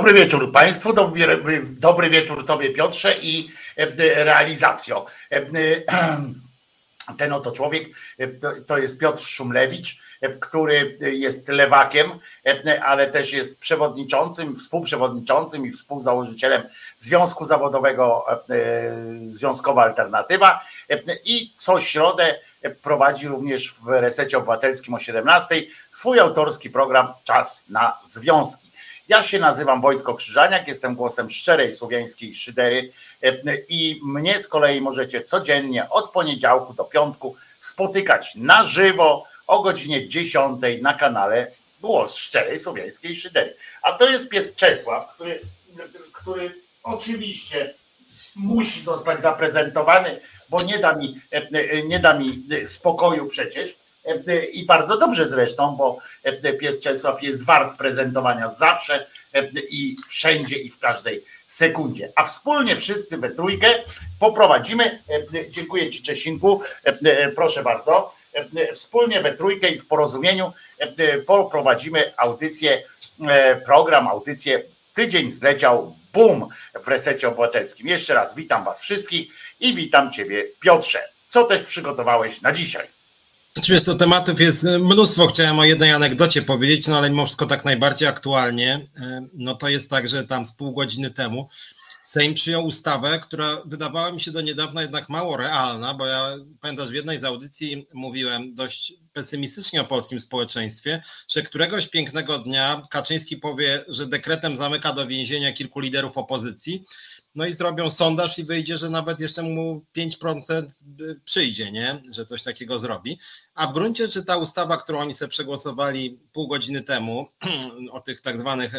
Dobry wieczór Państwu, dobry, dobry wieczór Tobie Piotrze i realizacjo. Ten oto człowiek to jest Piotr Szumlewicz, który jest lewakiem, ale też jest przewodniczącym, współprzewodniczącym i współzałożycielem Związku Zawodowego Związkowa Alternatywa i co środę prowadzi również w Resecie Obywatelskim o 17 swój autorski program Czas na Związki. Ja się nazywam Wojtko Krzyżaniak, jestem głosem szczerej słowiańskiej szydery i mnie z kolei możecie codziennie od poniedziałku do piątku spotykać na żywo o godzinie 10 na kanale Głos Szczerej Słowiańskiej Szydery. A to jest pies Czesław, który, który oczywiście musi zostać zaprezentowany, bo nie da mi, nie da mi spokoju przecież. I bardzo dobrze zresztą, bo pies Czesław jest wart prezentowania zawsze i wszędzie i w każdej sekundzie. A wspólnie wszyscy we trójkę poprowadzimy, dziękuję Ci Czesinku, proszę bardzo, wspólnie we trójkę i w porozumieniu poprowadzimy audycję, program, audycję Tydzień zleciał, bum, w resecie obywatelskim. Jeszcze raz witam Was wszystkich i witam Ciebie Piotrze. Co też przygotowałeś na dzisiaj? Oczywiście tematów jest mnóstwo. Chciałem o jednej anegdocie powiedzieć, no ale mimo wszystko tak najbardziej aktualnie. No to jest tak, że tam z pół godziny temu Sejm przyjął ustawę, która wydawała mi się do niedawna jednak mało realna, bo ja pamiętasz, w jednej z audycji mówiłem dość pesymistycznie o polskim społeczeństwie, że któregoś pięknego dnia Kaczyński powie, że dekretem zamyka do więzienia kilku liderów opozycji, no i zrobią sondaż i wyjdzie, że nawet jeszcze mu 5% przyjdzie, nie? że coś takiego zrobi. A w gruncie, czy ta ustawa, którą oni sobie przegłosowali pół godziny temu, o tych tak zwanych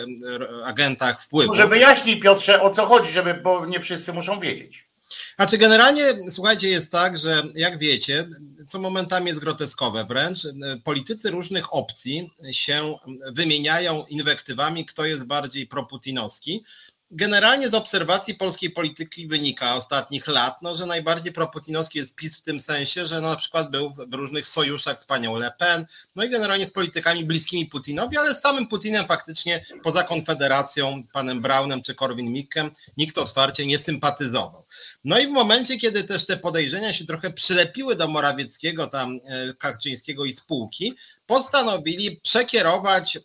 agentach wpływu. Może wyjaśnij Piotrze, o co chodzi, żeby, bo nie wszyscy muszą wiedzieć. Znaczy, generalnie, słuchajcie, jest tak, że jak wiecie, co momentami jest groteskowe wręcz, politycy różnych opcji się wymieniają inwektywami, kto jest bardziej proputinowski. Generalnie z obserwacji polskiej polityki wynika ostatnich lat, no, że najbardziej proputinowski jest PiS w tym sensie, że no, na przykład był w różnych sojuszach z panią Le Pen, no i generalnie z politykami bliskimi Putinowi, ale z samym Putinem faktycznie poza Konfederacją, panem Braunem czy Korwin-Mikkem nikt otwarcie nie sympatyzował. No i w momencie, kiedy też te podejrzenia się trochę przylepiły do Morawieckiego, tam e, Kaczyńskiego i spółki, postanowili przekierować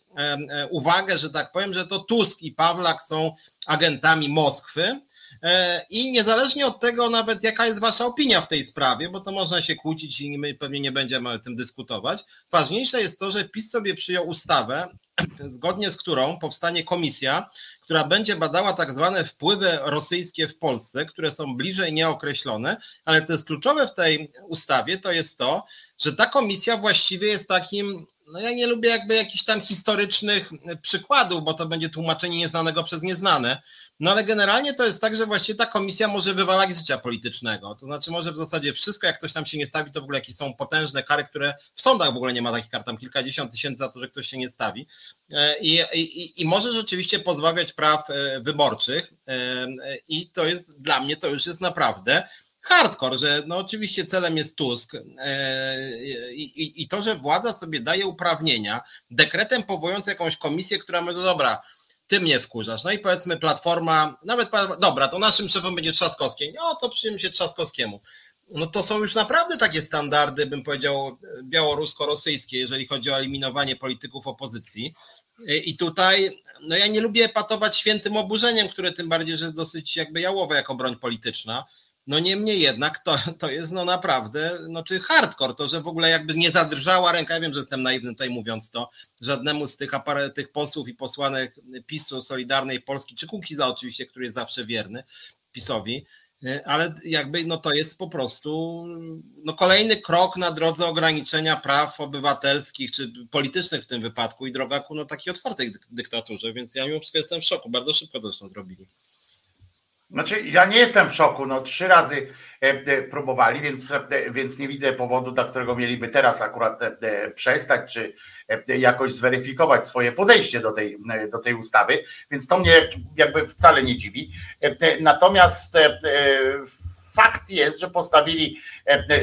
uwagę, że tak powiem, że to Tusk i Pawlak są agentami Moskwy. E, I niezależnie od tego, nawet jaka jest Wasza opinia w tej sprawie, bo to można się kłócić i my pewnie nie będziemy o tym dyskutować, ważniejsze jest to, że PiS sobie przyjął ustawę, zgodnie z którą powstanie komisja, która będzie badała tak zwane wpływy rosyjskie w Polsce, które są bliżej nieokreślone, ale co jest kluczowe w tej ustawie, to jest to, że ta komisja właściwie jest takim no ja nie lubię jakby jakichś tam historycznych przykładów, bo to będzie tłumaczenie nieznanego przez nieznane. No ale generalnie to jest tak, że właściwie ta komisja może wywalać z życia politycznego. To znaczy może w zasadzie wszystko, jak ktoś tam się nie stawi, to w ogóle jakieś są potężne kary, które w sądach w ogóle nie ma takich kar, tam kilkadziesiąt tysięcy za to, że ktoś się nie stawi. E, I, i, i może rzeczywiście pozbawiać praw e, wyborczych. E, I to jest dla mnie to już jest naprawdę hardcore, że no oczywiście celem jest Tusk i, i, to, że władza sobie daje uprawnienia dekretem powołując jakąś komisję, która mówi, no dobra, ty mnie wkurzasz. No i powiedzmy platforma, nawet dobra, to naszym szefem będzie Trzaskowski. No to przyjmie się Trzaskowskiemu. No to są już naprawdę takie standardy, bym powiedział, białorusko-rosyjskie, jeżeli chodzi o eliminowanie polityków opozycji. I tutaj, no ja nie lubię patować świętym oburzeniem, które tym bardziej, że jest dosyć jakby jałowe jako broń polityczna. No niemniej jednak to, to jest no naprawdę, no czy hardcore, to że w ogóle jakby nie zadrżała ręka, ja wiem, że jestem naiwny tutaj mówiąc to, żadnemu z tych, tych posłów i posłanek PiSu, Solidarnej Polski, czy Kukiza oczywiście, który jest zawsze wierny PiSowi, ale jakby no to jest po prostu no kolejny krok na drodze ograniczenia praw obywatelskich czy politycznych w tym wypadku. I droga ku no takiej otwartej dyktaturze, więc ja mimo wszystko jestem w szoku, bardzo szybko zresztą zrobili. Znaczy, ja nie jestem w szoku. No, trzy razy e, e, próbowali, więc, e, więc nie widzę powodu, dla którego mieliby teraz akurat przestać, czy jakoś zweryfikować swoje podejście do tej, do tej ustawy. Więc to mnie jakby wcale nie dziwi. Natomiast fakt jest, że postawili,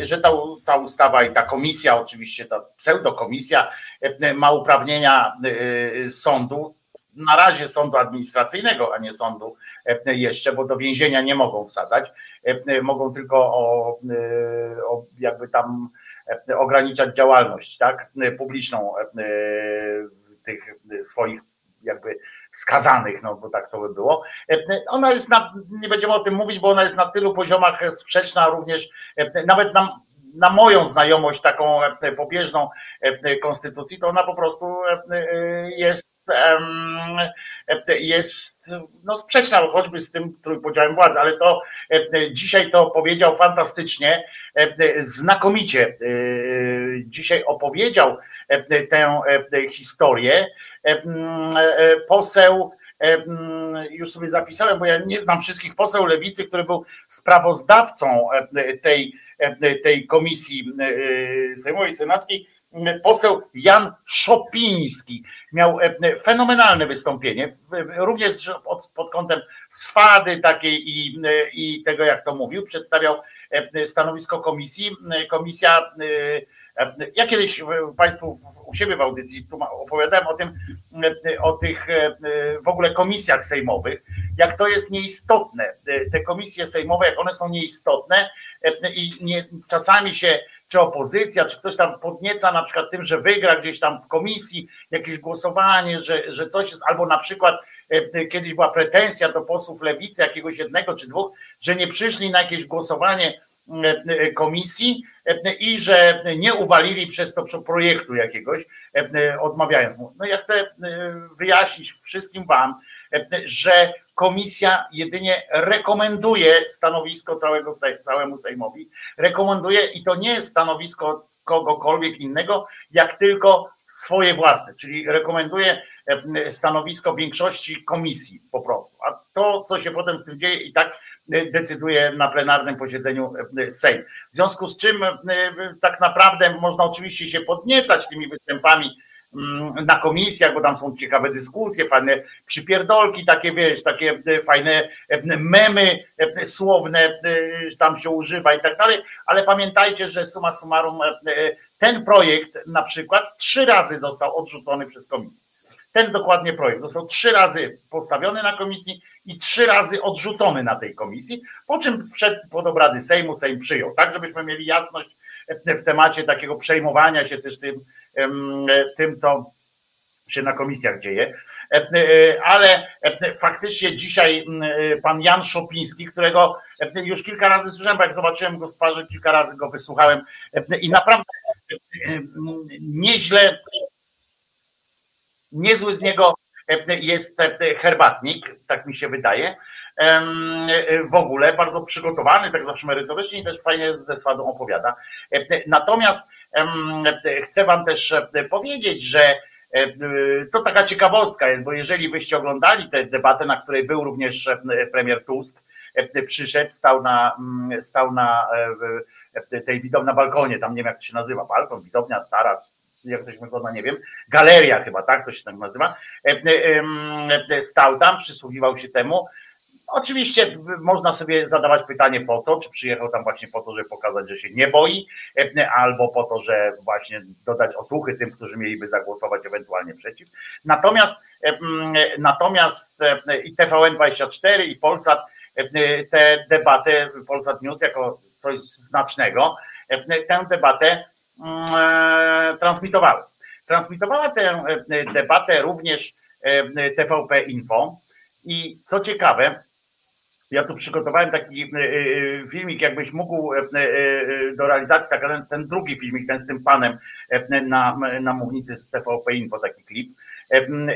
że ta, ta ustawa i ta komisja, oczywiście ta pseudokomisja, ma uprawnienia sądu na razie sądu administracyjnego, a nie sądu jeszcze, bo do więzienia nie mogą wsadzać. Mogą tylko o, o jakby tam ograniczać działalność, tak, publiczną tych swoich jakby skazanych, no bo tak to by było. Ona jest na, nie będziemy o tym mówić, bo ona jest na tylu poziomach sprzeczna również, nawet na, na moją znajomość taką pobieżną konstytucji, to ona po prostu jest jest no, sprzeczna choćby z tym trójpodziałem władzy, ale to dzisiaj to powiedział fantastycznie, znakomicie. Dzisiaj opowiedział tę historię. Poseł już sobie zapisałem, bo ja nie znam wszystkich poseł lewicy, który był sprawozdawcą tej, tej komisji sejmowej senackiej, poseł Jan Szopiński. Miał fenomenalne wystąpienie, również pod, pod kątem swady takiej i, i tego, jak to mówił. Przedstawiał stanowisko komisji. Komisja ja kiedyś Państwu u siebie w audycji opowiadałem o tym, o tych w ogóle komisjach sejmowych, jak to jest nieistotne. Te komisje sejmowe, jak one są nieistotne i nie, czasami się czy opozycja, czy ktoś tam podnieca na przykład tym, że wygra gdzieś tam w komisji jakieś głosowanie, że, że coś jest, albo na przykład kiedyś była pretensja do posłów lewicy, jakiegoś jednego czy dwóch, że nie przyszli na jakieś głosowanie komisji i że nie uwalili przez to projektu jakiegoś, odmawiając mu. No ja chcę wyjaśnić wszystkim Wam, że komisja jedynie rekomenduje stanowisko całego, całemu Sejmowi. Rekomenduje i to nie stanowisko kogokolwiek innego, jak tylko swoje własne, czyli rekomenduje stanowisko większości komisji po prostu. A to, co się potem z tym dzieje, i tak decyduje na plenarnym posiedzeniu Sejm. W związku z czym tak naprawdę można oczywiście się podniecać tymi występami na komisjach, bo tam są ciekawe dyskusje, fajne przypierdolki, takie wiesz, takie fajne memy słowne tam się używa i tak dalej, ale pamiętajcie, że suma summarum ten projekt na przykład trzy razy został odrzucony przez komisję. Ten dokładnie projekt został trzy razy postawiony na komisji i trzy razy odrzucony na tej komisji, po czym wszedł pod obrady Sejmu, Sejm przyjął, tak żebyśmy mieli jasność w temacie takiego przejmowania się też tym, tym co się na komisjach dzieje, ale faktycznie dzisiaj pan Jan Szopiński, którego już kilka razy słyszałem, jak zobaczyłem go z twarzy, kilka razy go wysłuchałem. I naprawdę nieźle niezły z niego e, jest e, herbatnik, tak mi się wydaje. W ogóle bardzo przygotowany, tak zawsze merytorycznie i też fajnie ze swadą opowiada. E, natomiast chcę Wam też powiedzieć, że to taka ciekawostka jest, bo jeżeli wyście oglądali tę debatę, na której był również premier Tusk, przyszedł, stał na, stał na tej widowni na balkonie, tam nie wiem jak to się nazywa, balkon, widownia, taras, jak się wygląda, nie wiem, galeria chyba, tak to się tak nazywa, e, e, e, stał tam, przysłuchiwał się temu. Oczywiście można sobie zadawać pytanie po co, czy przyjechał tam właśnie po to, żeby pokazać, że się nie boi, albo po to, że właśnie dodać otuchy tym, którzy mieliby zagłosować ewentualnie przeciw. Natomiast natomiast i TVN24 i Polsat tę debatę, Polsat News jako coś znacznego, tę debatę transmitowały. Transmitowała tę e, debatę również e, TVP Info i co ciekawe, ja tu przygotowałem taki filmik, jakbyś mógł do realizacji, tak, ten, ten drugi filmik, ten z tym panem na, na mównicy z TVP Info, taki klip,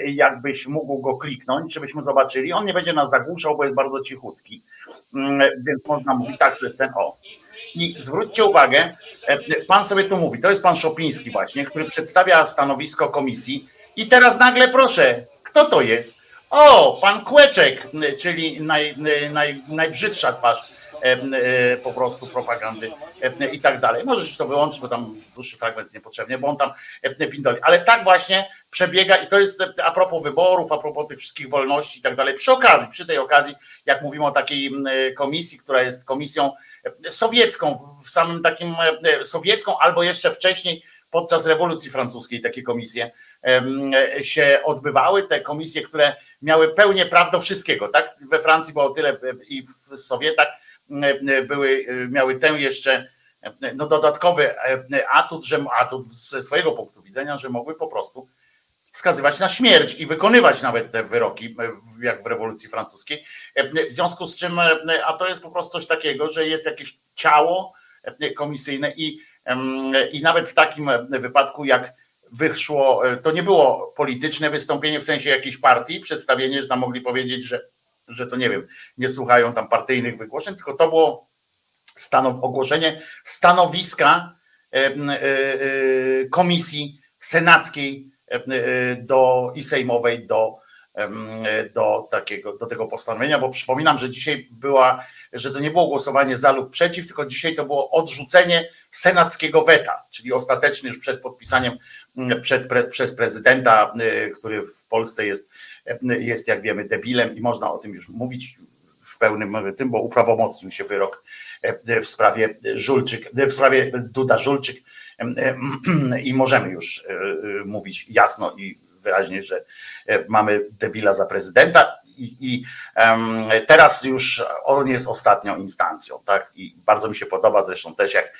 jakbyś mógł go kliknąć, żebyśmy zobaczyli. On nie będzie nas zagłuszał, bo jest bardzo cichutki, mm, więc można mówić, tak, to jest ten, o. I zwróćcie uwagę, e, pan sobie tu mówi, to jest pan Szopiński właśnie, który przedstawia stanowisko komisji i teraz nagle proszę, kto to jest? O, pan Kłeczek, czyli naj, naj, najbrzydsza twarz po prostu propagandy i tak dalej. Możesz to wyłączyć, bo tam dłuższy fragment jest niepotrzebny, bo on tam pindoli. Ale tak właśnie przebiega i to jest a propos wyborów, a propos tych wszystkich wolności i tak dalej. Przy okazji, przy tej okazji, jak mówimy o takiej komisji, która jest komisją sowiecką, w samym takim sowiecką, albo jeszcze wcześniej podczas rewolucji francuskiej takie komisje się odbywały, te komisje, które miały pełnię praw do wszystkiego, tak? We Francji było tyle i w Sowietach były, miały tę jeszcze no dodatkowy atut, że atut ze swojego punktu widzenia, że mogły po prostu skazywać na śmierć i wykonywać nawet te wyroki, jak w rewolucji francuskiej. W związku z czym, a to jest po prostu coś takiego, że jest jakieś ciało komisyjne i, i nawet w takim wypadku, jak wyszło, to nie było polityczne wystąpienie w sensie jakiejś partii, przedstawienie, że tam mogli powiedzieć, że, że to nie wiem, nie słuchają tam partyjnych wygłoszeń, tylko to było stanow, ogłoszenie stanowiska e, e, komisji senackiej e, do, i sejmowej do, do, takiego, do tego postanowienia, bo przypominam, że dzisiaj była, że to nie było głosowanie za lub przeciw, tylko dzisiaj to było odrzucenie senackiego weta, czyli ostatecznie już przed podpisaniem przed, pre, przez prezydenta, który w Polsce jest, jest, jak wiemy, debilem i można o tym już mówić w pełnym tym, bo uprawomocnił się wyrok e, w sprawie Żulczyk, w sprawie Duda Żulczyk e, i możemy już e, mówić jasno i wyraźnie, że mamy debila za prezydenta i, i teraz już on jest ostatnią instancją, tak? I bardzo mi się podoba zresztą też jak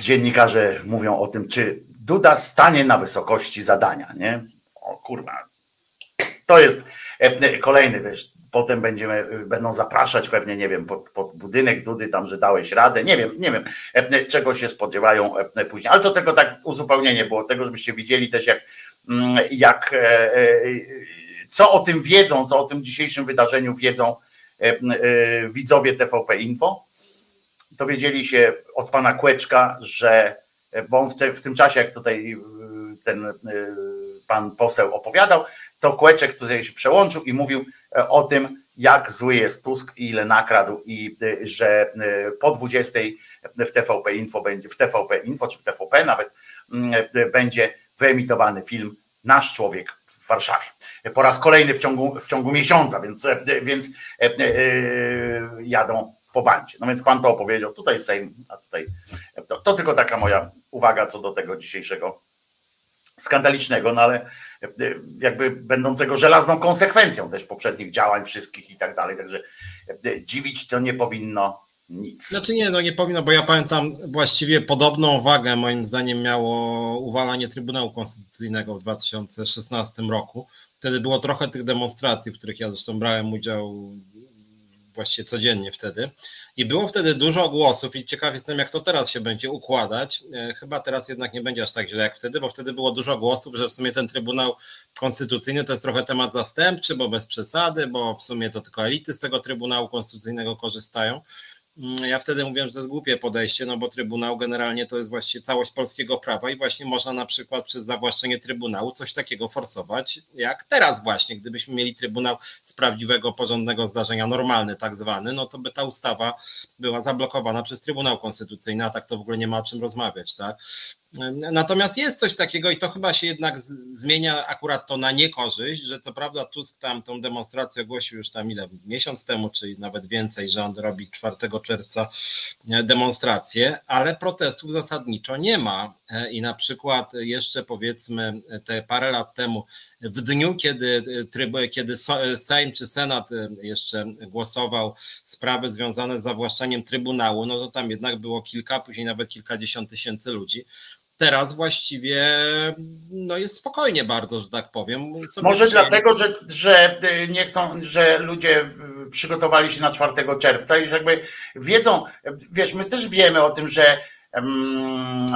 dziennikarze mówią o tym, czy Duda stanie na wysokości zadania, nie? O kurwa. To jest kolejny wiesz, potem będziemy, będą zapraszać pewnie, nie wiem, pod, pod, budynek Dudy tam, że dałeś radę, nie wiem, nie wiem, e, czego się spodziewają e, później, ale to tego tak uzupełnienie było, tego, żebyście widzieli też jak, mm, jak e, co o tym wiedzą, co o tym dzisiejszym wydarzeniu wiedzą widzowie TVP Info. Dowiedzieli się od pana Kłeczka, że, bo on w, te, w tym czasie, jak tutaj ten pan poseł opowiadał, to Kłeczek tutaj się przełączył i mówił e, o tym, jak zły jest Tusk i ile nakradł i e, że e, po 20 w TVP Info będzie, w TVP Info czy w TVP nawet mm, będzie wyemitowany film Nasz Człowiek w Warszawie. Po raz kolejny w ciągu, w ciągu miesiąca, więc, więc jadą po bandzie. No więc pan to opowiedział, tutaj Sejm, a tutaj to, to tylko taka moja uwaga co do tego dzisiejszego skandalicznego, no ale e, jakby będącego żelazną konsekwencją też poprzednich działań wszystkich i tak dalej. Także e, dziwić to nie powinno nic. Znaczy nie, no nie powinno, bo ja pamiętam właściwie podobną wagę moim zdaniem miało uwalanie Trybunału Konstytucyjnego w 2016 roku. Wtedy było trochę tych demonstracji, w których ja zresztą brałem udział właściwie codziennie wtedy. I było wtedy dużo głosów i ciekaw jestem, jak to teraz się będzie układać. E, chyba teraz jednak nie będzie aż tak źle jak wtedy, bo wtedy było dużo głosów, że w sumie ten Trybunał Konstytucyjny to jest trochę temat zastępczy, bo bez przesady, bo w sumie to tylko elity z tego Trybunału Konstytucyjnego korzystają. Mm, ja wtedy mówiłem, że to jest głupie podejście, no bo Trybunał generalnie to jest właściwie całość polskiego prawa i właśnie można na przykład przez zawłaszczenie Trybunału coś takiego forsować, jak teraz właśnie, gdybyśmy mieli Trybunał z prawdziwego, porządnego zdarzenia, normalny tak zwany, no to by ta ustawa była zablokowana przez Trybunał Konstytucyjny, a tak to w ogóle nie ma o czym rozmawiać, tak? Natomiast jest coś takiego i to chyba się jednak zmienia akurat to na niekorzyść, że co prawda Tusk tam tą demonstrację ogłosił już tam ile, miesiąc temu, czy nawet więcej, że on robi 4 czerwca e, demonstrację, ale protestów zasadniczo nie ma. E, i na przykład jeszcze powiedzmy te parę lat temu w dniu, kiedy, e, tryb, kiedy Sejm czy Senat jeszcze głosował sprawy związane z zawłaszczaniem Trybunału, no to tam jednak było kilka, później nawet kilkadziesiąt tysięcy ludzi teraz właściwie no jest spokojnie bardzo, że tak powiem. Może dlatego, że, że y, nie chcą, że ludzie przygotowali się na 4 czerwca i że jakby wiedzą, wiesz, my też wiemy o tym, że um,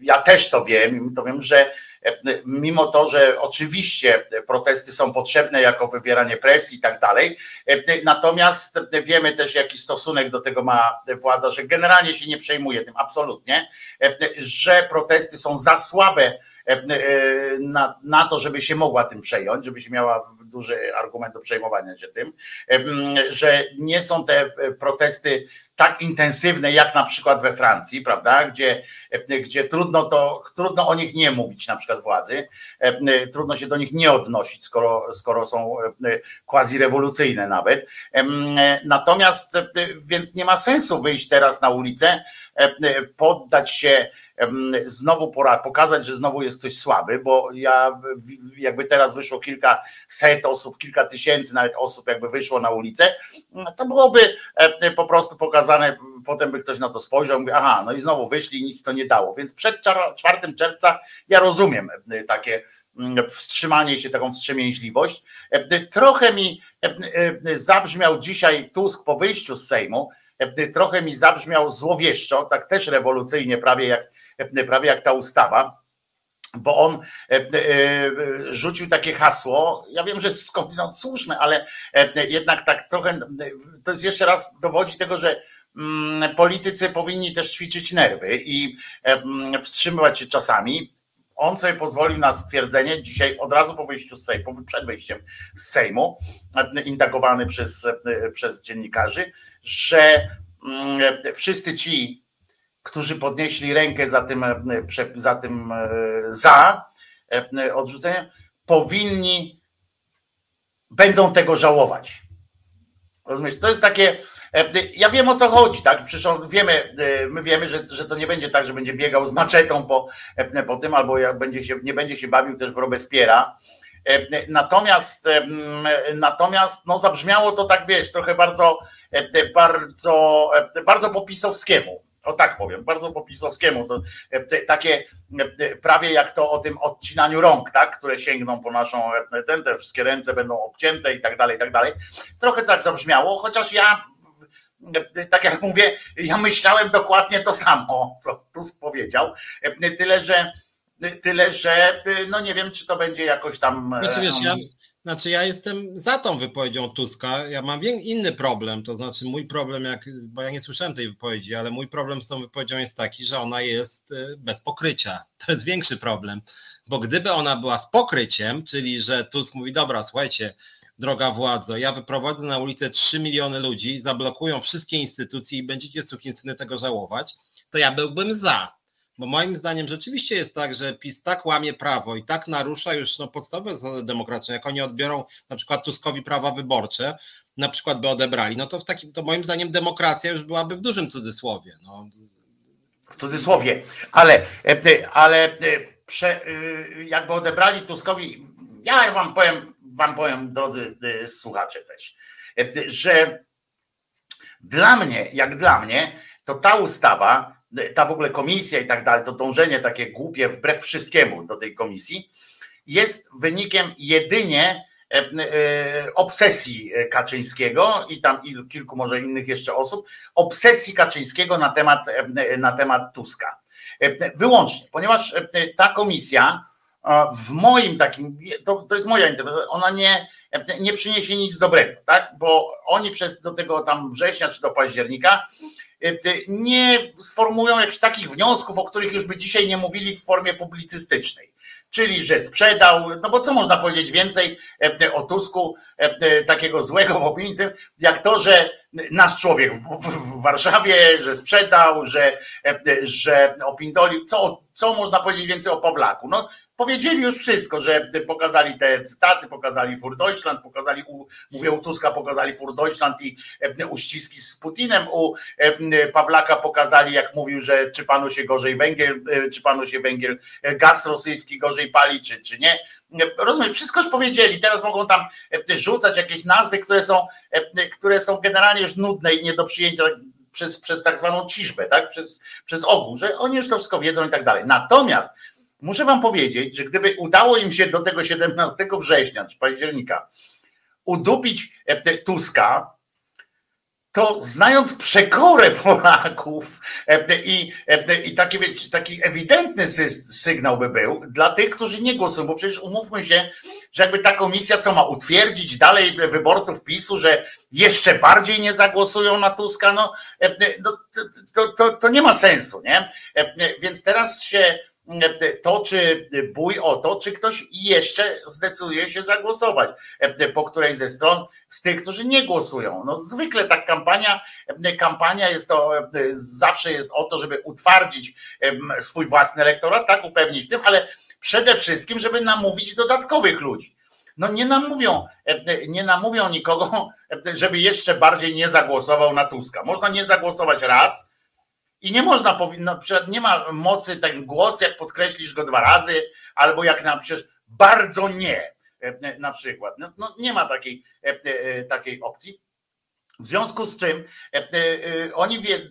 ja też to wiem, to wiem, że mimo to, że oczywiście protesty są potrzebne jako wywieranie presji i tak dalej, natomiast wiemy też, jaki stosunek do tego ma władza, że generalnie się nie przejmuje tym absolutnie, że protesty są za słabe na, na to, żeby się mogła tym przejąć, żeby się miała duży argument do przejmowania się tym, że nie są te protesty tak intensywne jak na przykład we Francji, prawda, gdzie, gdzie trudno to, trudno o nich nie mówić na przykład władzy, trudno się do nich nie odnosić, skoro, skoro są quasi rewolucyjne nawet. Natomiast więc nie ma sensu wyjść teraz na ulicę, poddać się znowu pora pokazać, że znowu jest ktoś słaby, bo ja jakby teraz wyszło kilka set osób, kilka tysięcy nawet osób jakby wyszło na ulicę, to byłoby po prostu pokazane, potem by ktoś na to spojrzał, mówi, aha, no i znowu wyszli, nic to nie dało. Więc przed 4 czerwca ja rozumiem takie wstrzymanie się, taką wstrzemięźliwość. Trochę mi zabrzmiał dzisiaj Tusk po wyjściu z Sejmu, trochę mi zabrzmiał złowieszczo, tak też rewolucyjnie, prawie jak prawie jak ta ustawa, bo on e, e, rzucił takie hasło, ja wiem, że skądinąd słuszne, ale e, jednak tak trochę, to jest jeszcze raz dowodzi tego, że mm, politycy powinni też ćwiczyć nerwy i wstrzymywać się czasami. On sobie pozwolił na stwierdzenie dzisiaj od razu po wyjściu z Sejmu, przed wyjściem z Sejmu, indagowany przez, przez dziennikarzy, że mm, wszyscy ci którzy podnieśli rękę za tym, e, za, tym e, za e, odrzuceniem, powinni, będą tego żałować. Rozumiesz? To jest takie. Ja wiem o co chodzi, tak? Przecież wiemy, my wiemy, że, że to nie będzie tak, że będzie biegał z maczetą po, po tym, albo jak będzie się, nie będzie się bawił też w Robespiera. Natomiast, natomiast no zabrzmiało to tak, wiesz, trochę bardzo, bardzo, bardzo po pisowskiemu. O tak powiem, bardzo po pisowskiemu. To, e, takie e, prawie jak to o tym odcinaniu rąk, tak, które sięgną po naszą, e, ten, te wszystkie ręce będą obcięte i tak dalej, i tak dalej. Trochę tak zabrzmiało, chociaż ja tak jak mówię, ja myślałem dokładnie to samo, co Tusk powiedział, tyle że tyle, że no nie wiem, czy to będzie jakoś tam... Znaczy wiesz, ja, znaczy ja jestem za tą wypowiedzią Tuska. Ja mam inny problem, to znaczy mój problem, jak, bo ja nie słyszałem tej wypowiedzi, ale mój problem z tą wypowiedzią jest taki, że ona jest y, bez pokrycia. To jest większy problem, bo gdyby ona była z pokryciem, czyli że Tusk mówi, dobra, słuchajcie, droga władzo, ja wyprowadzę na ulicę 3 miliony ludzi, zablokują wszystkie instytucje i będziecie sukinsyny tego żałować, to ja byłbym za. Bo moim zdaniem rzeczywiście jest tak, że PiS tak łamie prawo i tak narusza już no, podstawowe zasady demokratyczne. Jak oni odbiorą na przykład Tuskowi prawa wyborcze, na przykład by odebrali, no to w takim, to moim zdaniem demokracja już byłaby w dużym cudzysłowie. No. W cudzysłowie, ale, e, ale e, prze, e, jakby odebrali Tuskowi, ja wam powiem, wam powiem, drodzy słuchacze też, że dla mnie, jak dla mnie, to ta ustawa ta w ogóle komisja i tak dalej, to dążenie takie głupie wbrew wszystkiemu do tej komisji, jest wynikiem jedynie e, e, obsesji Kaczyńskiego i tam kilku może innych jeszcze osób, obsesji Kaczyńskiego na temat, e, na temat Tuska. Wyłącznie, ponieważ ta komisja w moim takim, to, to jest moja interpretacja, ona nie, nie przyniesie nic dobrego, tak? Bo oni przez do tego tam września czy do października nie sformułują jakichś takich wniosków, o których już by dzisiaj nie mówili w formie publicystycznej. Czyli, że sprzedał, no bo co można powiedzieć więcej e, o Tusku, e, takiego złego w opinii, jak to, że nasz człowiek w, Warszawie, że sprzedał, że, że opindolił. Co, co można powiedzieć więcej o Pawlaku? No, powiedzieli już wszystko, że pokazali te cytaty, pokazali Fur Deutschland, pokazali, mówię u Tuska, pokazali Fur Deutschland i e, uściski z Putinem, u e, Pawlaka pokazali, jak mówił, że czy panu się gorzej węgiel, e, czy panu się węgiel, gaz rosyjski gorzej pali, czy, czy nie. Rozumiesz, wszystko już powiedzieli, teraz mogą tam rzucać jakieś nazwy, które są, które są generalnie już nudne i nie do przyjęcia przez, przez tak zwaną ciżbę, tak? Przez, przez ogół, że oni już to wszystko wiedzą i tak dalej. Natomiast Muszę wam powiedzieć, że gdyby udało im się do tego 17 września czy października udupić e, Tuska, to znając przekorę Polaków e, i, e, i taki, taki ewidentny sygnał by był dla tych, którzy nie głosują, bo przecież umówmy się, że jakby ta komisja co ma utwierdzić dalej wyborców PiSu, że jeszcze bardziej nie zagłosują na Tuska, no, no to, to, to nie ma sensu, nie? Więc teraz się toczy bój o to, czy ktoś jeszcze zdecyduje się zagłosować po której ze stron z tych, którzy nie głosują. No zwykle ta kampania, kampania jest to, zawsze jest o to, żeby utwardzić swój własny elektorat, tak, upewnić w tym, ale przede wszystkim, żeby namówić dodatkowych ludzi. No nie namówią, nie namówią nikogo, żeby jeszcze bardziej nie zagłosował na Tuska. Można nie zagłosować raz, i nie można, powinno, nie ma mocy ten głos, jak podkreślisz go dwa razy, albo jak na przykład bardzo nie, e, na przykład. No, no nie ma takiej, e, e, takiej opcji. W związku z czym oni wie,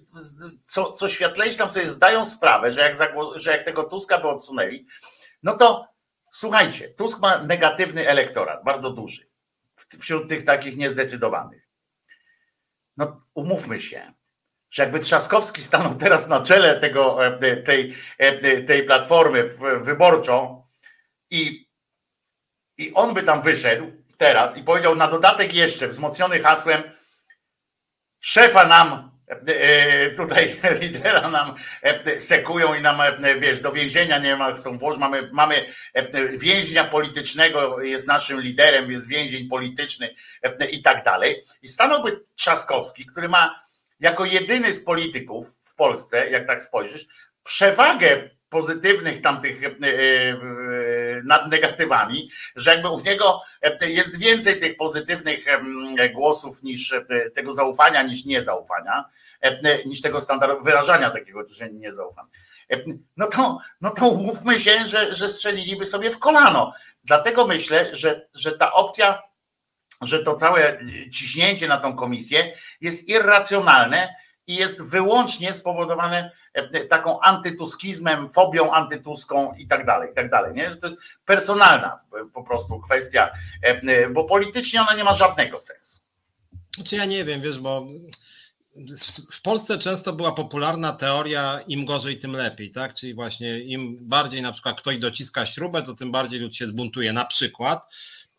co, co światlejsi tam sobie zdają sprawę, że jak, że jak tego Tuska by odsunęli, no to słuchajcie, Tusk ma negatywny elektorat, bardzo duży, wśród tych takich niezdecydowanych. No umówmy się, że jakby Trzaskowski stanął teraz na czele tego, e, tej, e, tej platformy wyborczą i, i on by tam wyszedł teraz i powiedział na dodatek jeszcze wzmocniony hasłem szefa nam e, tutaj lidera nam sekują i nam, wiesz, do więzienia nie ma, chcą włożyć, mamy, mamy więźnia politycznego, jest naszym liderem, jest więzień polityczny i tak dalej. I stanąłby Trzaskowski, który ma jako jedyny z polityków w Polsce, jak tak spojrzysz, przewagę pozytywnych tamtych e, e, nad negatywami, że jakby u niego e, jest więcej tych pozytywnych głosów niż tego zaufania, niż niezaufania, niż tego standardu wyrażania takiego, że nie zaufam. No to, no to umówmy się, że, że strzeliliby sobie w kolano. Dlatego myślę, że, że ta opcja że to całe ciśnięcie na tą komisję jest irracjonalne i jest wyłącznie spowodowane e, taką antytuskizmem, fobią antytuską i tak dalej, i tak dalej. Nie? Że to jest personalna e, po prostu kwestia, e, bo politycznie ona nie ma żadnego sensu. Znaczy ja nie wiem, wiesz, bo w Polsce często była popularna teoria im gorzej, tym lepiej, tak? Czyli właśnie im bardziej na przykład ktoś dociska śrubę, to tym bardziej lud się zbuntuje. Na przykład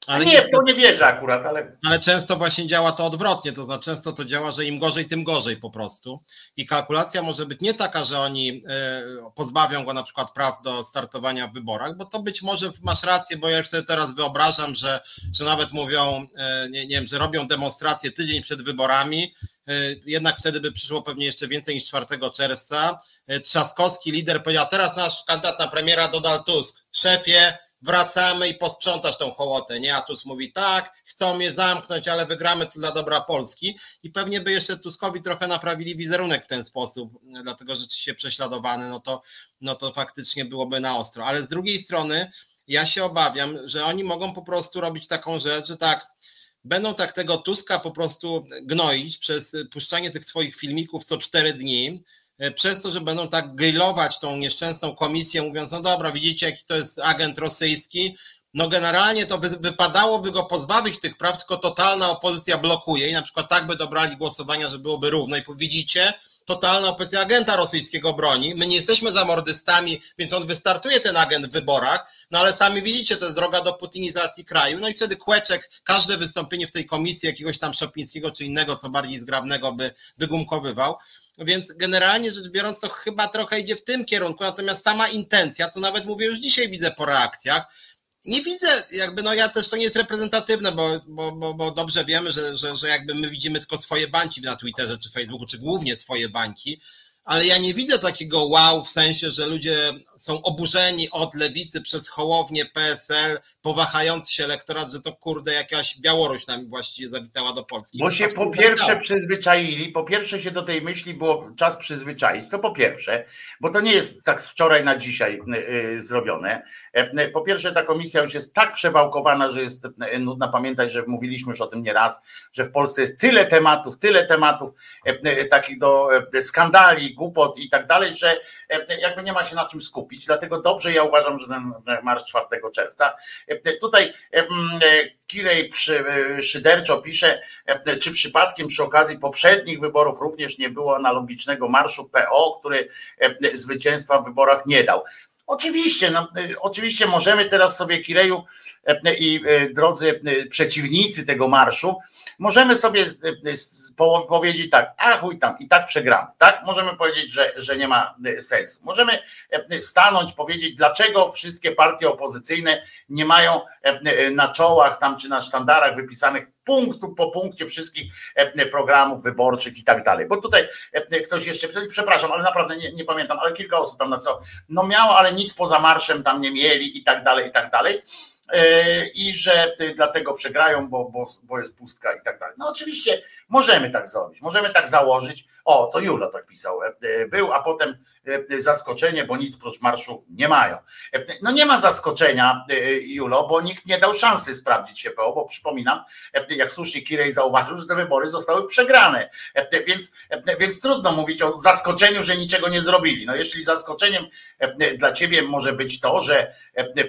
ale nie, w to nie wierzę akurat, ale. Ale często właśnie działa to odwrotnie, to znaczy często to działa, że im gorzej, tym gorzej po prostu. I kalkulacja może być nie taka, że oni e, pozbawią go na przykład praw do startowania w wyborach, bo to być może masz rację, bo ja sobie teraz wyobrażam, że, że nawet mówią, e, nie, nie wiem, że robią demonstrację tydzień przed wyborami, e, jednak wtedy by przyszło pewnie jeszcze więcej niż 4 czerwca. Trzaskowski, lider, powiedział: Teraz nasz kandydat na premiera Donald Tusk, szefie, wracamy i posprzątasz tą hołotę, nie? A Tusk mówi tak, chcą mnie zamknąć, ale wygramy tu dla dobra Polski i pewnie by jeszcze Tuskowi trochę naprawili wizerunek w ten sposób, dlatego że się prześladowany, no to, no to faktycznie byłoby na ostro. Ale z drugiej strony ja się obawiam, że oni mogą po prostu robić taką rzecz, że tak, będą tak tego Tuska po prostu gnoić przez puszczanie tych swoich filmików co cztery dni, przez to, że będą tak grillować tą nieszczęsną komisję, mówiąc, no dobra, widzicie, jaki to jest agent rosyjski, no generalnie to wypadałoby go pozbawić tych praw, tylko totalna opozycja blokuje i na przykład tak by dobrali głosowania, że byłoby równo. I widzicie, totalna opozycja agenta rosyjskiego broni, my nie jesteśmy zamordystami, więc on wystartuje ten agent w wyborach, no ale sami widzicie, to jest droga do putinizacji kraju, no i wtedy Kłeczek każde wystąpienie w tej komisji jakiegoś tam Szopińskiego czy innego, co bardziej zgrabnego by wygumkowywał, więc generalnie rzecz biorąc, to chyba trochę idzie w tym kierunku. Natomiast sama intencja, co nawet mówię już dzisiaj widzę po reakcjach, nie widzę, jakby no ja też to nie jest reprezentatywne, bo, bo, bo, bo dobrze wiemy, że, że, że jakby my widzimy tylko swoje bańki na Twitterze czy Facebooku, czy głównie swoje bańki, ale ja nie widzę takiego wow w sensie, że ludzie są oburzeni od lewicy przez Hołownię, PSL, powahający się elektorat, że to kurde jakaś Białoruś nam właściwie zawitała do Polski. Bo się po pierwsze przyzwyczaili, po pierwsze się do tej myśli było czas przyzwyczaić, to po pierwsze, bo to nie jest tak z wczoraj na dzisiaj yy, zrobione. E, po pierwsze ta komisja już jest tak przewałkowana, że jest e, nudna pamiętać, że mówiliśmy już o tym nieraz, że w Polsce jest tyle tematów, tyle tematów e, takich do skandali, głupot i tak dalej, że jakby nie ma się na czym skupić. Dlatego dobrze ja uważam, że ten marsz 4 czerwca. Tutaj Kirej szyderczo pisze, czy przypadkiem przy okazji poprzednich wyborów również nie było analogicznego marszu PO, który zwycięstwa w wyborach nie dał. Oczywiście, no, oczywiście możemy teraz sobie Kireju i drodzy przeciwnicy tego marszu, możemy sobie powiedzieć tak, a chuj tam, i tak przegramy, tak? Możemy powiedzieć, że, że nie ma sensu. Możemy stanąć, powiedzieć, dlaczego wszystkie partie opozycyjne nie mają na czołach tam czy na sztandarach wypisanych punktu po punkcie wszystkich programów wyborczych i tak dalej. Bo tutaj ktoś jeszcze, przepraszam, ale naprawdę nie, nie pamiętam, ale kilka osób tam napisało, no miało, ale nic poza marszem tam nie mieli i tak dalej, i tak dalej. E, i że dlatego przegrają, bo, bo, bo jest pustka i tak dalej. No oczywiście możemy tak zrobić, możemy tak założyć. O, to Jula tak pisał, e, był, a potem zaskoczenie, bo nic prócz marszu nie mają. E, no nie ma zaskoczenia, e, Julo, bo nikt nie dał szansy sprawdzić się PO, bo przypominam, jak słusznie Kirej zauważył, że te wybory zostały przegrane. Więc, więc trudno mówić o zaskoczeniu, że niczego nie zrobili. No jeśli zaskoczeniem dla ciebie może być to, że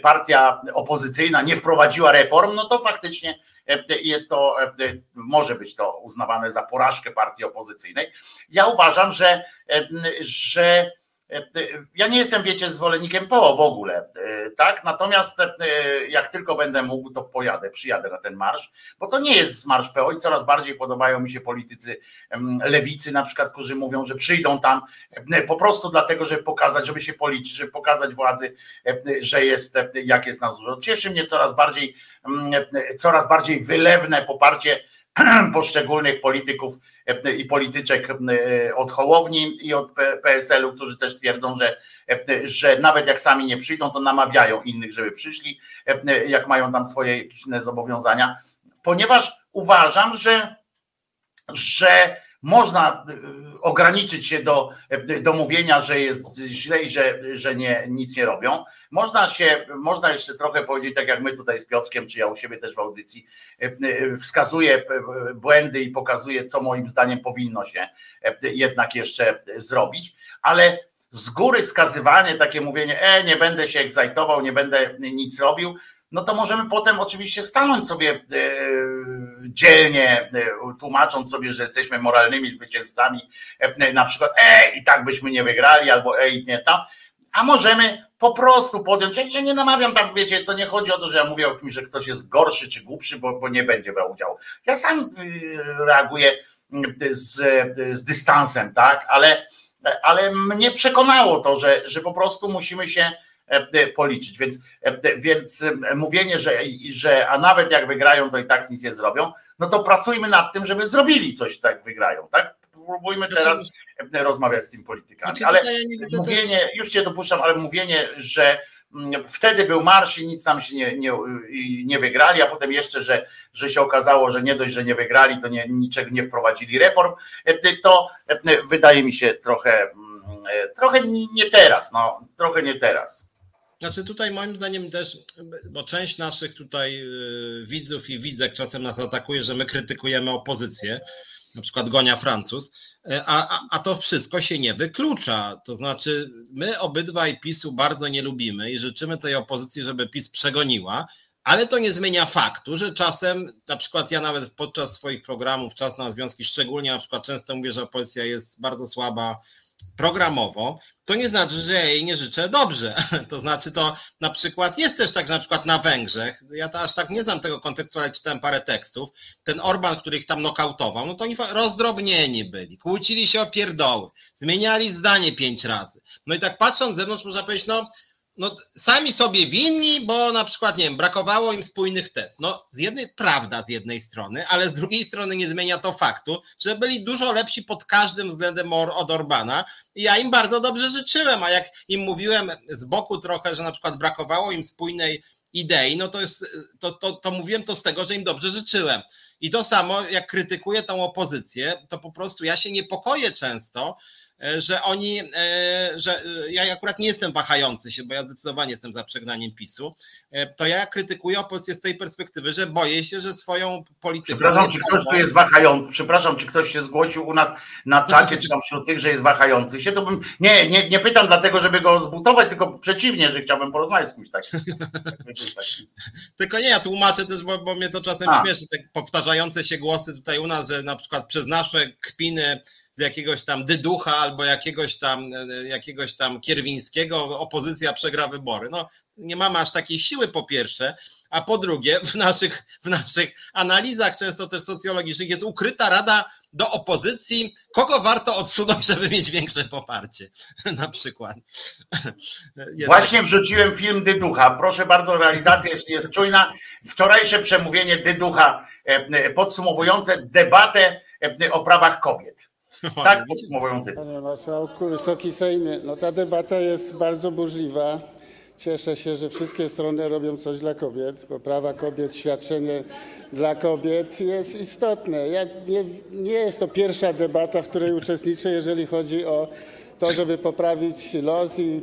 partia opozycyjna nie wprowadziła reform, no to faktycznie jest to, może być to uznawane za porażkę partii opozycyjnej. Ja uważam, że, że ja nie jestem, wiecie, zwolennikiem PO w ogóle, e, tak? Natomiast e, jak tylko będę mógł, to pojadę, przyjadę na ten marsz, bo to nie jest marsz PO i coraz bardziej podobają mi się politycy lewicy, na przykład, którzy mówią, że przyjdą tam e, po prostu dlatego, żeby pokazać, żeby się policzyć, żeby pokazać władzy, że jest, jak jest nas dużo. Cieszy mnie coraz bardziej, coraz bardziej wylewne poparcie poszczególnych polityków e, i polityczek e, od Hołowni i od PSL-u, którzy też twierdzą, że, e, że nawet jak sami nie przyjdą, to namawiają innych, żeby przyszli, jak mają tam swoje jakieś inne zobowiązania, ponieważ uważam, że, że można ograniczyć się do, do mówienia, że jest źle i że, że nie, nic nie robią. Można się, można jeszcze trochę powiedzieć, tak jak my tutaj z Piotrkiem, czy ja u siebie też w audycji, wskazuję błędy i pokazuję, co moim zdaniem powinno się jednak jeszcze zrobić, ale z góry skazywanie, takie mówienie, e, nie będę się egzajtował, nie będę nic robił, no to możemy potem oczywiście stanąć sobie e, dzielnie, e, tłumacząc sobie, że jesteśmy moralnymi zwycięzcami, e, na przykład, e, i tak byśmy nie wygrali, albo e, i nie tam, a możemy po prostu podjąć, ja nie namawiam tam, wiecie, to nie chodzi o to, że ja mówię o kimś, że ktoś jest gorszy czy głupszy, bo, bo nie będzie brał udziału. Ja sam reaguję z, z dystansem, tak, ale, ale mnie przekonało to, że, że po prostu musimy się E, policzyć. Więc, e, więc e, mówienie, że, że a nawet jak wygrają, to i tak nic nie zrobią, no to pracujmy nad tym, żeby zrobili coś tak wygrają, tak? Próbujmy znaczy, teraz rozmawiać z tymi politykami. Znaczy, ale mówienie, już cię dopuszczam, ale mówienie, że mm, wtedy był marsz i nic tam się nie, nie, nie wygrali, a potem jeszcze, że, że się okazało, że nie dość, że nie wygrali, to nie, niczego nie wprowadzili reform, to wydaje mi się trochę, mm, trochę nie teraz, no, trochę nie teraz. Znaczy tutaj moim zdaniem też, bo część naszych tutaj y, widzów i widzek czasem nas atakuje, że my krytykujemy opozycję, na przykład Gonia Francuz, y, a, a, a to wszystko się nie wyklucza. To znaczy my obydwaj PiSu bardzo nie lubimy i życzymy tej opozycji, żeby PiS przegoniła, ale to nie zmienia faktu, że czasem, na przykład ja nawet podczas swoich programów Czas na Związki, szczególnie na przykład często mówię, że opozycja jest bardzo słaba programowo, to nie znaczy, że ja jej nie życzę dobrze. To znaczy to na przykład jest też tak, że na przykład na Węgrzech, ja to aż tak nie znam tego kontekstu, ale czytałem parę tekstów, ten Orban, który ich tam nokautował, no to oni rozdrobnieni byli, kłócili się o pierdoły, zmieniali zdanie pięć razy. No i tak patrząc z zewnątrz można powiedzieć, no no, sami sobie winni, bo na przykład, nie wiem, brakowało im spójnych test. No, z jednej, prawda z jednej strony, ale z drugiej strony nie zmienia to faktu, że byli dużo lepsi pod każdym względem od Orbana i ja im bardzo dobrze życzyłem, a jak im mówiłem z boku trochę, że na przykład brakowało im spójnej idei, no to, jest, to, to, to mówiłem to z tego, że im dobrze życzyłem. I to samo, jak krytykuję tą opozycję, to po prostu ja się niepokoję często, że oni, e, że e, ja akurat nie jestem wahający się, bo ja zdecydowanie jestem za przegnaniem PiSu, to ja krytykuję opozycję z tej perspektywy, że boję się, że swoją politykę... Przepraszam, czy ktoś tu jest wahający, przepraszam, czy ktoś się zgłosił u nas na czacie, czy tam wśród tych, że jest wahający się, to bym, nie, nie, nie pytam dlatego, żeby go zbutować, tylko przeciwnie, że chciałbym porozmawiać z kimś takim. tylko nie, ja tłumaczę też, bo, bo mnie to czasem A. śmieszy, te powtarzające się głosy tutaj u nas, że na przykład przez nasze kpiny jakiegoś tam Dyducha albo jakiegoś tam, jakiegoś tam Kierwińskiego, opozycja przegra wybory. No, nie mamy aż takiej siły po pierwsze, a po drugie w naszych, w naszych analizach, często też socjologicznych, jest ukryta rada do opozycji, kogo warto odsunąć, żeby mieć większe poparcie, na przykład. Właśnie wrzuciłem film Dyducha. Proszę bardzo, realizacja jeśli jest czujna. Wczorajsze przemówienie Dyducha e, podsumowujące debatę e, o prawach kobiet. Tak podsumowują Dyduch. Panie Marszałku, Wysoki Sejmie, no ta debata jest bardzo burzliwa. Cieszę się, że wszystkie strony robią coś dla kobiet, bo prawa kobiet, świadczenie dla kobiet jest istotne. Ja nie, nie jest to pierwsza debata, w której uczestniczę, jeżeli chodzi o to, żeby poprawić los i,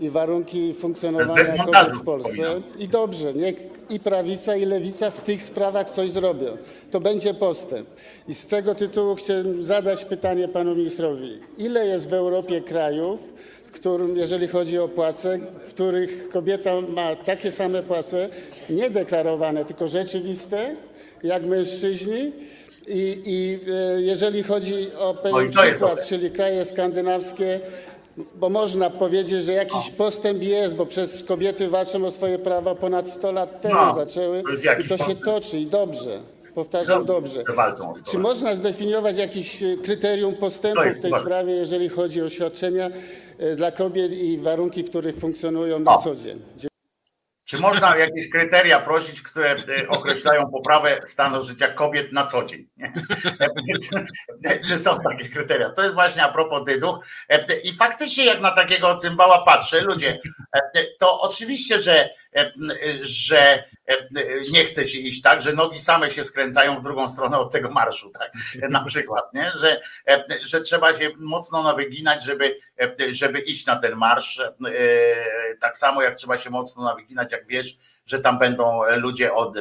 i warunki funkcjonowania kobiet w Polsce. I dobrze, niech i prawica, i lewica w tych sprawach coś zrobią. To będzie postęp. I z tego tytułu chciałem zadać pytanie panu ministrowi. Ile jest w Europie krajów, w którym, jeżeli chodzi o płace, w których kobieta ma takie same płace, nie deklarowane, tylko rzeczywiste, jak mężczyźni. I, i e, jeżeli chodzi o pewien przykład, czyli kraje skandynawskie, bo można powiedzieć, że jakiś postęp jest, bo przez kobiety walczą o swoje prawa ponad 100 lat temu no, zaczęły i to się toczy i dobrze. Powtarzam dobrze. Czy można zdefiniować jakieś e, kryterium postępu w tej sprawie, jeżeli chodzi o świadczenia e, dla kobiet i warunki, w których funkcjonują na co dzień? Czy można jakieś kryteria prosić, które e, określają poprawę stanu życia kobiet na co dzień? Czy są takie kryteria? To jest właśnie a propos dyduch. I faktycznie jak na takiego cymbała patrzę, ludzie, to oczywiście, że że e, nie chce się iść tak, że nogi same się skręcają w drugą stronę od tego marszu, tak? Na przykład, nie? Że, e, że trzeba się mocno nawyginać, żeby, e, żeby iść na ten marsz. Tak samo jak trzeba się mocno nawyginać, jak wiesz, że tam będą ludzie od,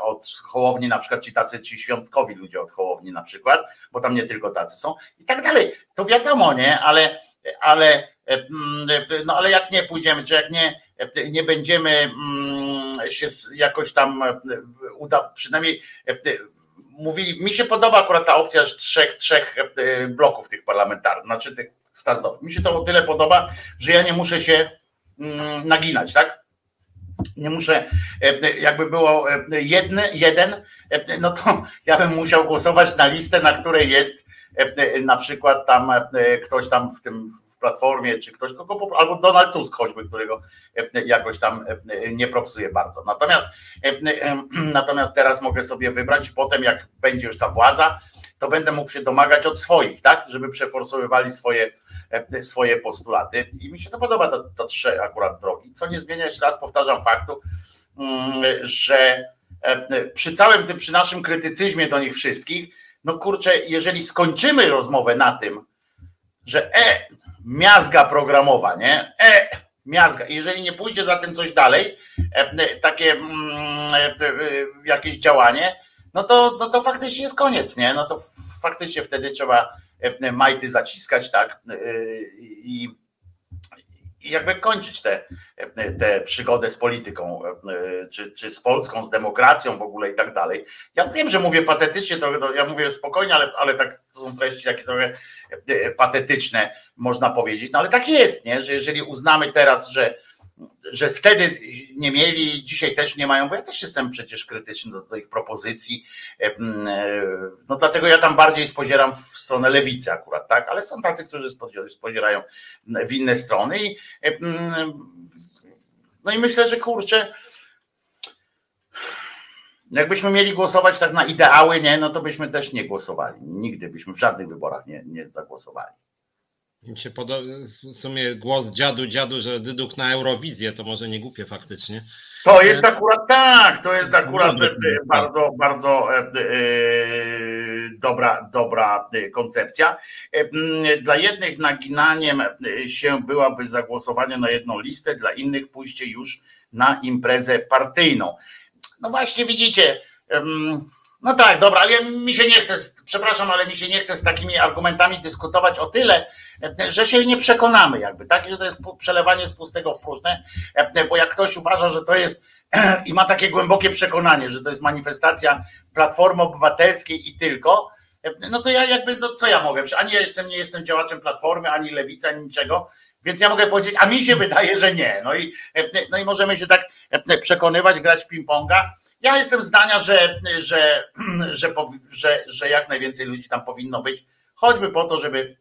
od Hołowni, na przykład ci tacy ci świątkowi ludzie od Hołowni na przykład, bo tam nie tylko tacy są i tak dalej. To wiadomo, nie? Ale, ale, no ale jak nie pójdziemy, czy jak nie, nie będziemy mm, się jakoś tam e, uda, przynajmniej e, mówili, mi się podoba akurat ta opcja trzech, trzech e, bloków tych parlamentarnych, znaczy tych startowych. Mi się to o tyle podoba, że ja nie muszę się mm, naginać, tak? Nie muszę, jakby było jedny, jeden, no to ja bym musiał głosować na listę, na której jest na przykład tam ktoś tam w tym Platformie, czy ktoś, kogo, albo Donald Tusk choćby, którego e, jakoś tam e, nie propsuje bardzo. Natomiast, e, natomiast teraz mogę sobie wybrać, potem jak będzie już ta władza, to będę mógł się domagać od swoich, tak, żeby przeforsowywali swoje, swoje postulaty. I mi się to podoba, to, to trzy akurat drogi. Co nie zmienia, jeszcze raz powtarzam faktu, mm, że przy całym tym, przy naszym krytycyzmie do nich wszystkich, no kurczę, jeżeli skończymy rozmowę na tym, że e, miazga programowa, nie? E, miazga. Jeżeli nie pójdzie za tym coś dalej, e, takie mm, e, e, jakieś działanie, no to, no to faktycznie jest koniec, nie? No to faktycznie wtedy trzeba majty zaciskać, tak? I i jakby kończyć tę te, te przygodę z polityką, czy, czy z Polską, z demokracją w ogóle i tak dalej. Ja wiem, że mówię patetycznie, trochę, ja mówię spokojnie, ale, ale tak są treści takie trochę e, patetyczne, można powiedzieć. No ale tak jest, nie? że jeżeli uznamy teraz, że że wtedy nie mieli, dzisiaj też nie mają, bo ja też jestem przecież krytyczny do, do ich propozycji. E, e, no dlatego ja tam bardziej spozieram w stronę lewicy akurat, tak? Ale są tacy, którzy spozierają w inne strony. I, e, no i myślę, że kurczę. Jakbyśmy mieli głosować tak na ideały, nie, no to byśmy też nie głosowali. Nigdy byśmy w żadnych wyborach nie, nie zagłosowali. Mi się podoba w sumie głos dziadu, dziadu, że Dyduk na Eurowizję, to może nie głupie faktycznie. To jest akurat tak, to jest akurat e, bardzo, bardzo e, e, dobra, dobra koncepcja. Dla jednych naginaniem się byłaby zagłosowanie na jedną listę, dla innych pójście już na imprezę partyjną. No właśnie widzicie, no tak, dobra, ale mi się nie chce, przepraszam, ale mi się nie chce z takimi argumentami dyskutować o tyle, że się nie przekonamy jakby, tak, że to jest przelewanie z pustego w próżne, bo jak ktoś uważa, że to jest i ma takie głębokie przekonanie, że to jest manifestacja Platformy Obywatelskiej i tylko, no to ja jakby, no co ja mogę? Ani ja jestem, nie jestem działaczem Platformy, ani Lewicy, ani niczego, więc ja mogę powiedzieć, a mi się wydaje, że nie. No i, no i możemy się tak przekonywać, grać w ping-ponga. Ja jestem zdania, że, że, że, że, że jak najwięcej ludzi tam powinno być, choćby po to, żeby,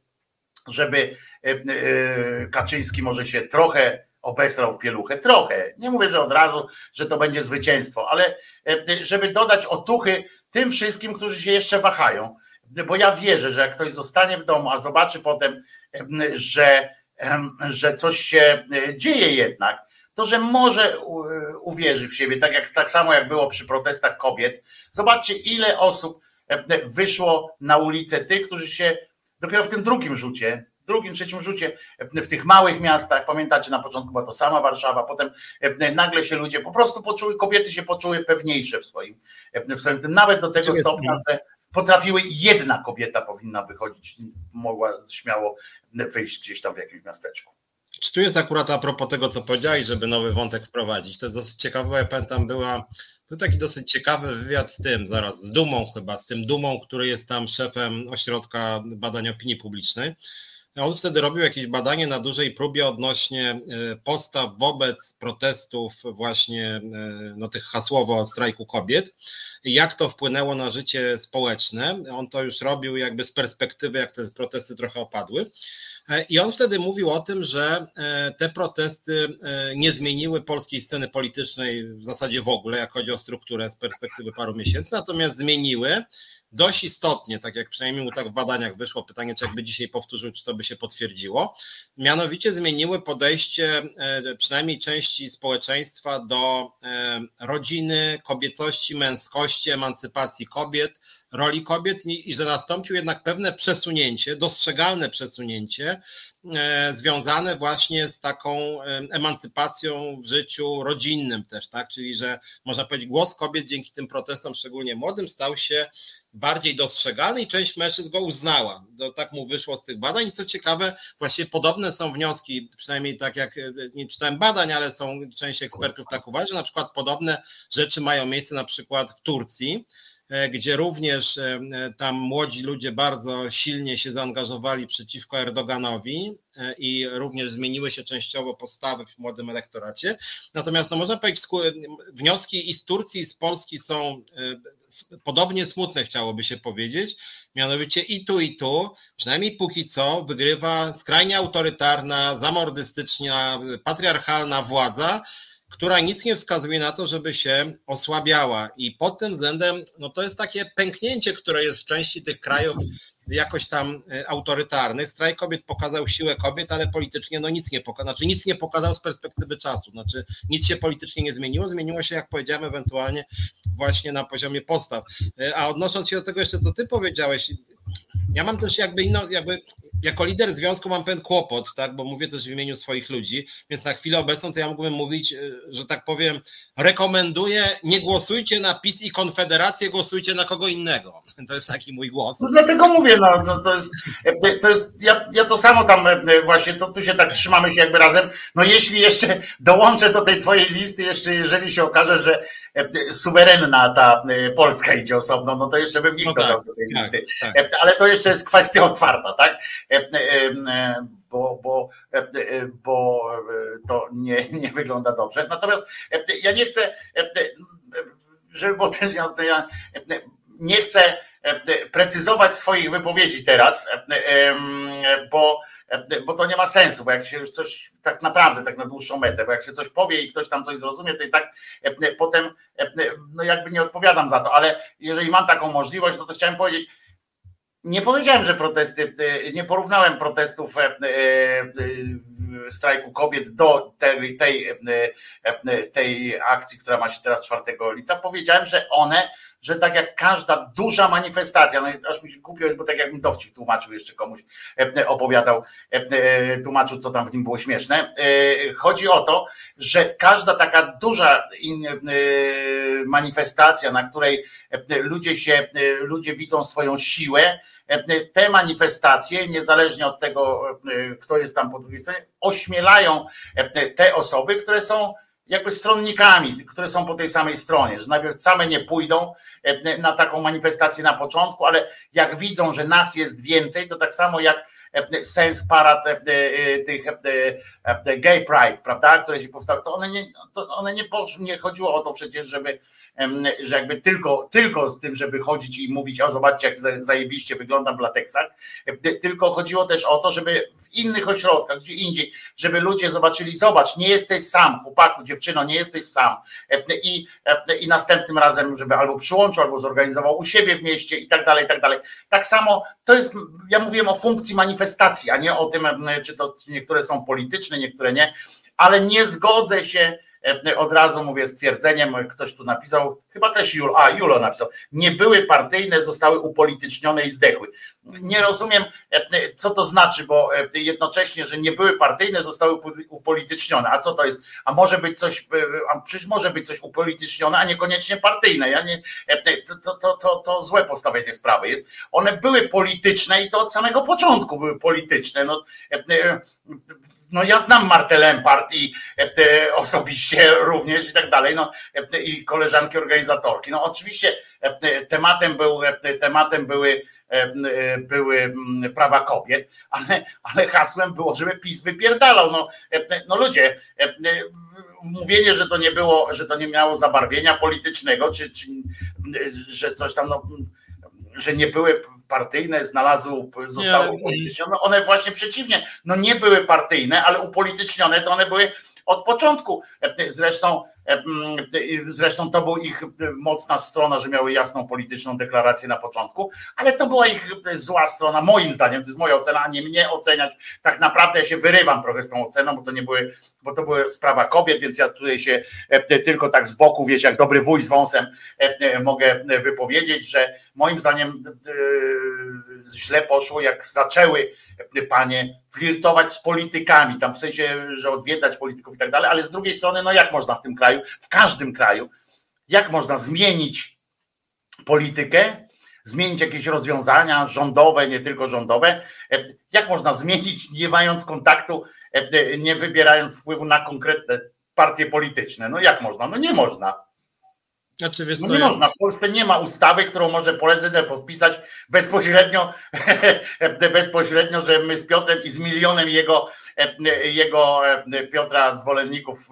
żeby Kaczyński może się trochę obesrał w pieluchę. Trochę. Nie mówię, że od razu, że to będzie zwycięstwo, ale żeby dodać otuchy tym wszystkim, którzy się jeszcze wahają. Bo ja wierzę, że jak ktoś zostanie w domu, a zobaczy potem, że, że coś się e, dzieje jednak, to że może uwierzy w siebie, tak, jak, tak samo jak było przy protestach kobiet. Zobaczcie, ile osób wyszło na ulicę, tych, którzy się dopiero w tym drugim rzucie drugim, trzecim rzucie w tych małych miastach, pamiętacie, na początku była to sama Warszawa, potem e, nagle się ludzie po prostu poczuły, kobiety się poczuły pewniejsze w swoim, w swoim tym, nawet do tego stopnia, że potrafiły, jedna kobieta powinna wychodzić, mogła śmiało wyjść gdzieś tam w jakimś miasteczku. Czy tu jest akurat a propos tego, co powiedziałeś, żeby nowy wątek wprowadzić? To jest dosyć ciekawe, ja pamiętam, była, był taki dosyć ciekawy wywiad z tym, zaraz, z Dumą chyba, z tym Dumą, który jest tam szefem Ośrodka Badań Opinii Publicznej. On wtedy robił jakieś badanie na dużej próbie odnośnie e, postaw wobec protestów właśnie e, no, tych hasłowo strajku kobiet. Jak to wpłynęło na życie społeczne. On to już robił jakby z perspektywy, jak te protesty trochę opadły. E, I on wtedy mówił o tym, że te protesty nie zmieniły polskiej sceny politycznej w zasadzie w ogóle, jak chodzi o strukturę z perspektywy paru miesięcy, natomiast zmieniły dość istotnie, tak jak przynajmniej mu tak w badaniach wyszło, pytanie, czy jakby dzisiaj powtórzył, czy to by się potwierdziło, mianowicie zmieniły podejście e, przynajmniej części społeczeństwa do e, rodziny, kobiecości, męskości, emancypacji kobiet, roli kobiet i, że nastąpił jednak pewne przesunięcie, dostrzegalne przesunięcie e, związane właśnie z taką emancypacją w życiu rodzinnym też, tak? Czyli że można powiedzieć, głos kobiet dzięki tym protestom, szczególnie młodym, stał się bardziej dostrzegalny i część mężczyzn go uznała. To tak mu wyszło z tych badań. I co ciekawe, właściwie podobne są wnioski, przynajmniej tak jak nie czytałem badań, ale są część ekspertów tak uważa, że na przykład podobne rzeczy mają miejsce na przykład w Turcji, e, gdzie również e, tam młodzi ludzie bardzo silnie się zaangażowali przeciwko Erdoganowi e, i również zmieniły się częściowo postawy w młodym elektoracie. Natomiast no, można powiedzieć, wnioski i z Turcji, i z Polski są podobnie smutne chciałoby się powiedzieć, mianowicie i tu, i tu, przynajmniej póki co, wygrywa skrajnie autorytarna, zamordystyczna, patriarchalna władza, która nic nie wskazuje na to, żeby się osłabiała. I pod tym względem, no to jest takie pęknięcie, które jest w części tych krajów jakoś tam e, autorytarnych. Strajk kobiet pokazał siłę kobiet, ale politycznie no nic nie pokazał, znaczy nic nie pokazał z perspektywy czasu, znaczy nic się politycznie nie zmieniło, zmieniło się jak powiedziałem ewentualnie właśnie na poziomie podstaw. E, a odnosząc się do tego jeszcze, co ty powiedziałeś, ja mam też jakby inną, jakby jako lider związku mam pewien kłopot, tak, bo mówię też w imieniu swoich ludzi, więc na chwilę obecną to ja mógłbym mówić, e, że tak powiem, rekomenduję, nie głosujcie na PiS i Konfederację, głosujcie na kogo innego. To jest taki mój głos. No dlatego mówię, no, no to jest, e, to jest ja, ja to samo tam e, właśnie, to tu się tak trzymamy się jakby razem, no jeśli jeszcze dołączę do tej twojej listy, jeszcze jeżeli się okaże, że suwerenna ta Polska idzie osobno, no to jeszcze bym ich no dodał tak, do tej tak, listy. Tak. Ale to jeszcze jest kwestia otwarta, tak? bo, bo, bo to nie, nie wygląda dobrze. Natomiast ja nie chcę, żeby było też jasne, ja nie chcę precyzować swoich wypowiedzi teraz, bo, bo to nie ma sensu, bo jak się już coś tak naprawdę, tak na dłuższą metę, bo jak się coś powie i ktoś tam coś zrozumie, to i tak potem no jakby nie odpowiadam za to, ale jeżeli mam taką możliwość, no to chciałem powiedzieć, nie powiedziałem, że protesty, e, nie porównałem protestów e, e, strajku kobiet do tej, tej, tej akcji, która ma się teraz 4 lipca. Powiedziałem, że one, że tak jak każda duża manifestacja, no aż mi się głupio jest, bo tak jakbym dowcip tłumaczył jeszcze komuś, opowiadał, tłumaczył, co tam w nim było śmieszne. Chodzi o to, że każda taka duża manifestacja, na której ludzie się, ludzie widzą swoją siłę, te manifestacje, niezależnie od tego, e, kto jest tam po drugiej stronie, ośmielają e, te osoby, które są jakby stronnikami, które są po tej samej stronie, że najpierw same nie pójdą na taką manifestację na początku, ale jak widzą, że nas jest więcej, to tak samo jak sens parad tych gay pride, prawda, które się powstały, to one nie, to one nie, nie chodziło o to przecież, żeby że jakby tylko, tylko z tym, żeby chodzić i mówić, o zobaczcie jak zajebiście wyglądam w lateksach, tylko chodziło też o to, żeby w innych ośrodkach, gdzie indziej, żeby ludzie zobaczyli, zobacz, nie jesteś sam, chłopaku, dziewczyno, nie jesteś sam i, i następnym razem, żeby albo przyłączył, albo zorganizował u siebie w mieście i tak dalej, i tak dalej. Tak samo to jest, ja mówiłem o funkcji manifestacji, a nie o tym, czy to niektóre są polityczne, niektóre nie, ale nie zgodzę się od razu mówię stwierdzeniem, ktoś tu napisał, chyba też Julo, a Julo napisał, nie były partyjne, zostały upolitycznione i zdechły. Nie rozumiem, e, co to znaczy, bo e, jednocześnie, że nie były partyjne, zostały upolitycznione. A co to jest? A może być coś, a przecież może być coś upolitycznione, a niekoniecznie partyjne. Ja nie, to, to, to, to złe postawienie sprawy jest. One były polityczne i to od samego początku były polityczne. No, no ja znam Martę Lempart i e, osobiście również i tak dalej, no e, i koleżanki organizatorki. No oczywiście e, tematem był, tematem były były prawa kobiet, ale, ale hasłem było, żeby PiS wypierdalał. No, no ludzie, mówienie, że to nie było, że to nie miało zabarwienia politycznego, czy, czy że coś tam, no, że nie były partyjne znalazły, zostały upolitycznione. One właśnie przeciwnie, no nie były partyjne, ale upolitycznione to one były od początku. Zresztą, zresztą to była ich mocna strona, że miały jasną polityczną deklarację na początku, ale to była ich zła strona, moim zdaniem, to jest moja ocena, a nie mnie oceniać. Tak naprawdę ja się wyrywam trochę z tą oceną, bo to nie były, bo to była sprawa kobiet, więc ja tutaj się tylko tak z boku, wiecie, jak dobry wuj z wąsem mogę wypowiedzieć, że moim zdaniem źle poszło, jak zaczęły panie flirtować z politykami, tam w sensie, że odwiedzać polityków i tak dalej, ale z drugiej strony, no jak można w tym kraju, w każdym kraju, jak można zmienić politykę, zmienić jakieś rozwiązania rządowe, nie tylko rządowe, jak można zmienić, nie mając kontaktu, nie wybierając wpływu na konkretne partie polityczne. No jak można? No nie można. Znaczy, wiesz, no nie ja... można. W Polsce nie ma ustawy, którą może prezydent podpisać bezpośrednio, bezpośrednio, że my z Piotrem i z milionem jego, jego Piotra zwolenników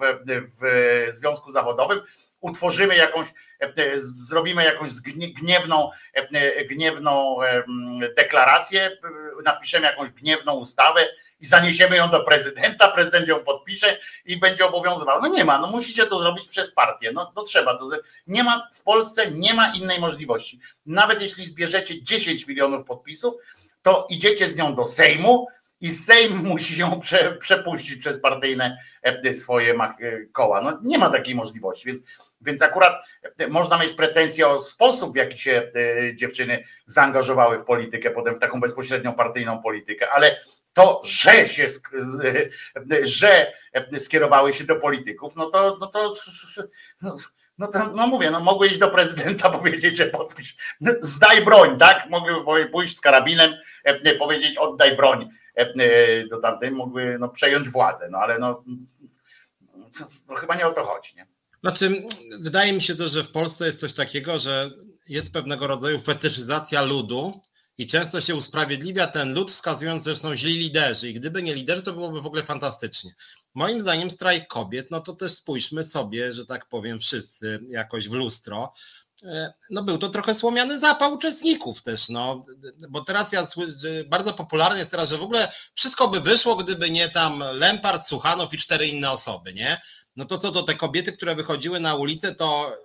w związku zawodowym utworzymy jakąś, zrobimy jakąś gniewną, gniewną deklarację, napiszemy jakąś gniewną ustawę i zaniesiemy ją do prezydenta, prezydent ją podpisze i będzie obowiązywał. No nie ma, no musicie to zrobić przez partię, no, no trzeba to zrobić. Nie ma, w Polsce nie ma innej możliwości. Nawet jeśli zbierzecie 10 milionów podpisów, to idziecie z nią do Sejmu i Sejm musi ją prze, przepuścić przez partyjne e, swoje e, koła. No nie ma takiej możliwości, więc więc akurat e, można mieć pretensje o sposób, w jaki się dziewczyny zaangażowały w politykę, potem w taką bezpośrednią partyjną politykę, ale to, że się, że skierowały się do polityków, no to, no to, no to, no mówię, no mogły iść do prezydenta, powiedzieć, że podpisz, zdaj broń, tak? Mogły pójść z karabinem, powiedzieć oddaj broń do tamtej, mogły no, przejąć władzę, no ale no, chyba nie o to chodzi, nie? Znaczy, wydaje mi się też, że w Polsce jest coś takiego, że jest pewnego rodzaju fetyszyzacja ludu, i często się usprawiedliwia ten lud, wskazując, że są źli liderzy. I gdyby nie liderzy, to byłoby w ogóle fantastycznie. Moim zdaniem strajk kobiet, no to też spójrzmy sobie, że tak powiem, wszyscy jakoś w lustro. E, no był to trochę słomiany zapał uczestników też, no, bo teraz ja słyszę, bardzo popularne jest teraz, że w ogóle wszystko by wyszło, gdyby nie tam Lempart, Suchanow i cztery inne osoby, nie? No to co to te kobiety, które wychodziły na ulicę, to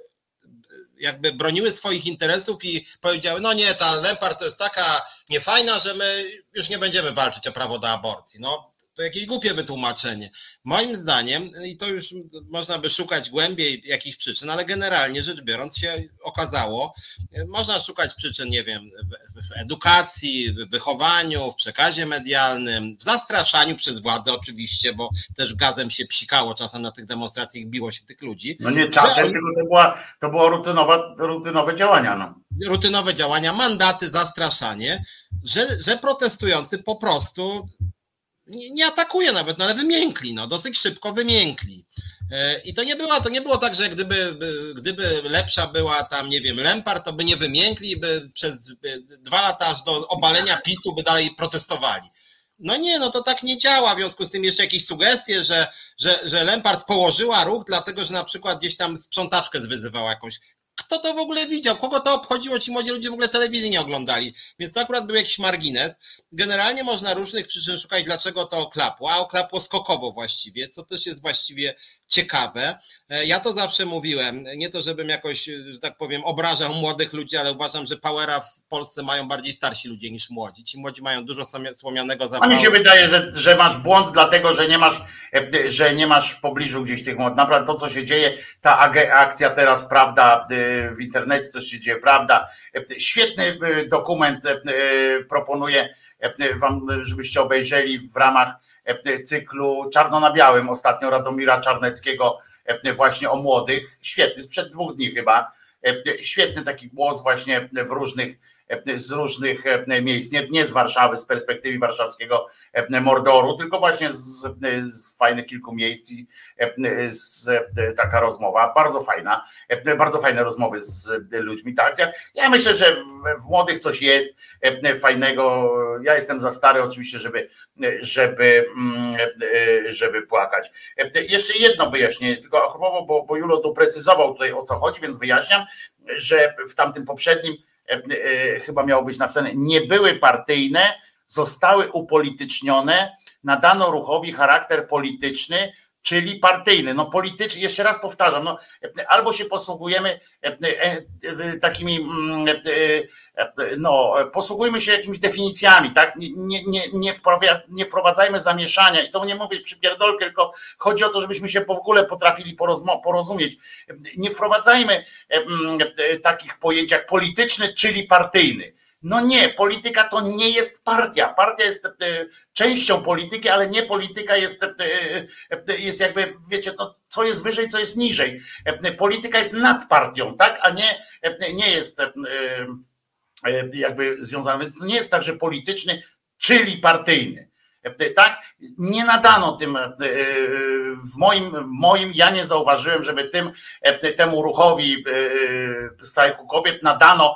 jakby broniły swoich interesów i powiedziały, no nie, ta Lempart to jest taka niefajna, że my już nie będziemy walczyć o prawo do aborcji. No to jakieś głupie wytłumaczenie. Moim zdaniem, i to już można by szukać głębiej jakichś przyczyn, ale generalnie rzecz biorąc się okazało, można szukać przyczyn, nie wiem, w, edukacji, w wychowaniu, w przekazie medialnym, w zastraszaniu przez władzę oczywiście, bo też gazem się psikało czasem na tych demonstracjach, biło się tych ludzi. No nie czasem, tylko to, była, to było rutynowe, rutynowe działania. No. Rutynowe działania, mandaty, zastraszanie, że, że protestujący po prostu nie, nie atakuje nawet, no ale wymiękli, no dosyć szybko wymiękli. E, I to nie było, to nie było tak, że gdyby, gdyby lepsza była tam, nie wiem, Lempart, to by nie wymiękli, by przez dwa lata aż do obalenia PiSu by dalej protestowali. No nie, no to tak nie działa. W związku z tym jeszcze jakieś sugestie, że, że, że Lempart położyła ruch, dlatego że na przykład gdzieś tam sprzątaczkę zwyzywała jakąś. Kto to w ogóle widział? Kogo to obchodziło? Ci młodzi ludzie w ogóle telewizji nie oglądali. Więc to akurat był jakiś margines. Generalnie można różnych przyczyn szukać, dlaczego to oklapło, a oklapło skokowo właściwie, co też jest właściwie ciekawe. E, ja to zawsze mówiłem, nie to żebym jakoś, że tak powiem, obrażał młodych ludzi, ale uważam, że powera w Polsce mają bardziej starsi ludzie niż młodzi. Ci młodzi mają dużo słomianego zapału. A mi się wydaje, że, że masz błąd, dlatego że nie masz, e, że nie masz w pobliżu gdzieś tych młodych. Naprawdę to, co się dzieje, ta akcja teraz, prawda, e, w internecie też się dzieje, prawda. Świetny dokument proponuję wam, żebyście obejrzeli w ramach E, cyklu Czarno na Białym ostatnio Radomira Czarneckiego e, właśnie o młodych. Świetny, sprzed dwóch dni chyba. E, świetny taki głos właśnie w różnych, z różnych miejsc, nie, nie z Warszawy, z perspektywy warszawskiego Mordoru, tylko właśnie z, z fajnych kilku miejsc i z, taka rozmowa, bardzo fajna, bardzo fajne rozmowy z ludźmi, ta akcja. Ja myślę, że w, w młodych coś jest fajnego. Ja jestem za stary oczywiście, żeby żeby, mm, żeby płakać. Jeszcze jedno wyjaśnienie, tylko bo, bo Julo doprecyzował tutaj o co chodzi, więc wyjaśniam, że w tamtym poprzednim e, e, chyba miało być napisane, nie były partyjne, zostały upolitycznione, nadano ruchowi charakter polityczny, czyli partyjny. No polityczny, jeszcze raz powtarzam, no, albo się posługujemy takimi mm, no, posługujmy się jakimiś definicjami, tak? Nie, nie, nie, nie wprowadzajmy zamieszania i to nie mówię przypierdolkę, tylko chodzi o to, żebyśmy się w ogóle potrafili porozumieć. Nie wprowadzajmy takich pojęć jak polityczny, czyli partyjny. No nie, polityka to nie jest partia. Partia jest e, częścią polityki, ale nie polityka jest, e, e, jest jakby, wiecie, no, co jest wyżej, co jest niżej. Polityka jest nad partią, tak? A nie, nie jest jakby związany. Więc to nie jest tak, że polityczny, czyli partyjny. Tak? Nie nadano tym w moim, moim, ja nie zauważyłem, żeby tym temu ruchowi strajku kobiet nadano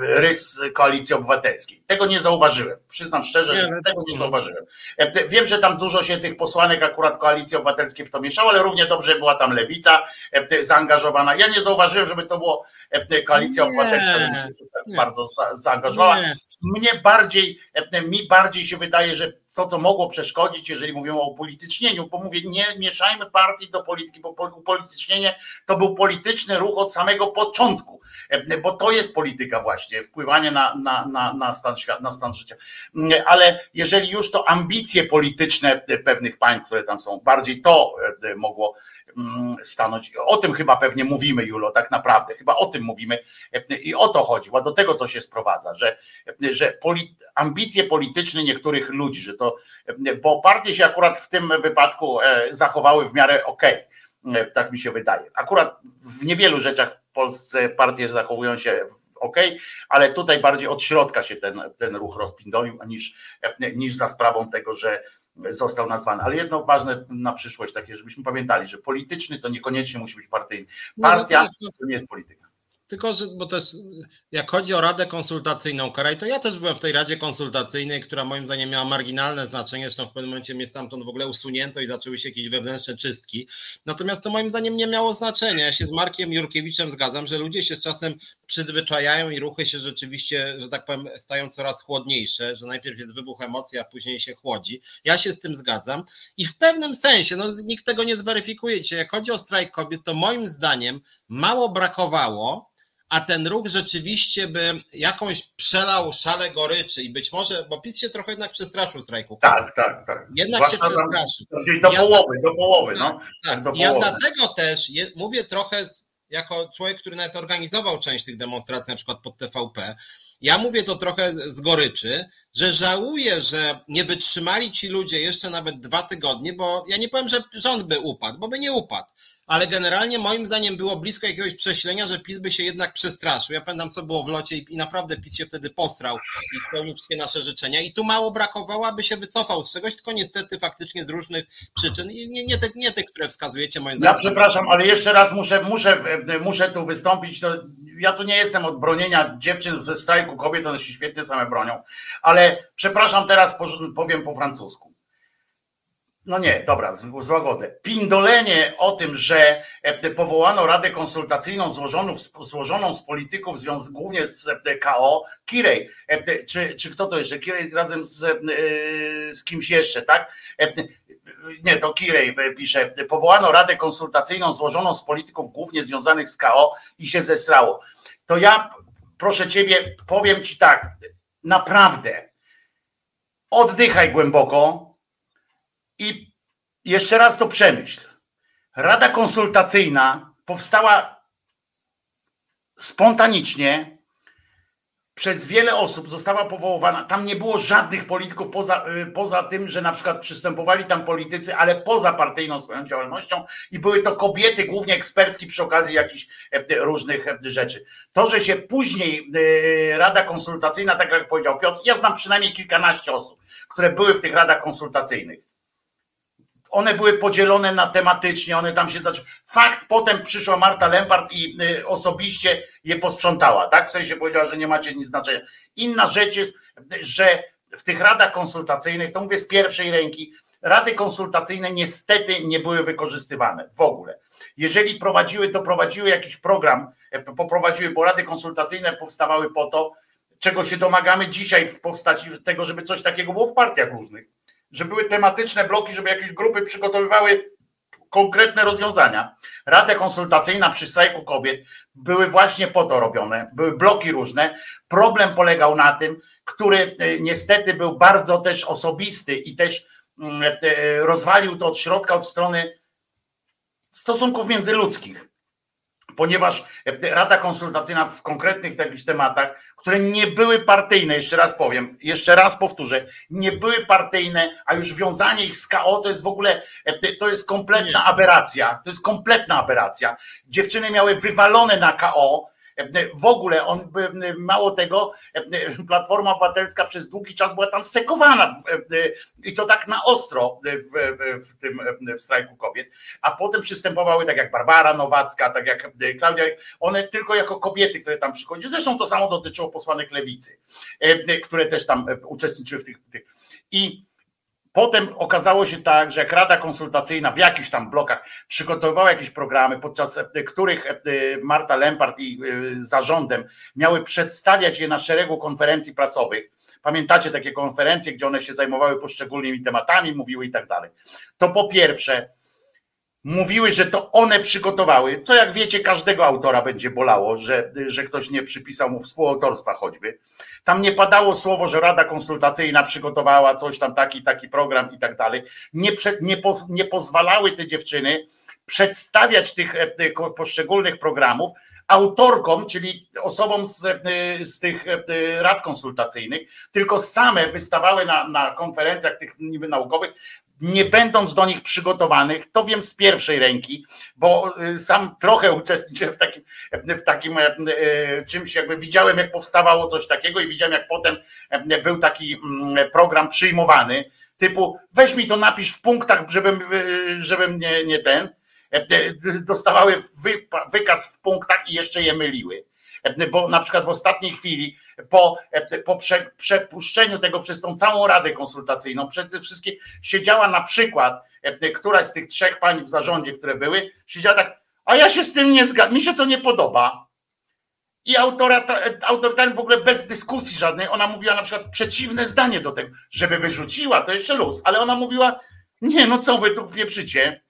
rys koalicji obywatelskiej. Tego nie zauważyłem. Przyznam szczerze, że tego nie zauważyłem. Wiem, że tam dużo się tych posłanek akurat koalicji obywatelskiej w to mieszało, ale równie dobrze była tam lewica zaangażowana. Ja nie zauważyłem, żeby to było koalicja obywatelska, żeby się bardzo zaangażowała. Mnie bardziej, mi bardziej się wydaje, że to, co mogło przeszkodzić, jeżeli mówimy o upolitycznieniu, bo mówię, nie mieszajmy partii do polityki, bo upolitycznienie to był polityczny ruch od samego początku, bo to jest polityka właśnie, wpływanie na, na, na, na, stan, świat, na stan życia. Ale jeżeli już to ambicje polityczne pewnych państw, które tam są, bardziej to mogło Mm, stanąć. O tym chyba pewnie mówimy, Julo, tak naprawdę. Chyba o tym mówimy i o to chodzi, do tego to się sprowadza, że, że ambicje polityczne niektórych ludzi, że to, bo partie się akurat w tym wypadku e, zachowały w miarę okej. Okay. Tak mi się wydaje. Akurat w niewielu rzeczach w Polsce partie zachowują się ok, ale tutaj bardziej od środka się ten, ten ruch rozpindolił, niż, niż za sprawą tego, że został nazwany. Ale jedno ważne na przyszłość, takie, żebyśmy pamiętali, że polityczny to niekoniecznie musi być partyjny. Partia no, no tak, to nie jest polityka. Tylko, że, bo też jak chodzi o radę konsultacyjną Karaj, to ja też byłem w tej radzie konsultacyjnej, która moim zdaniem miała marginalne znaczenie, zresztą w pewnym momencie mnie stamtąd w ogóle usunięto i zaczęły się jakieś wewnętrzne czystki. Natomiast to moim zdaniem nie miało znaczenia. Ja się z Markiem Jurkiewiczem zgadzam, że ludzie się z czasem przyzwyczajają i ruchy się rzeczywiście, że tak powiem, stają coraz chłodniejsze, że najpierw jest wybuch emocji, a później się chłodzi. Ja się z tym zgadzam i w pewnym sensie, no nikt tego nie zweryfikuje. Jak chodzi o strajk kobiet, to moim zdaniem mało brakowało, a ten ruch rzeczywiście by jakąś przelał szale goryczy i być może, bo PiS się trochę jednak przestraszył strajku. Tak, tak, tak. Jednak Zwłaszcza się przestraszył. Do ja połowy, do połowy, no. Tak, tak. Do ja połowy. dlatego też je, mówię trochę jako człowiek, który nawet organizował część tych demonstracji, na przykład pod TVP, ja mówię to trochę z goryczy, że żałuję, że nie wytrzymali ci ludzie jeszcze nawet dwa tygodnie, bo ja nie powiem, że rząd by upadł, bo by nie upadł, ale generalnie moim zdaniem było blisko jakiegoś prześlenia, że PiS by się jednak przestraszył. Ja pamiętam, co było w locie i naprawdę PiS się wtedy postrał i spełnił wszystkie nasze życzenia. I tu mało brakowało, aby się wycofał z czegoś, tylko niestety faktycznie z różnych przyczyn i nie, nie, te, nie tych, które wskazujecie moim zdaniem. Ja przepraszam, ale jeszcze raz muszę, muszę, muszę tu wystąpić. To ja tu nie jestem od bronienia dziewczyn ze strajku kobiet, one się świetnie same bronią, ale przepraszam, teraz powiem po francusku no nie, dobra, złagodzę. Pindolenie o tym, że e, powołano Radę Konsultacyjną złożoną, złożoną z polityków, głównie z e, KO, Kirej, e, czy, czy kto to jeszcze? Kirej razem z, z kimś jeszcze, tak? Nie, to Kirej pisze, powołano Radę Konsultacyjną złożoną z polityków głównie związanych z KO i się zesrało. To ja, proszę Ciebie, powiem Ci tak, naprawdę, oddychaj głęboko, i jeszcze raz to przemyśl. Rada konsultacyjna powstała spontanicznie przez wiele osób, została powoływana. Tam nie było żadnych polityków poza, y, poza tym, że na przykład przystępowali tam politycy, ale poza partyjną swoją działalnością i były to kobiety, głównie ekspertki przy okazji jakichś e, różnych e, rzeczy. To, że się później e, Rada Konsultacyjna, tak jak powiedział Piotr, ja znam przynajmniej kilkanaście osób, które były w tych radach konsultacyjnych one były podzielone na tematycznie, one tam się zaczęły. Fakt, potem przyszła Marta Lempart i y, osobiście je posprzątała, tak? W sensie powiedziała, że nie macie nic znaczenia. Inna rzecz jest, że w tych radach konsultacyjnych, to mówię z pierwszej ręki, rady konsultacyjne niestety nie były wykorzystywane w ogóle. Jeżeli prowadziły, to prowadziły jakiś program, e, poprowadziły, bo rady konsultacyjne powstawały po to, czego się domagamy dzisiaj w postaci tego, żeby coś takiego było w partiach różnych że były tematyczne bloki, żeby jakieś grupy przygotowywały konkretne rozwiązania. Rada konsultacyjna przy strajku kobiet były właśnie po to robione, były bloki różne. Problem polegał na tym, który e, niestety był bardzo też osobisty i też mm, e, rozwalił to od środka, od strony stosunków międzyludzkich ponieważ Rada Konsultacyjna w konkretnych takich tematach, które nie były partyjne, jeszcze raz powiem, jeszcze raz powtórzę, nie były partyjne, a już wiązanie ich z KO to jest w ogóle, to jest kompletna aberracja, to jest kompletna aberracja. Dziewczyny miały wywalone na KO, w ogóle on mało tego, Platforma Obywatelska przez długi czas była tam sekowana i to tak na ostro w, w tym w strajku kobiet, a potem przystępowały tak jak Barbara Nowacka, tak jak Klaudia, one tylko jako kobiety, które tam przychodziły. Zresztą to samo dotyczyło posłanek lewicy, które też tam uczestniczyły w tych. tych. I Potem okazało się tak, że jak Rada Konsultacyjna w jakichś tam blokach przygotowywała jakieś programy, podczas e, których e, Marta Lempart i e, zarządem miały przedstawiać je na szeregu konferencji prasowych. Pamiętacie takie konferencje, gdzie one się zajmowały poszczególnymi tematami, mówiły i tak dalej. To po pierwsze, mówiły, że to one przygotowały, co jak wiecie, każdego autora będzie bolało, że, że ktoś nie przypisał mu współautorstwa choćby. Tam nie padało słowo, że Rada Konsultacyjna przygotowała coś tam, taki, taki program i tak dalej. Nie, nie, po, nie pozwalały te dziewczyny przedstawiać tych, e, tych poszczególnych programów autorkom, czyli osobom z, e, z tych e, rad konsultacyjnych, tylko same wystawały na, na konferencjach tych niby naukowych nie będąc do nich przygotowanych, to wiem z pierwszej ręki, bo y, sam trochę uczestniczyłem w takim, w takim e, e, czymś, jakby widziałem, jak powstawało coś takiego i widziałem, jak potem e, był taki mm, program przyjmowany, typu weź mi to napisz w punktach, żebym, żebym nie, nie ten, dostawały wykaz w punktach i jeszcze je myliły bo na przykład w ostatniej chwili, po, po prze, przepuszczeniu tego przez tą całą radę konsultacyjną, przede wszystkim siedziała na przykład któraś z tych trzech pań w zarządzie, które były, siedziała tak, a ja się z tym nie zgadzam, mi się to nie podoba. I autora, autor ten w ogóle bez dyskusji żadnej, ona mówiła na przykład przeciwne zdanie do tego, żeby wyrzuciła, to jeszcze luz, ale ona mówiła, nie, no co wy tu pieprzycie,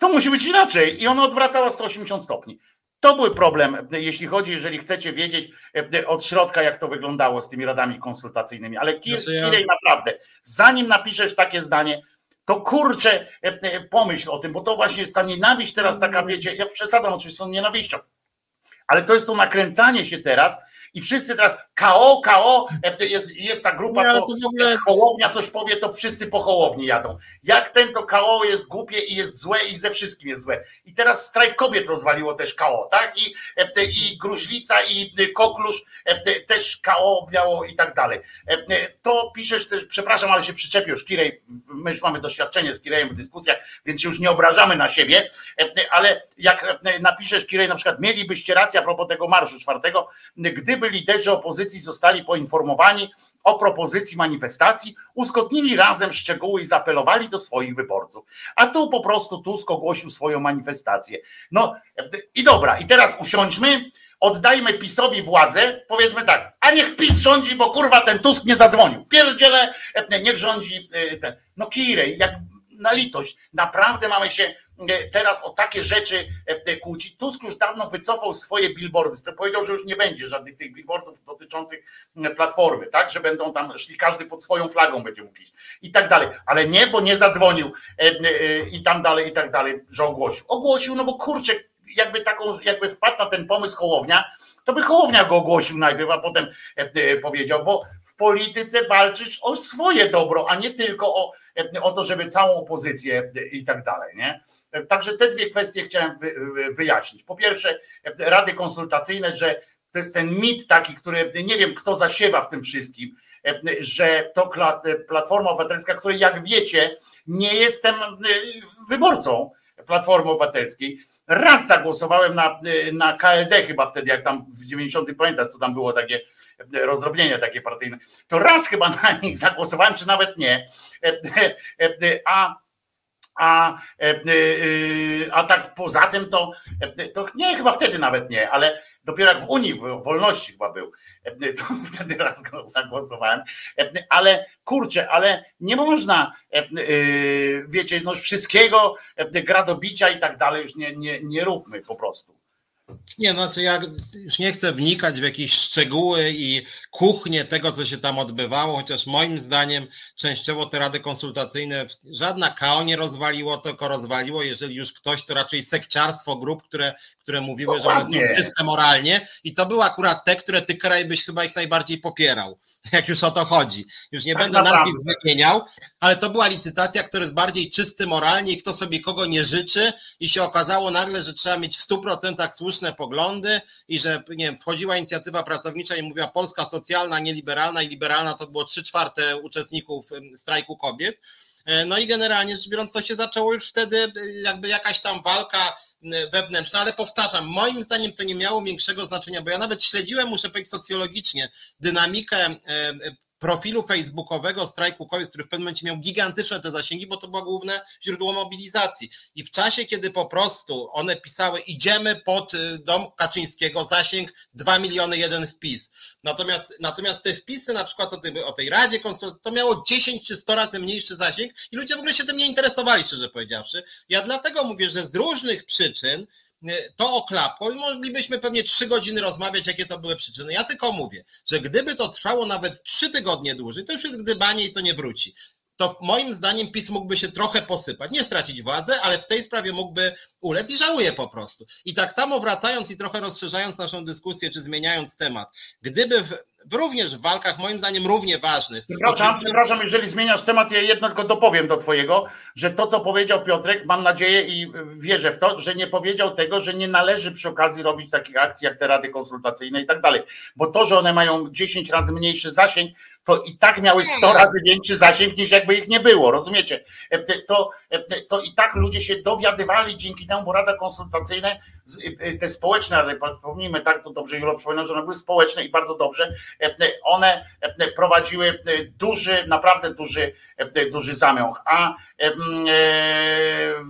to musi być inaczej. I ona odwracała 180 stopni. To był problem, jeśli chodzi, jeżeli chcecie wiedzieć e, od środka, jak to wyglądało z tymi radami konsultacyjnymi. Ale Kir, znaczy ja... Kirej, naprawdę, zanim napiszesz takie zdanie, to kurczę, e, e, pomyśl o tym, bo to właśnie jest ta nienawiść teraz taka, wiecie, ja przesadzam oczywiście z nienawiścią, ale to jest to nakręcanie się teraz I wszyscy teraz KO, KO, jest, jest ta grupa, co ogóle- Hołownia coś powie, to wszyscy po Hołowni jadą. Jak ten to KO jest głupie i jest złe i ze wszystkim jest złe. I teraz strajk kobiet rozwaliło też KO, tak? I, i Gruźlica i Koklusz też KO miało i tak dalej. To piszesz też, przepraszam, ale się przyczepił Kirej, my już mamy doświadczenie z Kirejem w dyskusjach, więc się już nie obrażamy na siebie, ale jak napiszesz Kirej, na przykład mielibyście rację a propos tego marszu czwartego, gdyby liderzy opozycji zostali poinformowani o propozycji manifestacji, uzgodnili razem szczegóły i zaapelowali do swoich wyborców. A tu po prostu Tusk ogłosił swoją manifestację. No i dobra, i teraz usiądźmy, oddajmy PiSowi władzę, powiedzmy tak, a niech PiS rządzi, bo kurwa ten Tusk nie zadzwonił. Pierdziele, niech rządzi ten. No Kirej, jak na litość, naprawdę mamy się teraz o takie rzeczy kłócić. Tusk już dawno wycofał swoje billboardy. Powiedział, że już nie będzie żadnych tych billboardów dotyczących platformy, tak? Że będą tam szli, każdy pod swoją flagą będzie mógł iść i tak dalej. Ale nie, bo nie zadzwonił i tam dalej, i tak dalej, że ogłosił. Ogłosił, no bo kurczę, jakby taką, jakby wpadł na ten pomysł Hołownia, to by Hołownia go ogłosił najpierw, a potem powiedział, bo w polityce walczysz o swoje dobro, a nie tylko o, o to, żeby całą opozycję i tak dalej, nie? Także te dwie kwestie chciałem wyjaśnić. Po pierwsze, rady konsultacyjne, że ten mit taki, który nie wiem, kto zasiewa w tym wszystkim, że to Platforma Obywatelska, której jak wiecie, nie jestem wyborcą Platformy Obywatelskiej. Raz zagłosowałem na, na KLD chyba wtedy, jak tam w 90. pamiętasz, co tam było takie rozdrobnienie takie partyjne. To raz chyba na nich zagłosowałem, czy nawet nie. A a, a tak poza tym to, to nie, chyba wtedy nawet nie, ale dopiero jak w Unii w Wolności chyba był, to wtedy raz zagłosowałem, ale kurczę, ale nie można, wiecie, no wszystkiego gra do bicia i tak dalej, już nie, nie, nie róbmy po prostu. Nie, no znaczy ja już nie chcę wnikać w jakieś szczegóły i kuchnię tego, co się tam odbywało, chociaż moim zdaniem częściowo te rady konsultacyjne, żadna KO nie rozwaliło, tylko rozwaliło, jeżeli już ktoś, to raczej sekciarstwo grup, które, które mówiły, że one są czyste moralnie i to były akurat te, które ty kraj byś chyba ich najbardziej popierał, jak już o to chodzi. Już nie tak będę nazwisk wymieniał, ale to była licytacja, która jest bardziej czysty moralnie i kto sobie kogo nie życzy i się okazało nagle, że trzeba mieć w 100% słuszne poglądy i że nie wiem, wchodziła inicjatywa pracownicza i mówiła Polska socjalna, nieliberalna i liberalna to było 3 czwarte uczestników strajku kobiet. No i generalnie rzecz biorąc, to się zaczęło już wtedy jakby jakaś tam walka wewnętrzna, ale powtarzam, moim zdaniem to nie miało większego znaczenia, bo ja nawet śledziłem, muszę powiedzieć socjologicznie, dynamikę profilu facebookowego strajku kobiet, który w pewnym momencie miał gigantyczne te zasięgi, bo to było główne źródło mobilizacji. I w czasie, kiedy po prostu one pisały, idziemy pod y, dom Kaczyńskiego, zasięg 2 miliony jeden wpis. Natomiast, natomiast te wpisy na przykład o tej, o tej Radzie Konstytucyjnej, to miało 10 czy 100 razy mniejszy zasięg i ludzie w ogóle się tym nie interesowali, szczerze powiedziawszy. Ja dlatego mówię, że z różnych przyczyn to oklapło i moglibyśmy pewnie trzy godziny rozmawiać, jakie to były przyczyny. Ja tylko mówię, że gdyby to trwało nawet trzy tygodnie dłużej, to już jest gdybanie i to nie wróci. To moim zdaniem PiS mógłby się trochę posypać, nie stracić władzy, ale w tej sprawie mógłby ulec i żałuje po prostu. I tak samo wracając i trochę rozszerzając naszą dyskusję, czy zmieniając temat, gdyby w, w również w walkach, moim zdaniem równie ważnych. Przepraszam, przepraszam, jeżeli zmieniasz temat, ja jedno tylko dopowiem do twojego, że to, co powiedział Piotrek, mam nadzieję i wierzę w to, że nie powiedział tego, że nie należy przy okazji robić takich akcji jak te rady konsultacyjne i tak dalej. Bo to, że one mają 10 razy mniejszy zasięg, to i tak miały 100 razy większy zasięg niż jakby ich nie było, rozumiecie? To, to i tak ludzie się dowiadywali dzięki temu, bo rada konsultacyjne, te społeczne rady, przypomnijmy tak, to dobrze Julo przypomina, że one były społeczne i bardzo dobrze, one prowadziły duży, naprawdę duży, duży zamiąg. A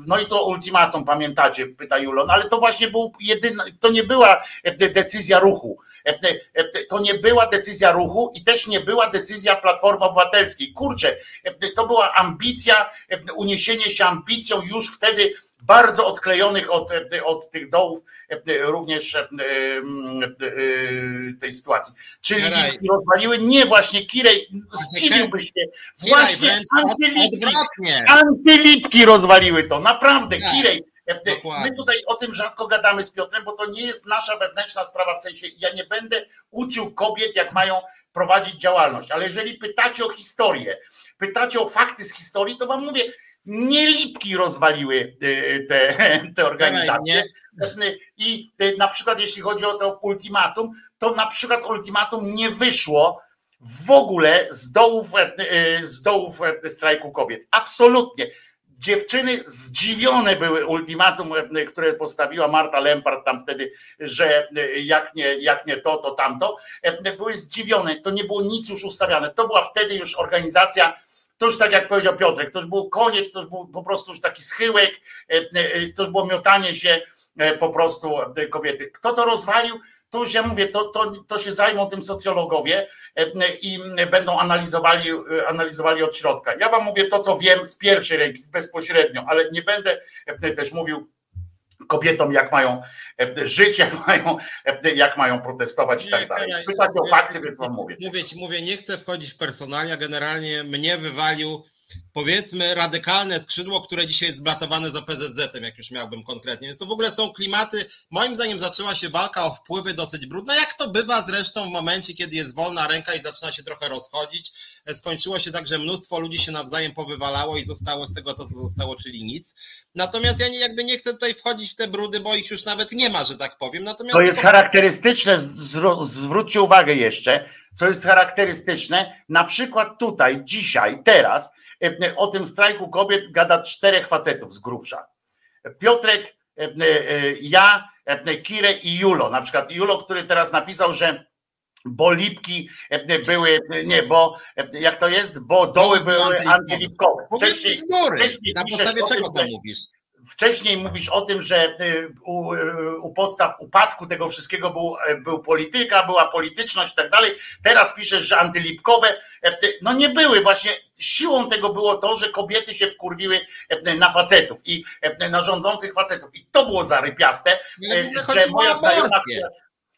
no i to ultimatum, pamiętacie, pyta Julo, no ale to właśnie był jedyny, to nie była decyzja ruchu to nie była decyzja ruchu i też nie była decyzja Platformy Obywatelskiej. Kurczę, to była ambicja, uniesienie się ambicją już wtedy bardzo odklejonych od, od tych dołów również tej sytuacji. Czyli Lipki rozwaliły, nie właśnie Kirej, zdziwiłbyś się, właśnie antylipki, antylipki rozwaliły to, naprawdę, Kirej, Dokładnie. My tutaj o tym rzadko gadamy z Piotrem, bo to nie jest nasza wewnętrzna sprawa, w sensie ja nie będę uczył kobiet, jak mają prowadzić działalność, ale jeżeli pytacie o historię, pytacie o fakty z historii, to wam mówię, nie lipki rozwaliły y, te, te organizacje. I y, na przykład jeśli chodzi o to ultimatum, to na przykład ultimatum nie wyszło w ogóle z dołów, y, z dołów strajku kobiet. Absolutnie. Dziewczyny zdziwione były ultimatum, które postawiła Marta Lempart tam wtedy, że jak nie, jak nie to, to tamto. Były zdziwione. To nie było nic już ustawiane. To była wtedy już organizacja to już tak jak powiedział Piotrek, to już był koniec, to już był po prostu już taki schyłek, e, e, to już było miotanie się e, po prostu kobiety. Kto to rozwalił? To już ja mówię, to, to, to się zajmą tym socjologowie i będą analizowali, analizowali od środka. Ja wam mówię to, co wiem z pierwszej ręki, bezpośrednio, ale nie będę też mówił kobietom, jak mają e, żyć, jak mają, e, jak mają protestować i tak dalej. Pytać o fakty, więc wam mówię. Mówię, mówię, nie chcę wchodzić w personalia, generalnie mnie wywalił powiedzmy radykalne skrzydło, które dzisiaj jest blatowane za PZZ-em, jak już miałbym konkretnie. Więc to w ogóle są klimaty, moim zdaniem zaczęła się walka o wpływy dosyć brudna, jak to bywa zresztą w momencie, kiedy jest wolna ręka i zaczyna się trochę rozchodzić. Skończyło się tak, że mnóstwo ludzi się nawzajem powywalało i zostało z tego to, co zostało, czyli nic. Natomiast ja nie, jakby nie chcę tutaj wchodzić w te brudy, bo ich już nawet nie ma, że tak powiem. Natomiast to jest charakterystyczne, zwróćcie uwagę jeszcze, co jest charakterystyczne, na przykład tutaj, dzisiaj, teraz, E, o tym strajku kobiet gada czterech facetów z grubsza. Piotrek, e, e, ja, Kire i Julo. Na przykład Julo, który teraz napisał, że bo lipki były, nie, bo jak to jest, bo doły były antylipkowe. Wcześniej, wcześniej na podstawie czego to mówisz? Wcześniej mówisz o tym, że y, u, y, u, podstaw upadku tego wszystkiego był, e, był polityka, była polityczność i tak dalej. Teraz piszesz, że antylipkowe. E, no nie były. Właśnie siłą tego było to, że kobiety się wkurwiły e, na facetów i na rządzących facetów. I to było zarypiaste, że moja znajoma,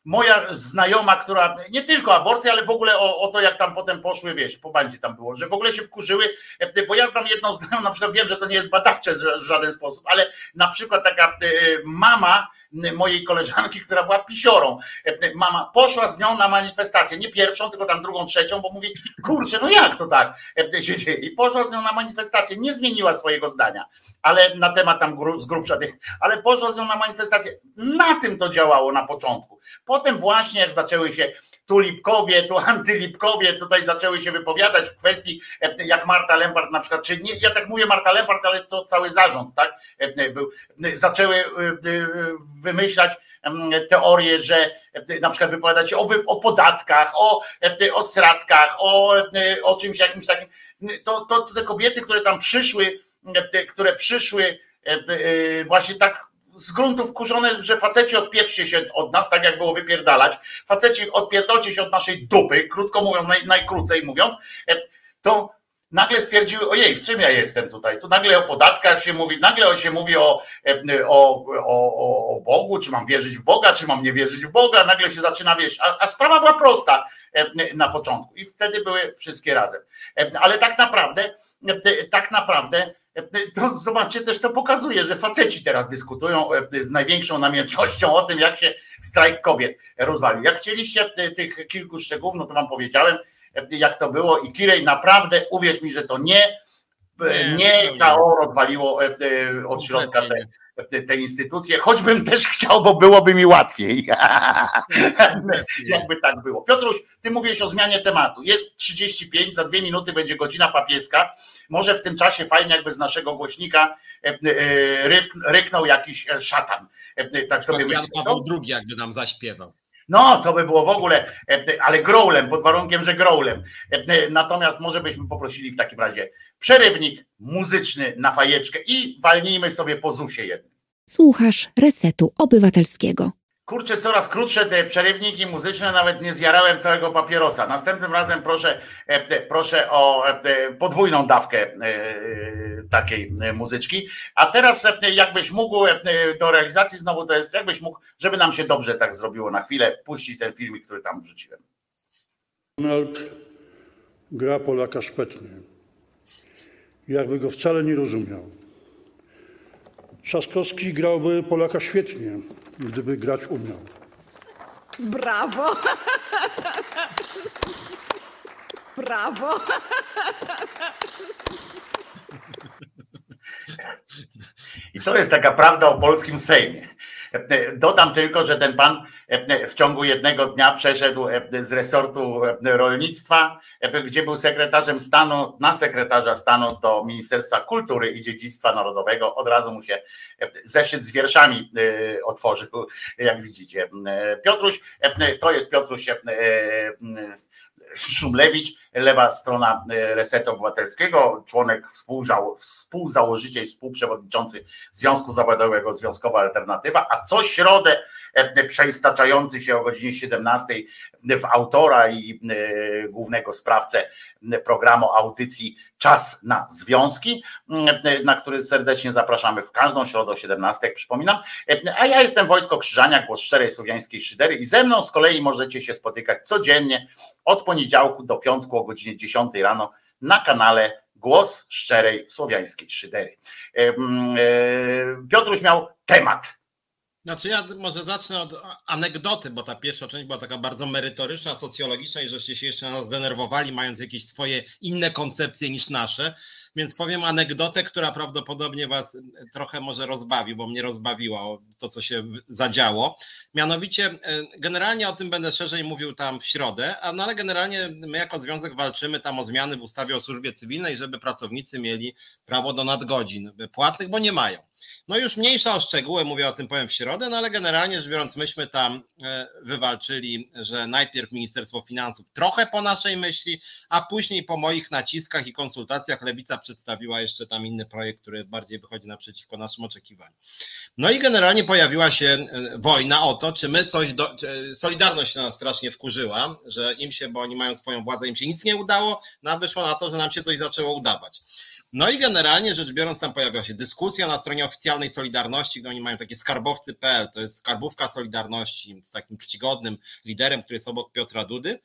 moja znajoma, która nie tylko aborcja, ale w ogóle o, o, to, jak tam potem poszły, wiesz, po bandzie tam było, że w ogóle się wkurzyły, e, bo ja znam jedną znajomą, na przykład wiem, że to nie jest badawcze w żaden sposób, ale na przykład taka e, mama mojej koleżanki, która była pisiorą. E, mama poszła z nią na manifestację, nie pierwszą, tylko tam drugą, trzecią, bo mówi, kurczę, no jak to tak się dzieje? I poszła z nią na manifestację, nie zmieniła swojego zdania, ale na temat tam z grubsza ale poszła z nią na manifestację. Na tym to działało na początku. Potem właśnie jak zaczęły się tu Lipkowie, tu antylipkowie tutaj zaczęły się wypowiadać w kwestii, e, jak Marta Lempart na przykład, czy nie, ja tak mówię Marta Lempart, ale to cały zarząd, tak, e, był, zaczęły e, wymyślać teorie, że na przykład wypowiadać się o, o podatkach, o, o o, o czymś jakimś takim. To, to te kobiety, które tam przyszły, które przyszły właśnie tak z gruntu wkurzone, że faceci odpieprzcie się od nas, tak jak było wypierdalać. Faceci odpierdolcie się od naszej dupy, krótko mówiąc, naj, najkrócej mówiąc, e, to nagle stwierdziły, ojej, w czym ja jestem tutaj? Tu nagle o podatkach się mówi, nagle się mówi o, e, o, o, o Bogu, czy mam wierzyć w Boga, czy mam nie wierzyć w Boga, nagle się zaczyna wieść, a, a sprawa była prosta e, na początku i wtedy były wszystkie razem. Ale tak naprawdę, tak naprawdę to zobaczcie, też to pokazuje, że faceci teraz dyskutują z największą namiętnością o tym, jak się strajk kobiet rozwalił. Jak chcieliście tych kilku szczegółów, no to wam powiedziałem, jak to było i Kirej, naprawdę uwierz mi, że to nie, nie, nie KO rozwaliło od środka te, te, te, instytucje, choćbym też chciał, bo byłoby mi łatwiej. Jakby tak było. Piotruś, ty mówisz o zmianie tematu. Jest 35, za dwie minuty będzie godzina papieska. Może w tym czasie fajnie, jakby z naszego głośnika e, e, ryknął jakiś e, szatan. Tak sobie myślę. Jan Paweł II jakby nam zaśpiewał. No, to by było w ogóle, ale growlem, pod warunkiem, że growlem. Natomiast może byśmy poprosili w takim razie przerywnik muzyczny na fajeczkę i walnijmy sobie po ZUSie jednym. Słuchasz Resetu Obywatelskiego. Kurczę, coraz krótsze te przerywniki muzyczne, nawet nie zjarałem całego papierosa. Następnym razem proszę, e, proszę o e, podwójną dawkę e, takiej muzyczki. A teraz jakbyś mógł do realizacji znowu to jest, jakbyś mógł, żeby nam się dobrze tak zrobiło na chwilę, puścić ten filmik, który tam wrzuciłem. Donald gra Polaka szpetnie. Jakby go wcale nie rozumiał. Trzaskowski grałby Polaka świetnie, gdyby grać umiał. Brawo! Brawo! I to jest taka prawda o polskim Sejmie. Dodam tylko, że ten pan w ciągu jednego dnia przeszedł z resortu rolnictwa, gdzie był sekretarzem stanu, na sekretarza stanu do Ministerstwa Kultury i Dziedzictwa Narodowego. Od razu mu się zeszyt z wierszami otworzył, jak widzicie. Piotruś, to jest Piotruś Szumlewicz, lewa strona e, Resetu Obywatelskiego, członek współzałożyciel, współprzewodniczący Związku Zawodowego Związkowa Alternatywa, a co środę e, przeistaczający się o godzinie 17 w autora i e, głównego sprawcę programu audycji Czas na Związki, na który serdecznie zapraszamy w każdą środę o 17, przypominam. A ja jestem Wojtko Krzyżania, głos szczerej słowiańskiej szydery i ze mną z kolei możecie się spotykać codziennie od poniedziałku do piątku o godzinie 10 rano na kanale Głos Szczerej Słowiańskiej Szydery. Piotruś miał temat znaczy ja może zacznę od anegdoty, bo ta pierwsza część była taka bardzo merytoryczna, socjologiczna i żeście się jeszcze nas zdenerwowali, mając jakieś swoje inne koncepcje niż nasze. Więc powiem anegdotę, która prawdopodobnie was trochę może rozbawi, bo mnie rozbawiło to, co się zadziało. Mianowicie, e, generalnie o tym będę szerzej mówił tam w środę, no ale generalnie my jako związek walczymy tam o zmiany w ustawie o służbie cywilnej, żeby pracownicy mieli prawo do nadgodzin płatnych, bo nie mają. No już mniejsza o szczegóły, mówię o tym powiem w środę, no ale generalnie rzecz biorąc, myśmy tam e, wywalczyli, że najpierw Ministerstwo Finansów trochę po naszej myśli, a później po moich naciskach i konsultacjach Lewica przedstawiła jeszcze tam inny projekt, który bardziej wychodzi naprzeciwko naszym oczekiwaniom. No i generalnie pojawiła się e, wojna o to, czy my coś, do, e, Solidarność nas strasznie wkurzyła, że im się, bo oni mają swoją władzę, im się nic nie udało, no a wyszło na to, że nam się coś zaczęło udawać. No i generalnie rzecz biorąc, tam pojawiła się dyskusja na stronie oficjalnej Solidarności, gdzie oni mają takie skarbowcy.pl, to jest skarbówka Solidarności z takim czcigodnym liderem, który jest obok Piotra Dudy.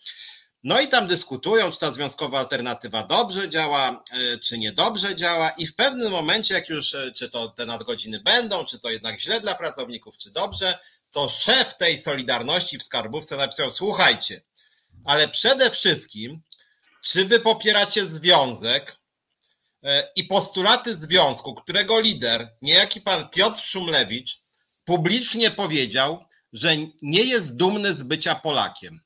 No i tam dyskutują, czy ta związkowa alternatywa dobrze działa, e, czy niedobrze działa, i w pewnym momencie, jak już e, czy to te nadgodziny będą, czy to jednak źle dla pracowników, czy dobrze, to szef tej Solidarności w skarbówce napisał: Słuchajcie, ale przede wszystkim, czy wy popieracie związek, i postulaty związku, którego lider, niejaki pan Piotr Szumlewicz, publicznie powiedział, że nie jest dumny z bycia Polakiem.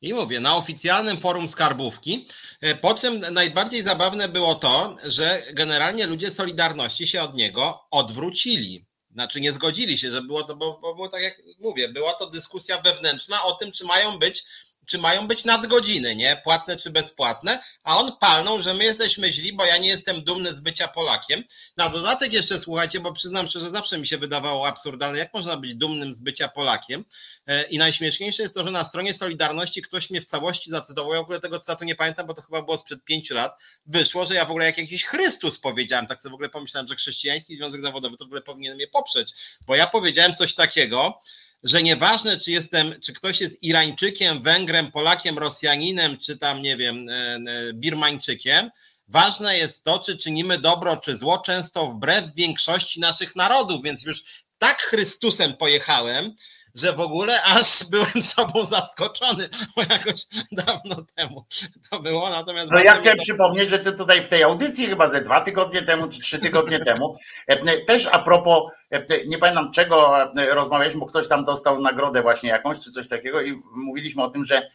I mówię, na oficjalnym forum skarbówki, e, po czym najbardziej zabawne było to, że generalnie ludzie Solidarności się od niego odwrócili. Znaczy nie zgodzili się, że było to, bo, bo tak jak mówię, była to dyskusja wewnętrzna o tym, czy mają być czy mają być nadgodziny, nie? Płatne czy bezpłatne, a on palnął, że my jesteśmy źli, bo ja nie jestem dumny z bycia Polakiem. Na dodatek jeszcze słuchajcie, bo przyznam szczerze, zawsze mi się wydawało absurdalne, jak można być dumnym z bycia Polakiem. E, I najśmieszniejsze jest to, że na stronie Solidarności ktoś mnie w całości zacytował, ja w ogóle tego cytatu nie pamiętam, bo to chyba było sprzed pięciu lat. Wyszło, że ja w ogóle jak jakiś Chrystus powiedziałem, tak sobie w ogóle pomyślałem, że chrześcijański związek zawodowy to w ogóle powinien mnie poprzeć, bo ja powiedziałem coś takiego, że nieważne, czy jestem, czy ktoś jest Irańczykiem, Węgrem, Polakiem, Rosjaninem, czy tam, nie wiem, e, e, Birmańczykiem, ważne jest to, czy czynimy dobro, czy zło, często wbrew większości naszych narodów, więc już tak Chrystusem pojechałem, że w ogóle aż byłem sobą zaskoczony, bo jakoś dawno temu to było. Natomiast no ja chciałem to... przypomnieć, że ty tutaj w tej audycji chyba ze dwa tygodnie temu, czy trzy tygodnie temu, e, też a propos, e, nie pamiętam czego e, rozmawialiśmy, bo ktoś tam dostał nagrodę właśnie jakąś, czy coś takiego i mówiliśmy o tym, że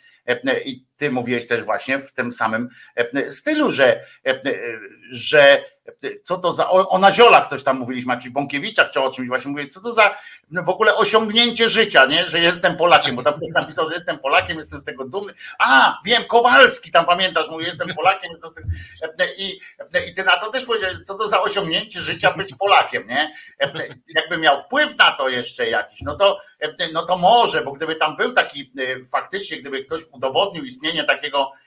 i ty mówiłeś też właśnie w tym samym stylu, że, że co to za, o, o naziolach coś tam mówiliśmy, jakichś Bąkiewiczach czy o czymś właśnie mówię, co to za w ogóle osiągnięcie życia, nie? że jestem Polakiem, bo tam ktoś napisał, że jestem Polakiem, jestem z tego dumny. A, wiem, Kowalski tam pamiętasz, mówi, jestem Polakiem, jestem z tego. I, I ty na to też powiedziałeś, co to za osiągnięcie życia być Polakiem, nie? Jakby miał wpływ na to jeszcze jakiś, no to, no to może, bo gdyby tam był taki e, faktycznie, gdyby ktoś udowodnił istnienie takiego E,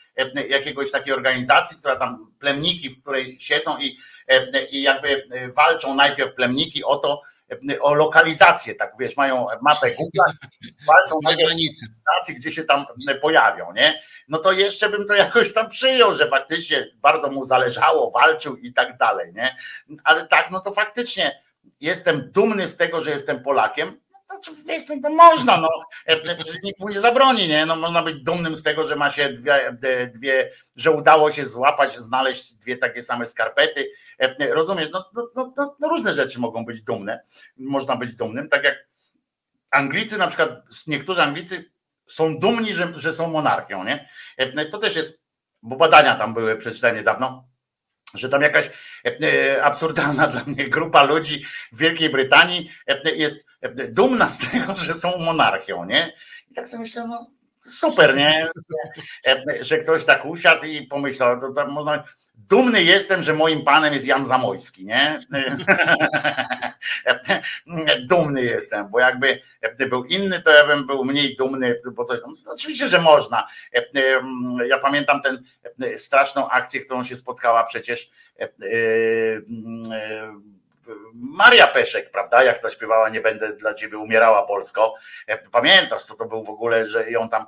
jakiegoś takiej organizacji, która tam plemniki, w której siedzą i, e, i jakby walczą najpierw plemniki o to, o lokalizację, tak wiesz, mają mapę Google, walczą Na granicy. gdzie się tam pojawią, nie? No to jeszcze bym to jakoś tam przyjął, że faktycznie bardzo mu zależało, walczył i tak dalej, nie? Ale tak, no to faktycznie jestem dumny z tego, że jestem Polakiem. To, wiesz, no to można, no, nikt mu nie zabroni, nie? No, można być dumnym z tego, że ma się dwie, dwie, że udało się złapać, znaleźć dwie takie same skarpety. Rozumiesz, no, no, no, no różne rzeczy mogą być dumne, można być dumnym, tak jak Anglicy, na przykład niektórzy Anglicy są dumni, że, że są monarchią, nie? To też jest, bo badania tam były, przeczytałem niedawno, że tam jakaś absurdalna dla mnie grupa ludzi w Wielkiej Brytanii jest dumna z tego, że są monarchią, nie? I tak sobie myślę, no super, nie? Że ktoś tak usiadł i pomyślał, to, to można Dumny jestem, że moim panem jest Jan Zamojski, nie? Dumny jestem, bo jakby, jakby był inny, to ja bym był mniej dumny, bo coś tam. Oczywiście, że można. Ja pamiętam tę straszną akcję, którą się spotkała przecież Maria Peszek, prawda, jak to śpiewała Nie będę dla ciebie umierała Polsko. Pamiętasz, co to był w ogóle, że ją tam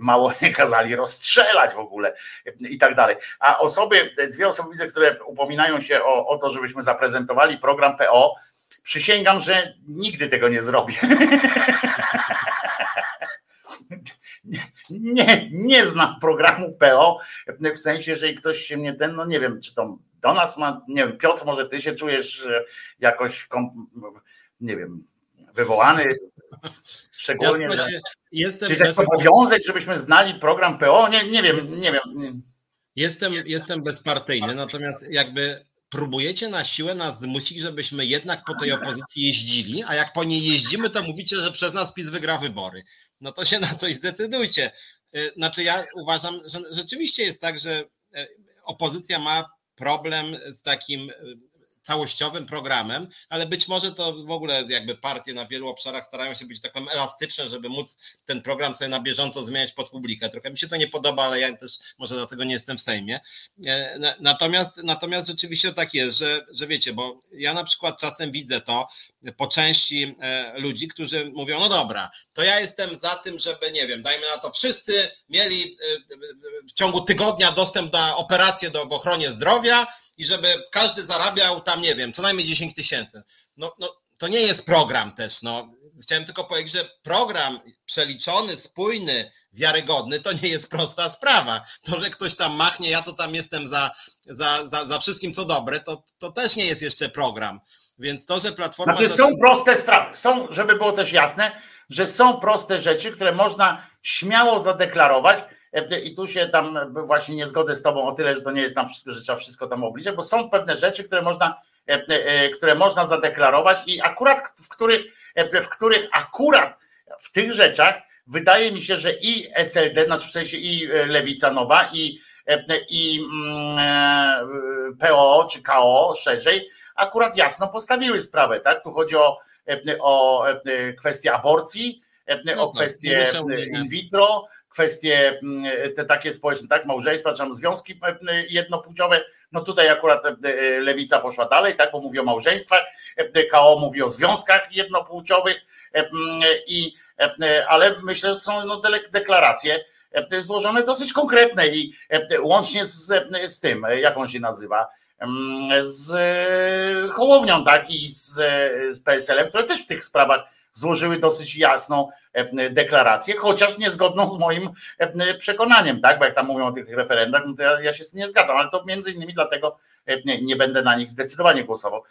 mało nie kazali rozstrzelać w ogóle i tak dalej. A osoby, dwie osoby widzę, które upominają się o, o to, żebyśmy zaprezentowali program PO, przysięgam, że nigdy tego nie zrobię. Nie, nie znam programu PO, w sensie, jeżeli ktoś się mnie ten, no nie wiem, czy to do nas ma, nie wiem, Piotr, może ty się czujesz jakoś, nie wiem, wywołany szczególnie. Ja, że, jestem czy jest jakiś obowiązek, żebyśmy znali program PO? Nie, nie wiem, nie wiem. Jestem, jestem bezpartyjny, natomiast jakby próbujecie na siłę nas zmusić, żebyśmy jednak po tej opozycji jeździli, a jak po niej jeździmy, to mówicie, że przez nas PiS wygra wybory. No to się na coś zdecydujcie. Znaczy ja uważam, że rzeczywiście jest tak, że opozycja ma problem z takim całościowym programem, ale być może to w ogóle jakby partie na wielu obszarach starają się być taką elastyczne, żeby móc ten program sobie na bieżąco zmieniać pod publikę. Trochę mi się to nie podoba, ale ja też może dlatego nie jestem w Sejmie. Natomiast, natomiast rzeczywiście tak jest, że, że wiecie, bo ja na przykład czasem widzę to po części ludzi, którzy mówią, no dobra, to ja jestem za tym, żeby, nie wiem, dajmy na to, wszyscy mieli w ciągu tygodnia dostęp na operację do, w ochronie zdrowia, i żeby każdy zarabiał tam, nie wiem, co najmniej 10 tysięcy. No, no, to nie jest program też. No. Chciałem tylko powiedzieć, że program przeliczony, spójny, wiarygodny, to nie jest prosta sprawa. To, że ktoś tam machnie, ja to tam jestem za, za, za, za wszystkim, co dobre, to, to też nie jest jeszcze program. Więc to, że Platforma... Znaczy są proste sprawy, są, żeby było też jasne, że są proste rzeczy, które można śmiało zadeklarować, i tu się tam właśnie nie zgodzę z tobą o tyle, że to nie jest tam wszystko, że trzeba wszystko tam obliczyć, bo są pewne rzeczy, które można, które można zadeklarować i akurat w których, w których akurat w tych rzeczach wydaje mi się, że i SLD, znaczy w sensie i Lewica Nowa, i, i PO czy KO szerzej, akurat jasno postawiły sprawę, tak? Tu chodzi o, o kwestię aborcji, o kwestię in vitro, kwestie te takie społeczne, tak, małżeństwa, czy tam związki jednopłciowe, no tutaj akurat lewica poszła dalej, tak, bo mówi o małżeństwach, KO mówi o związkach jednopłciowych, i, ale myślę, że są no, deklaracje złożone dosyć konkretne i łącznie z, z tym, jak on się nazywa, z Hołownią, tak, i z, z PSL-em, które też w tych sprawach złożyły dosyć jasną deklarację, chociaż niezgodną z moim przekonaniem, tak? Bo jak tam mówią o tych referendach, no to ja, ja się z tym nie zgadzam, ale to między innymi dlatego nie, nie będę na nich zdecydowanie głosował.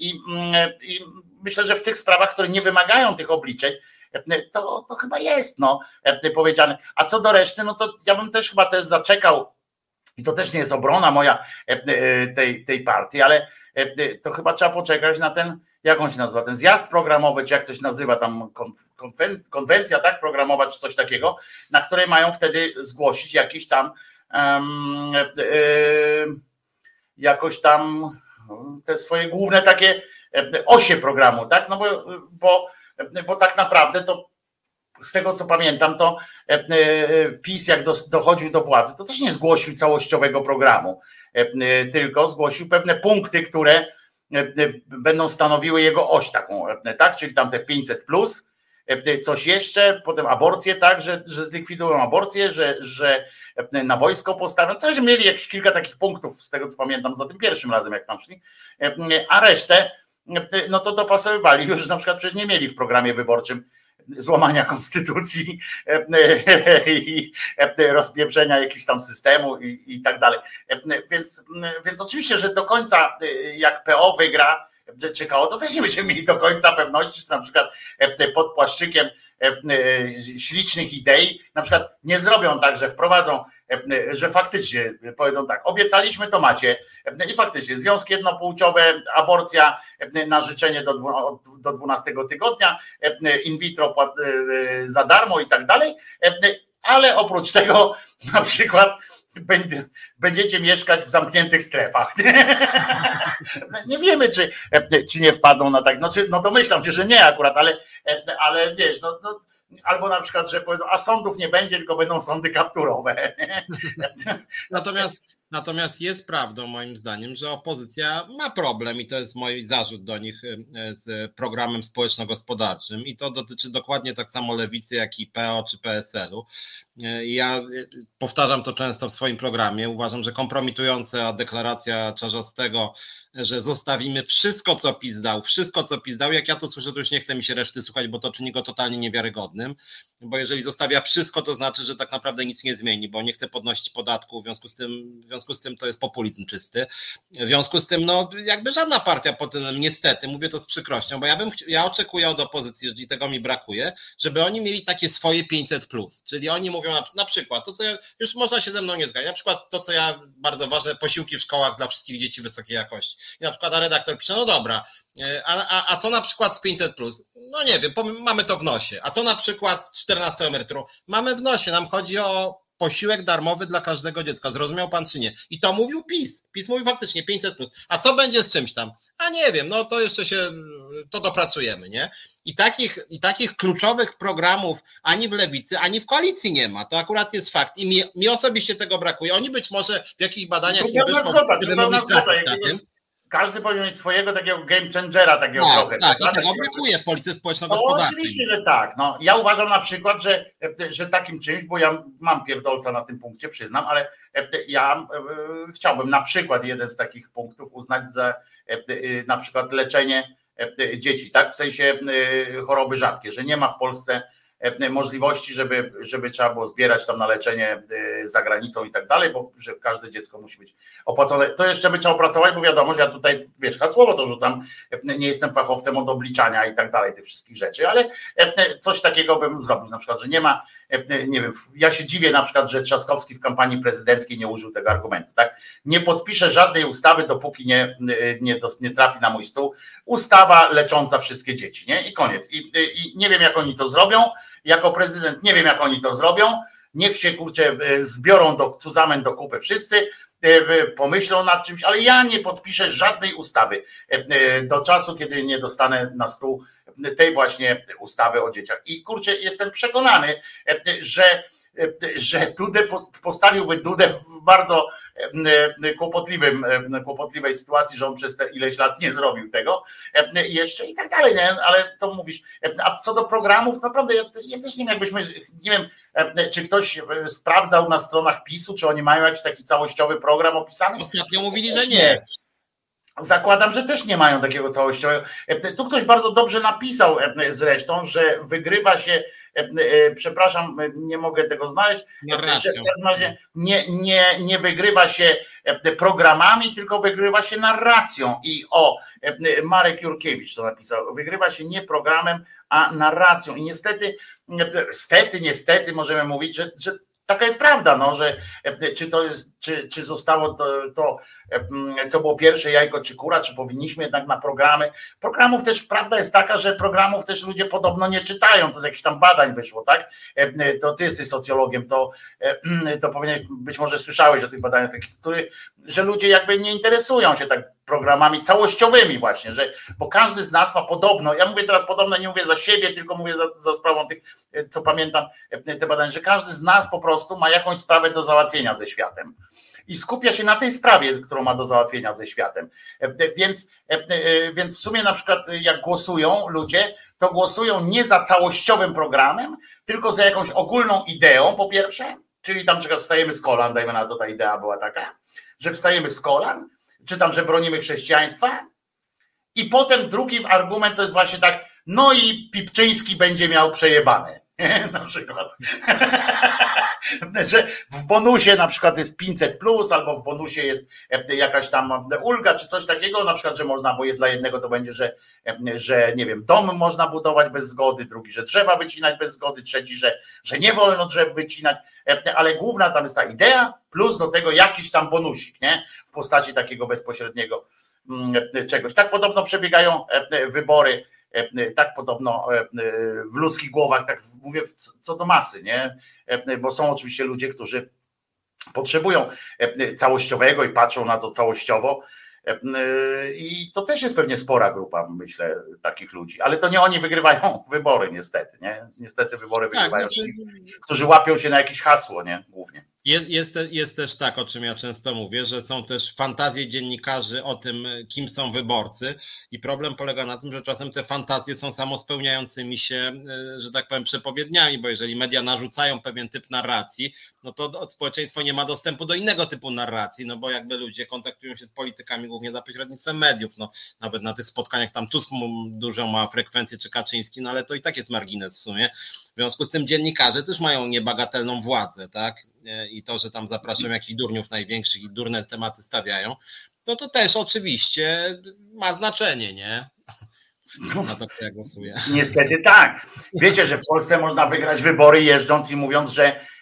I, I, myślę, że w tych sprawach, które nie wymagają tych obliczeń, to, to chyba jest no, powiedziane. A co do reszty, no to ja bym też chyba też zaczekał, i to też nie jest obrona moja tej, tej partii, ale to chyba trzeba poczekać na ten jak on się nazywa, ten zjazd programowy, czy jak się nazywa, tam konwencja, tak, programowa, czy coś takiego, na której mają wtedy zgłosić jakiś tam um, jakoś tam te swoje główne takie osie programu, tak, no bo, bo, bo tak naprawdę to z tego co pamiętam, to PiS jak dochodził do władzy, to też nie zgłosił całościowego programu, tylko zgłosił pewne punkty, które będą stanowiły jego oś taką, tak? Czyli tam te 500 plus, coś jeszcze, potem aborcje, tak, że, że zlikwidują aborcję, że, że na wojsko postawią, coś mieli jakieś kilka takich punktów, z tego co pamiętam, za tym pierwszym razem, jak tam szli, a resztę, no to dopasowywali, już na przykład przecież nie mieli w programie wyborczym złamania konstytucji i rozpieprzenia jakiegoś tam systemu i, i tak dalej. Więc, więc oczywiście, że do końca jak PO wygra, czekało, to też nie będziemy mieli do końca pewności, czy na przykład pod płaszczykiem ślicznych idei, na przykład nie zrobią tak, że wprowadzą, że faktycznie powiedzą tak, obiecaliśmy to macie i faktycznie związki jednopłciowe, aborcja na życzenie do, do 12 tygodnia, in vitro za darmo i tak dalej, ale oprócz tego na przykład będziecie mieszkać w zamkniętych strefach. Nie wiemy, czy, czy nie wpadną na tak. Znaczy, no domyślam się, że nie akurat, ale, ale wiesz, no, no albo na przykład, że powiedzą, a sądów nie będzie, tylko będą sądy kapturowe. Natomiast, natomiast jest prawdą moim zdaniem, że opozycja ma problem i to jest mój zarzut do nich e, z programem społeczno-gospodarczym i to dotyczy dokładnie tak samo lewicy, jak i PO czy PSL-u. E, ja powtarzam to często w swoim programie. Uważam, że kompromitująca deklaracja Czarzastego że zostawimy wszystko, co PiS dał, wszystko, co PiS dał. Jak ja to słyszę, to już nie chcę mi się reszty słuchać, bo to czyni go totalnie niewiarygodnym, bo jeżeli zostawia wszystko, to znaczy, że tak naprawdę nic nie zmieni, bo nie chce podnosić podatku, w związku z tym, związku z tym to jest populizm czysty. W związku z tym, no jakby żadna partia potem, niestety, mówię to z przykrością, bo ja bym, ja oczekuję od opozycji, jeżeli tego mi brakuje, żeby oni mieli takie swoje 500+, plus, czyli oni mówią na, na przykład, to co ja, już można się ze mną nie zgadzać, na przykład to, co ja bardzo ważne, posiłki w szkołach dla wszystkich dzieci wysokiej jakości i na przykład redaktor pisze, no dobra, e, a, a, a co na przykład z 500 plus? No nie wiem, mamy to w nosie. A co na przykład z 14 emeryturą? Mamy w nosie. Nam chodzi o posiłek darmowy dla każdego dziecka. Zrozumiał pan czy nie? I to mówił PiS. PiS mówił faktycznie 500 plus. A co będzie z czymś tam? A nie wiem, no to jeszcze się, to dopracujemy, nie? I takich, I takich kluczowych programów ani w lewicy, ani w koalicji nie ma. To akurat jest fakt. I mi, mi osobiście tego brakuje. Oni być może w jakichś badaniach to nie wyszło, zgoda, na tym każdy powinien mieć swojego takiego game changera, takiego tak, trochę. Tak, tak, tego brakuje w polityce społeczno-gospodarczej. No, oczywiście, że tak. No, ja uważam na przykład, że, że takim czymś, bo ja mam pierdolca na tym punkcie, przyznam, ale ja e, chciałbym na przykład jeden z takich punktów uznać za e, na przykład leczenie dzieci, tak? W sensie e, choroby rzadkie, że nie ma w Polsce E, możliwości, żeby, żeby trzeba było zbierać tam na leczenie e, za granicą i tak dalej, bo że każde dziecko musi być opłacone. To jeszcze by trzeba opracować, bo wiadomo, że ja tutaj, wiesz, hasłowo to rzucam, e, nie jestem fachowcem od obliczania i tak dalej, tych wszystkich rzeczy, ale coś takiego bym zrobił, na przykład, że nie ma, nie wiem, ja się dziwię na przykład, że Trzaskowski w kampanii prezydenckiej nie użył tego argumentu, tak? Nie podpiszę żadnej ustawy, dopóki nie, nie, nie trafi na mój stół ustawa lecząca wszystkie dzieci, nie? I koniec. I, I nie wiem, jak oni to zrobią, jako prezydent nie wiem, jak oni to zrobią. Niech się kurczę e, zbiorą do cuzamen do kupy wszyscy, e, e, pomyślą nad czymś, ale ja nie podpiszę żadnej ustawy do czasu, kiedy nie dostanę na stół tej właśnie ustawy o dzieciach. I kurczę, jestem przekonany, że że Dudę postawiłby Dudę w bardzo kłopotliwym, kłopotliwej sytuacji, że on przez te ileś lat nie zrobił tego jeszcze i tak dalej, nie? ale to mówisz. A co do programów, naprawdę ja, ja też nie wiem, jakbyśmy, nie wiem, czy ktoś sprawdzał na stronach PiSu, czy oni mają jakiś taki całościowy program opisany? Ostatnio mówili, że nie. Zakładam, że też nie mają takiego całościowego. Tu ktoś bardzo dobrze napisał zresztą, że wygrywa się, przepraszam, nie mogę tego znaleźć, że w każdym razie nie, nie, nie wygrywa się programami, tylko wygrywa się narracją. I o, Marek Jurkiewicz to napisał, wygrywa się nie programem, a narracją. I niestety, niestety, niestety możemy mówić, że, że taka jest prawda, no, że czy to jest, czy, czy zostało to, to co było pierwsze jajko czy kura, czy powinniśmy jednak na programy. Programów też, prawda jest taka, że programów też ludzie podobno nie czytają, to z jakichś tam badań wyszło, tak? To ty jesteś socjologiem, to, to powinieneś, być może słyszałeś o tych badaniach, takich, który, że ludzie jakby nie interesują się tak programami całościowymi właśnie, że, bo każdy z nas ma podobno, ja mówię teraz podobno, nie mówię za siebie, tylko mówię za, za sprawą tych, co pamiętam, te badania, że każdy z nas po prostu ma jakąś sprawę do załatwienia ze światem i skupia się na tej sprawie, którą ma do załatwienia ze światem. Więc, więc w sumie na przykład jak głosują ludzie, to głosują nie za całościowym programem, tylko za jakąś ogólną ideą, po pierwsze, czyli tam przykład wstajemy z kolan, dajmy na to ta idea była taka, że wstajemy z kolan, czy tam, że bronimy chrześcijaństwa, i potem drugi argument to jest właśnie tak, no i Pipczyński będzie miał przejebane. na przykład. że w bonusie na przykład jest 500 plus, albo w bonusie jest e, jakaś tam ulga, czy coś takiego, na przykład, że można, bo dla jednego to będzie, że, e, że nie wiem, dom można budować bez zgody, drugi, że drzewa wycinać bez zgody, trzeci, że, że nie wolno drzew wycinać, e, ale główna tam jest ta idea, plus do tego jakiś tam bonusik, nie? W postaci takiego bezpośredniego mm, czegoś. Tak podobno przebiegają wybory tak podobno e, w ludzkich głowach, tak mówię co do masy, nie? Bo są oczywiście ludzie, którzy potrzebują całościowego i patrzą na to całościowo. I to też jest pewnie spora grupa, myślę, takich ludzi, ale to nie oni wygrywają wybory, niestety. Nie? Niestety wybory tak, wygrywają znaczy... ci, którzy łapią się na jakieś hasło, nie? Głównie. Jest, jest, jest, też tak, o czym ja często mówię, że są też fantazje dziennikarzy o tym, kim są wyborcy, i problem polega na tym, że czasem te fantazje są samospełniającymi się, e, że tak powiem, przepowiedniami, bo jeżeli media narzucają pewien typ narracji, no to społeczeństwo nie ma dostępu do innego typu narracji, no bo jakby ludzie kontaktują się z politykami głównie za pośrednictwem mediów, no nawet na tych spotkaniach tam Tusk dużą ma frekwencję, czy Kaczyński, no ale to i tak jest margines w sumie. W związku z tym dziennikarze też mają niebagatelną władzę, tak? I to, że tam zapraszam jakichś durniów największych i durne tematy stawiają, no to też oczywiście ma znaczenie, nie? Na to, kto ja głosuję. Niestety tak. Wiecie, że w Polsce można wygrać wybory jeżdżąc i mówiąc, że E,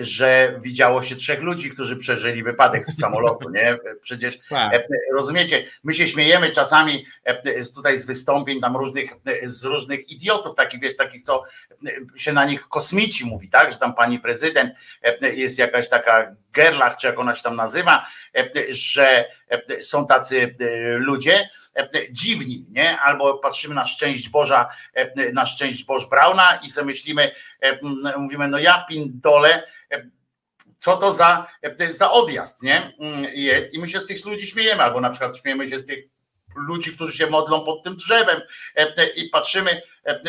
że widziało się trzech ludzi, którzy przeżyli wypadek z samolotu, nie? Przecież tak. E, rozumiecie, my się śmiejemy czasami e, tutaj z wystąpień tam różnych, z różnych idiotów, takich wiesz, takich, co się na nich kosmici mówi, tak? Że tam pani prezydent jest jakaś taka Gerlach, czy jak ona się tam nazywa, że są tacy ludzie, dziwni, nie? Albo patrzymy na szczęść Boża, na szczęść Boż Brauna i sobie myślimy, mówimy, no ja pindole, co to za, za odjazd, nie? Jest i my się z tych ludzi śmiejemy, albo na przykład śmiejemy się z tych ludzi, którzy się modlą pod tym drzewem i patrzymy,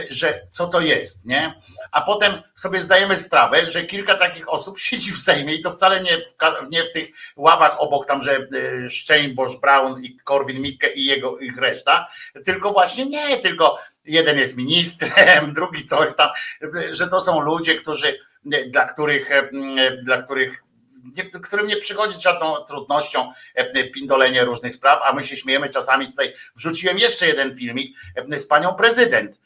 że co to jest, nie? A potem sobie zdajemy sprawę, że kilka takich osób siedzi w Sejmie i to wcale nie w, nie w tych ławach obok tam, że e, Szczeń, Bosch Brown i Korwin Mikke i jego ich reszta, tylko właśnie nie, tylko jeden jest ministrem, drugi coś tam, że to są ludzie, którzy dla których, dla których nie, którym nie przychodzi z żadną trudnością e, pindolenie różnych spraw, a my się śmiejemy czasami tutaj. Wrzuciłem jeszcze jeden filmik e, z panią prezydent, e,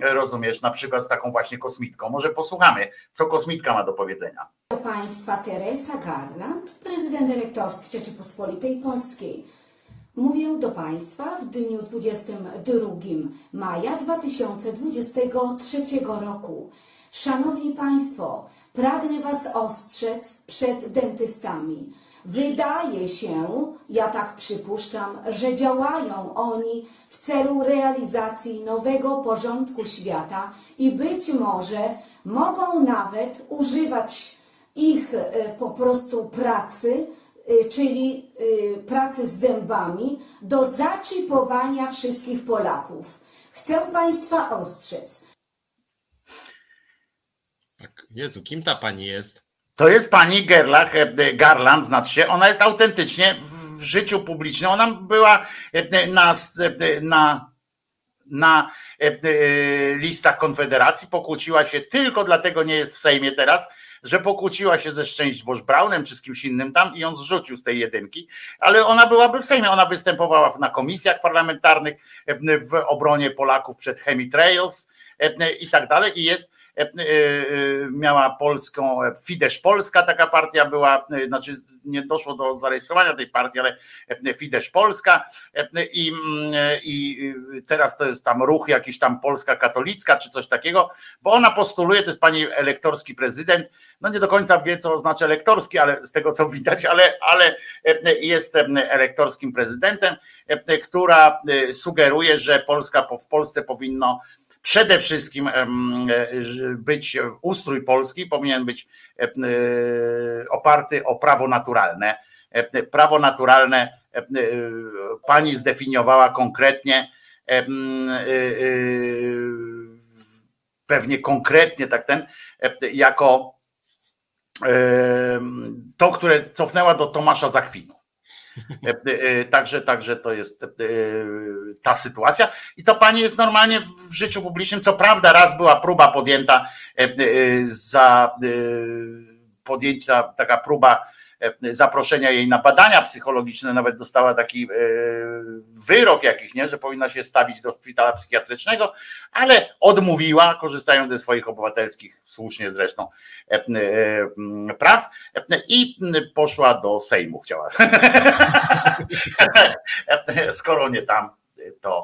rozumiesz, na przykład z taką właśnie kosmitką. Może posłuchamy, co kosmitka ma do powiedzenia. Do państwa Teresa Garland, prezydent elektorski Rzeczypospolitej Polskiej. Mówię do Państwa w dniu 22 maja 2023 roku. Szanowni Państwo, Pragnę Was ostrzec przed dentystami. Wydaje się, ja tak przypuszczam, że działają oni w celu realizacji nowego porządku świata i być może mogą nawet używać ich e, po prostu pracy, e, czyli e, pracy z zębami, do zaczipowania wszystkich Polaków. Chcę Państwa ostrzec. Tak. Jezu, kim ta pani jest? To jest pani Gerlach, e, Garland, znaczy się. Ona jest autentycznie w życiu publicznym. Ona była e, na, e, na, na listach Konfederacji, pokłóciła się, tylko dlatego nie jest w Sejmie teraz, że pokłóciła się ze Szczęść Boż Braunem czy z kimś innym tam i on zrzucił z tej jedynki, ale ona byłaby w Sejmie. Ona występowała na komisjach parlamentarnych w obronie Polaków przed chemitrails i tak dalej i jest E, e, miała polską, Fidesz Polska taka partia była, e, znaczy nie doszło do zarejestrowania tej partii, ale Fidesz Polska. I, mm, i teraz to jest tam ruch jakiś tam Polska Katolicka czy coś takiego, bo ona postuluje, to jest pani elektorski prezydent, no nie do końca wie, co oznacza elektorski, ale z tego co widać, ale, ale jest elektorskim prezydentem, która sugeruje, że Polska w Polsce powinno przede wszystkim e, być ustrój polski powinien być e, oparty o prawo naturalne, prawo naturalne pani zdefiniowała konkretnie, pewnie konkretnie tak ten, jako to, które cofnęła do Tomasza Zakwinu. Także, także to jest ta sytuacja. I to pani jest normalnie w życiu publicznym. Co prawda, raz była próba podjęta za podjęcia, taka próba E, zaproszenia jej na badania psychologiczne, nawet dostała taki e, wyrok jakiś, nie, że powinna się stawić do szpitala psychiatrycznego, ale odmówiła, korzystając ze swoich obywatelskich, słusznie zresztą, e, praw i poszła do Sejmu, chciała. Skoro nie tam, to,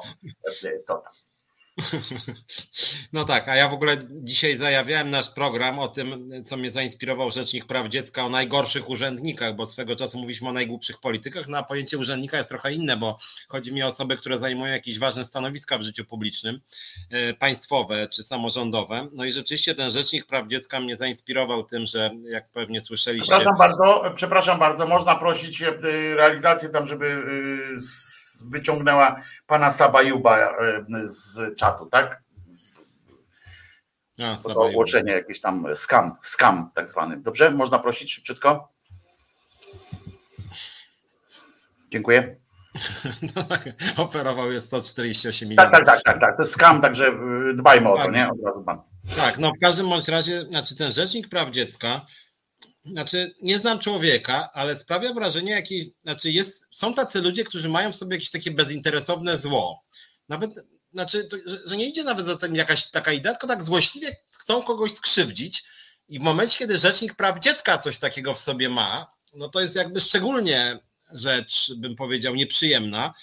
to tam. No tak, a ja w ogóle dzisiaj zajawiałem nasz program o tym, co mnie zainspirował Rzecznik Praw Dziecka o najgorszych urzędnikach, bo swego czasu mówiliśmy o najgłupszych politykach, no a pojęcie urzędnika jest trochę inne, bo chodzi mi o osoby, które zajmują jakieś ważne stanowiska w życiu publicznym, e, państwowe czy samorządowe. No i rzeczywiście ten Rzecznik Praw Dziecka mnie zainspirował tym, że jak pewnie słyszeliście... Przepraszam bardzo, przepraszam bardzo, można prosić e, realizację tam, żeby e, wyciągnęła pana Sabajuba z czatu, tak? A, to ogłoszenie jakieś tam scam, scam tak zwany. Dobrze? Można prosić szybciutko? Dziękuję. No tak, oferował je 148 milionów. Tak, tak, tak, tak, tak. To jest skam, także dbajmy o to, tak. nie? Od razu pan. Tak, no w każdym bądź razie, znaczy ten rzecznik praw dziecka, znaczy nie znam człowieka, ale sprawia wrażenie, jaki, znaczy jest, są tacy ludzie, którzy mają w sobie jakieś takie bezinteresowne zło. Nawet znaczy, to, że nie idzie nawet za tym jakaś taka idea, tylko tak złośliwie chcą kogoś skrzywdzić i w momencie, kiedy Rzecznik Praw Dziecka coś takiego w sobie ma, no to jest jakby szczególnie rzecz, bym powiedział, nieprzyjemna.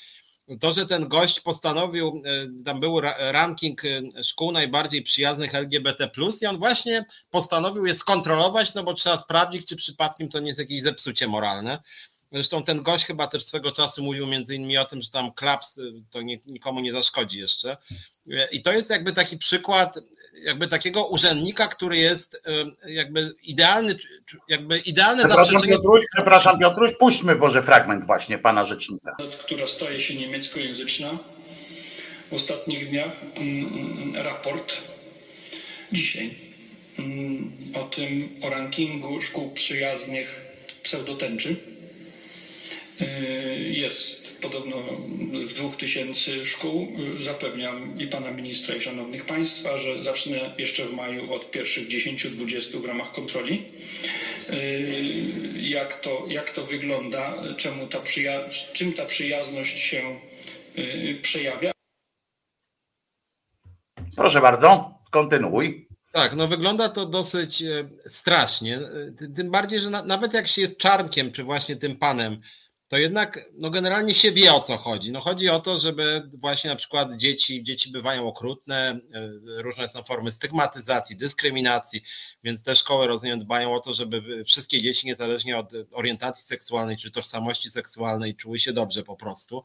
To, że ten gość postanowił, e, tam był ranking e, szkół najbardziej przyjaznych LGBT, i on właśnie postanowił je skontrolować, no bo trzeba sprawdzić, czy przypadkiem to nie jest jakieś zepsucie moralne. Zresztą ten gość chyba też swego czasu mówił między innymi o tym, że tam klaps y, to nikomu nie zaszkodzi jeszcze. I to jest jakby taki przykład jakby takiego urzędnika, który jest y, jakby idealny, jakby idealne przepraszam, Piotruś, przepraszam Piotruś, puśćmy może fragment właśnie pana rzecznika. Która staje się niemieckojęzyczna w ostatnich dniach. Mm, mm, raport dzisiaj mm, o tym, o rankingu szkół przyjaznych pseudotęczy jest podobno w dwóch tysięcy szkół. Y, zapewniam i pana ministra, i szanownych państwa, że zacznę jeszcze w maju od pierwszych 10-20 w ramach kontroli. Y, jak to, jak to wygląda, czemu ta czym ta przyjazność się przejawia? Proszę bardzo, kontynuuj. Tak, no wygląda to dosyć e, strasznie. Tym bardziej, że nawet jak się jest czarnkiem, czy właśnie tym panem, to jednak no generalnie się wie o co chodzi. No chodzi o to, żeby właśnie na przykład dzieci, dzieci bywają okrutne, e, różne są formy stygmatyzacji, dyskryminacji, więc te szkoły rozumiem dbają o to, żeby wszystkie dzieci niezależnie od orientacji seksualnej czy tożsamości seksualnej czuły się dobrze po prostu.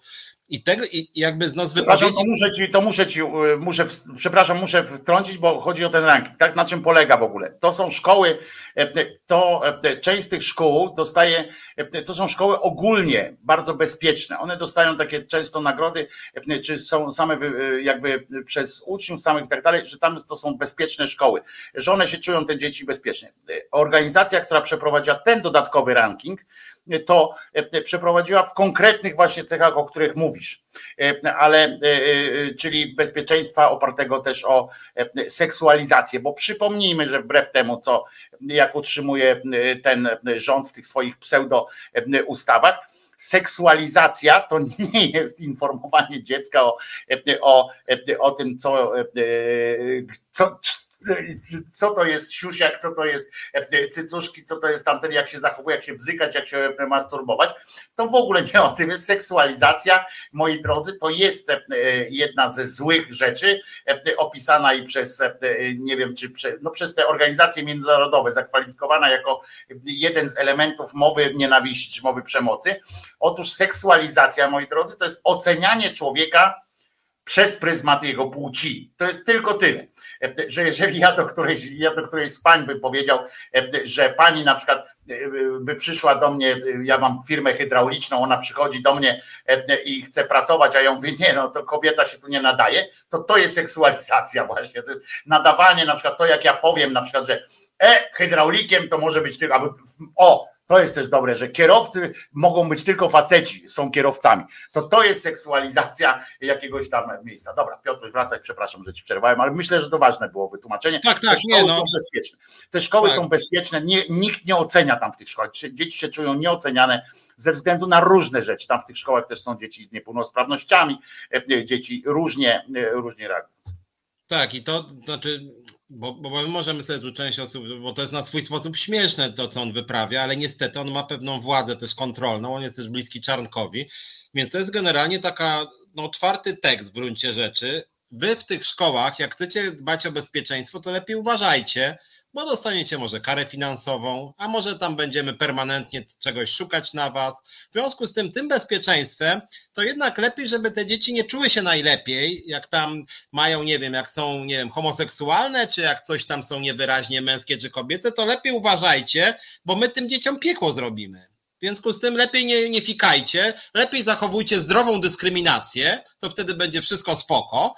I tego, i jakby z nas wypowiedzi... To muszę ci, to muszę ci, y, muszę, przepraszam, muszę wtrącić, bo chodzi o ten ranking, tak? Na czym polega w ogóle? To są szkoły, e, to e, część z tych szkół dostaje, e, to są szkoły ogólnie bardzo bezpieczne. One dostają takie często nagrody, czy są same jakby przez uczniów samych i tak dalej, że tam to są bezpieczne szkoły, że one się czują te dzieci bezpiecznie. Organizacja, która przeprowadziła ten dodatkowy ranking, to e, przeprowadziła w konkretnych właśnie cechach, o których mówisz, e, ale e, czyli bezpieczeństwa opartego też o seksualizację, bo przypomnijmy, że wbrew temu, co jak utrzymuje ten rząd w tych swoich pseudo ustawach, seksualizacja to nie jest informowanie dziecka o, o, o tym, co, co, co to jest siusiak, co to jest e, cycuszki, co to jest tamten, jak się zachowuje, jak się bzykać, jak się masturbować, to w ogóle nie o tym jest seksualizacja, moi drodzy, to jest e, jedna ze złych rzeczy e, opisana i przez, nie wiem, czy no przez te organizacje międzynarodowe, zakwalifikowana jako jeden z elementów mowy nienawiści, czy mowy przemocy. Otóż seksualizacja, moi drodzy, to jest ocenianie człowieka przez pryzmat jego płci. To jest tylko tyle. Że jeżeli ja do którejś, ja do którejś z pań bym powiedział, że pani na przykład by przyszła do mnie, ja mam firmę hydrauliczną, ona przychodzi do mnie i chce pracować, a ja mówię, nie, no to kobieta się tu nie nadaje, to to jest seksualizacja właśnie, to jest nadawanie, na przykład to jak ja powiem na przykład, że e, hydraulikiem to może być tylko, o, to jest też dobre, że kierowcy mogą być tylko faceci, są kierowcami. To to jest seksualizacja jakiegoś tam miejsca. Dobra, Piotr, wracaj, przepraszam, że ci przerwałem, ale myślę, że to ważne było wytłumaczenie. Tak, tak, Te szkoły nie, no. są bezpieczne. Te szkoły Tak. są bezpieczne, nie, nikt nie ocenia tam w tych szkołach. Dzieci się czują nieoceniane ze względu na różne rzeczy. Tam w tych szkołach też są dzieci z niepełnosprawnościami, e, dzieci różnie, e, różnie reagujące. Tak, i to znaczy, bo, bo my możemy sobie tu część osób, bo to jest na swój sposób śmieszne to, co on wyprawia, ale niestety on ma pewną władzę też kontrolną, on jest też bliski Czarnkowi, więc to jest generalnie taka no, otwarty tekst w gruncie rzeczy. Wy w tych szkołach, jak chcecie dbać o bezpieczeństwo, to lepiej uważajcie, bo dostaniecie może karę finansową, a może tam będziemy permanentnie czegoś szukać na was. W związku z tym, tym bezpieczeństwem, to jednak lepiej, żeby te dzieci nie czuły się najlepiej, jak tam mają, nie wiem, jak są, nie wiem, homoseksualne, czy jak coś tam są niewyraźnie męskie czy kobiece, to lepiej uważajcie, bo my tym dzieciom piekło zrobimy. W związku z tym lepiej nie, nie fikajcie, lepiej zachowujcie zdrową dyskryminację, to wtedy będzie wszystko spoko.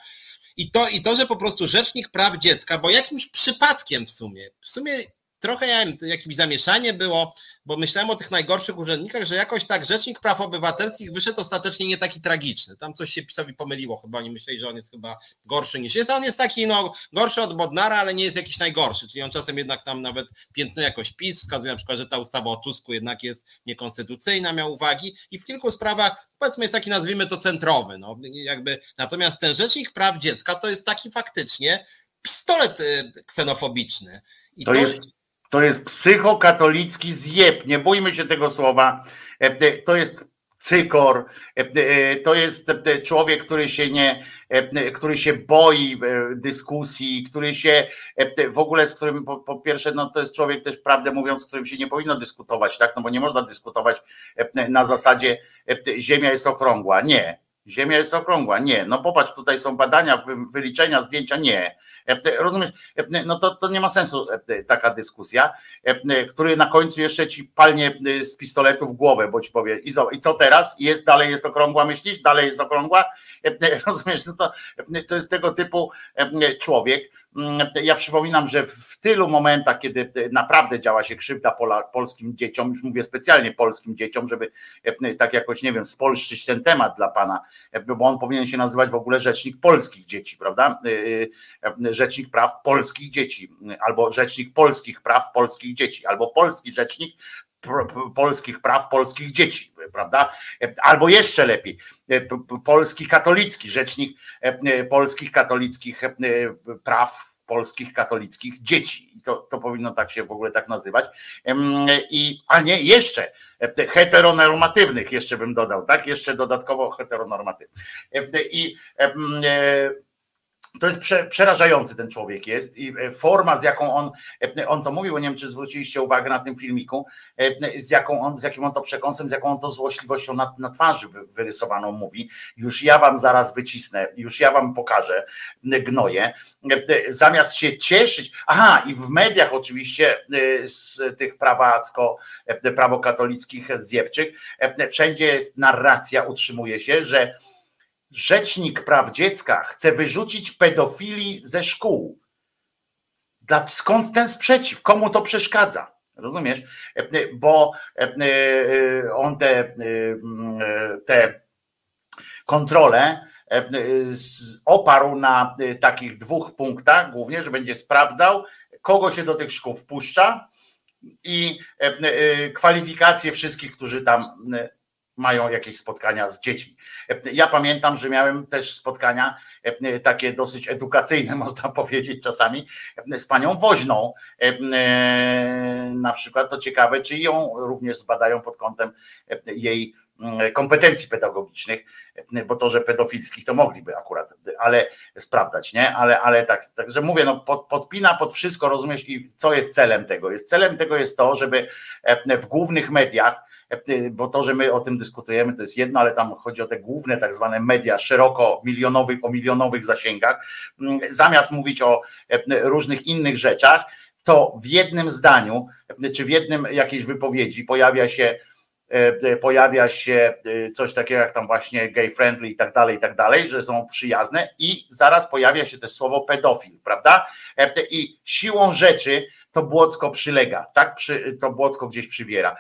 I to, I to, że po prostu Rzecznik Praw Dziecka, bo jakimś przypadkiem w sumie, w sumie trochę ja wiem, jakieś zamieszanie było, bo myślałem o tych najgorszych urzędnikach, że jakoś tak Rzecznik Praw Obywatelskich wyszedł ostatecznie nie taki tragiczny. Tam coś się PiSowi pomyliło chyba, oni myśleli, że on jest chyba gorszy niż jest, a on jest taki no, gorszy od Bodnara, ale nie jest jakiś najgorszy, czyli on czasem jednak tam nawet piętnuje jakoś PiS, wskazuje na przykład, że ta ustawa o Tusku jednak jest niekonstytucyjna, miał uwagi i w kilku sprawach powiedzmy jest taki nazwijmy to centrowy, no jakby, natomiast ten Rzecznik Praw Dziecka to jest taki faktycznie pistolet y, ksenofobiczny. I To jest, to jest psychokatolicki zjeb, nie bójmy się tego słowa. E, e, To jest cykor, e, to jest człowiek, który się nie, który się boi dyskusji, który się w ogóle z którym po, po pierwsze, no to jest człowiek też prawdę mówiąc, z którym się nie powinno dyskutować, tak? No bo nie można dyskutować na zasadzie ziemia jest okrągła. Nie. Ziemia jest okrągła. Nie. No popatrz, tutaj są badania, wy- wyliczenia, zdjęcia. Nie. E, Rozumiesz? E, No to, to nie ma sensu e, taka dyskusja, który na końcu jeszcze ci palnie z pistoletu w głowę, bo ci powie, i co, teraz? Jest dalej jest okrągła, myślisz? Dalej jest okrągła? Rozumiesz? No to, to jest tego typu człowiek. Mm, Ja przypominam, że w tylu momentach, kiedy naprawdę działa się krzywda polskim dzieciom, już mówię specjalnie polskim dzieciom, żeby e, tak jakoś, nie wiem, spolszczyć ten temat dla pana, e, bo on powinien się nazywać w ogóle Rzecznik Polskich Dzieci, prawda? E, Rzecznik Praw Polskich Dzieci, albo Rzecznik Polskich Praw Polskich Dzieci, albo Polski Rzecznik Polskich Praw Polskich Dzieci, prawda? Albo jeszcze lepiej, e, Polski Katolicki, Rzecznik e, e, Polskich Katolickich Praw Polskich Katolickich Dzieci. I to, to powinno tak się w ogóle tak nazywać. I, a nie, jeszcze heteronormatywnych, jeszcze bym dodał, tak? Jeszcze dodatkowo heteronormatywnych. I e, to jest prze, przerażający ten człowiek jest i e, forma, z jaką on, e, on to mówił, nie wiem, czy zwróciliście uwagę na tym filmiku, e, z jaką on, z jakim on to przekąsem, z jaką on to złośliwością na, na twarzy wy- wyrysowaną mówi. Już ja wam zaraz wycisnę, już ja wam pokażę gnoje. Zamiast się cieszyć, aha, i w mediach oczywiście z tych prawacko, prawokatolickich zjebczych, wszędzie jest narracja, utrzymuje się, że Rzecznik Praw Dziecka chce wyrzucić pedofilii ze szkół. Skąd ten sprzeciw? Komu to przeszkadza? Rozumiesz? E, Bo e, e, on te, e, te kontrole e, z- oparł na e, takich dwóch punktach, głównie, że będzie sprawdzał, kogo się do tych szkół wpuszcza i e, e, kwalifikacje wszystkich, którzy tam e, mają jakieś spotkania z dziećmi. Ja pamiętam, że miałem też spotkania e, takie dosyć edukacyjne, można powiedzieć czasami, e, z panią Woźną. E, Na przykład to ciekawe, czy ją również zbadają pod kątem jej mm, kompetencji pedagogicznych, bo to, że pedofilskich to mogliby akurat, ale sprawdzać, nie? Ale, ale tak, także mówię, no pod, podpina pod wszystko, rozumiesz, i co jest celem tego? Jest celem tego jest to, żeby w głównych mediach bo to, że my o tym dyskutujemy, to jest jedno, ale tam chodzi o te główne tak zwane media szeroko milionowych, o milionowych zasięgach. Mm, zamiast mówić o różnych innych rzeczach, to w jednym zdaniu, czy w jednym jakiejś wypowiedzi pojawia się E, pojawia się e, coś takiego jak tam właśnie gay friendly i tak dalej, i tak dalej, że są przyjazne i zaraz pojawia się też słowo pedofil, prawda? E, I siłą rzeczy to Błocko przylega, tak? To Błocko gdzieś przywiera,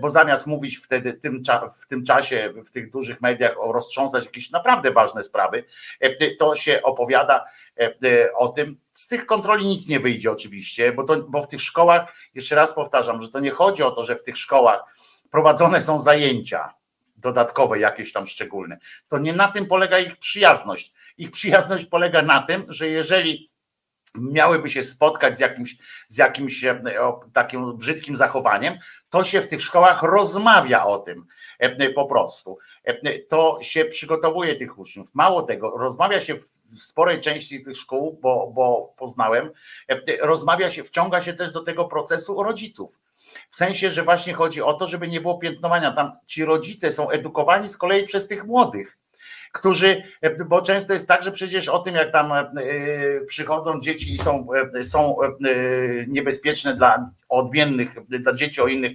bo zamiast mówić wtedy tym, w tym czasie w tych dużych mediach o roztrząsać jakieś naprawdę ważne sprawy, to się opowiada o tym. Z tych kontroli nic nie wyjdzie oczywiście, bo, to, bo w tych szkołach, jeszcze raz powtarzam, że to nie chodzi o to, że w tych szkołach prowadzone są zajęcia dodatkowe, jakieś tam szczególne. To nie na tym polega ich przyjazność. Ich przyjazność polega na tym, że jeżeli miałyby się spotkać z jakimś, z jakimś e, takim brzydkim zachowaniem, to się w tych szkołach rozmawia o tym e, po prostu. E, to się przygotowuje tych uczniów. Mało tego, rozmawia się w sporej części tych szkół, bo, bo poznałem, rozmawia się, wciąga się też do tego procesu rodziców w sensie, że właśnie chodzi o to, żeby nie było piętnowania. Tam ci rodzice są edukowani z kolei przez tych młodych którzy, bo często jest tak, że przecież o tym, jak tam e, przychodzą dzieci i są, e, są e, niebezpieczne dla odmiennych, dla dzieci o innych,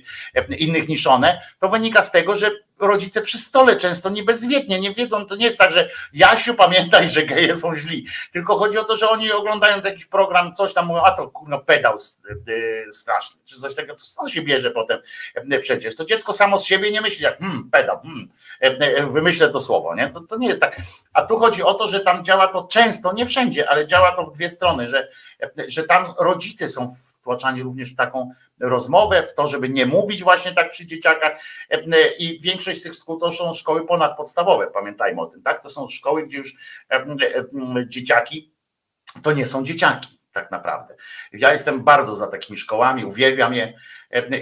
innych niż one, to wynika z tego, że rodzice przy stole często nie bezwiednie, nie wiedzą, to nie jest tak, że Jasiu pamiętaj, że geje są źli, tylko chodzi o to, że oni oglądając jakiś program, coś tam a to pedał straszny, czy coś takiego, to co się bierze potem przecież, to dziecko samo z siebie nie myśli jak, hmm, pedał, hmm, wymyślę to słowo, nie, to, to nie jest tak, a tu chodzi o to, że tam działa to często, nie wszędzie, ale działa to w dwie strony, że, że tam rodzice są wtłaczani również w taką rozmowę, w to, żeby nie mówić właśnie tak przy dzieciakach i większość z tych szkół to są szkoły ponadpodstawowe, pamiętajmy o tym, tak? To są szkoły, gdzie już dzieciaki to nie są dzieciaki tak naprawdę. Ja jestem bardzo za takimi szkołami, uwielbiam je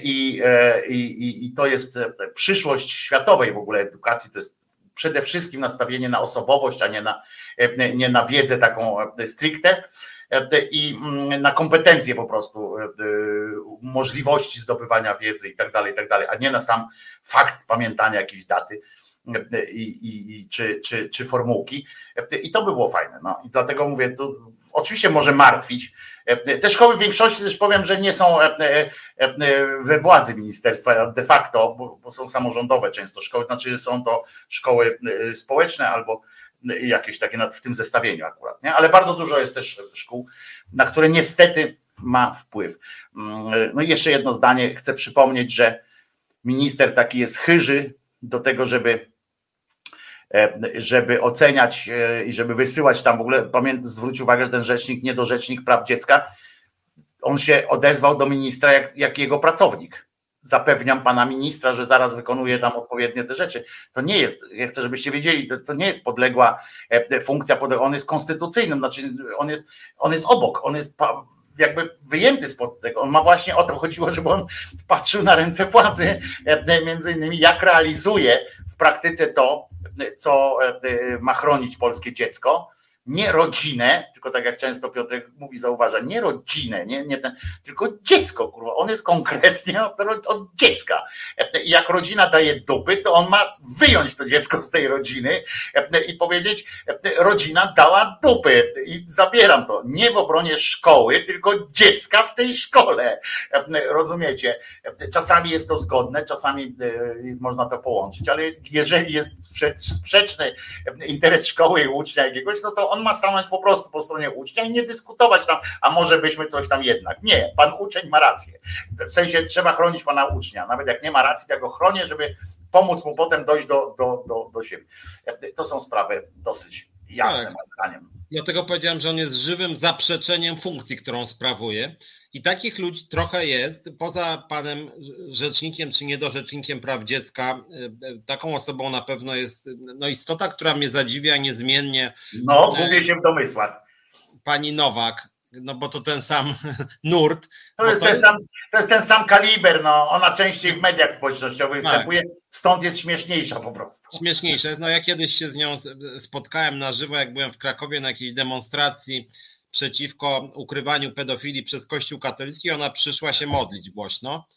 i, i, i to jest przyszłość światowej w ogóle edukacji, to jest przede wszystkim nastawienie na osobowość, a nie na, nie na wiedzę taką stricte i mm, na kompetencje po prostu, e, e, możliwości zdobywania wiedzy i tak dalej, i tak dalej, a nie na sam fakt pamiętania jakiejś daty e, i, i, i czy, czy, czy formułki. I to by było fajne. No. I dlatego mówię, to oczywiście może martwić. Te szkoły w większości też powiem, że nie są we władzy ministerstwa de facto, bo, bo są samorządowe często szkoły, znaczy są to szkoły społeczne albo jakieś takie w tym zestawieniu akurat, nie? ale bardzo dużo jest też szkół, na które niestety ma wpływ. Mm, no i jeszcze jedno zdanie, chcę przypomnieć, że minister taki jest chyży do tego, żeby e, żeby oceniać e, i żeby wysyłać tam w ogóle, pamiętam, zwróć uwagę, że ten rzecznik, nie do rzecznik praw dziecka, on się odezwał do ministra jak, jak jego pracownik zapewniam pana ministra, że zaraz wykonuje tam odpowiednie te rzeczy. To nie jest, ja chcę, żebyście wiedzieli, to, to nie jest podległa e, funkcja, on jest konstytucyjnym, znaczy on jest, on jest obok, on jest jakby wyjęty spod tego. On ma właśnie o to chodziło, żeby on patrzył na ręce władzy, e, między innymi jak realizuje w praktyce to, co e, ma chronić polskie dziecko nie rodzinę, tylko tak jak często Piotr mówi, zauważa, nie rodzinę, nie, nie ten, tylko dziecko, kurwa, on jest konkretnie od, od dziecka. I jak rodzina daje dupy, to on ma wyjąć to dziecko z tej rodziny i powiedzieć, rodzina dała dupy i zabieram to. Nie w obronie szkoły, tylko dziecka w tej szkole. Rozumiecie? Czasami jest to zgodne, czasami e, można to połączyć, ale jeżeli jest sprzeczny interes szkoły i ucznia jakiegoś, no to on ma stanąć po prostu po stronie ucznia i nie dyskutować tam, a może byśmy coś tam jednak. Nie, pan uczeń ma rację. W sensie trzeba chronić pana ucznia. Nawet jak nie ma racji, to ja go chronię, żeby pomóc mu potem dojść do, do, do, do siebie. To są sprawy dosyć jasne tak. moim zdaniem. Dlatego powiedziałem, że on jest żywym zaprzeczeniem funkcji, którą sprawuje. I takich ludzi trochę jest. Poza panem rzecznikiem czy niedorzecznikiem praw dziecka, y, taką osobą na pewno jest no, istota, która mnie zadziwia niezmiennie. No, gubię się w domysłach. Pani Nowak, no bo to ten sam nurt. To jest, to, ten Sam, to jest ten sam kaliber, no. Ona częściej w mediach społecznościowych tak. występuje, stąd jest śmieszniejsza po prostu. Śmieszniejsza jest. No ja kiedyś się z nią spotkałem na żywo, jak byłem w Krakowie na jakiejś demonstracji przeciwko ukrywaniu pedofilii przez Kościół katolicki, ona przyszła się modlić głośno.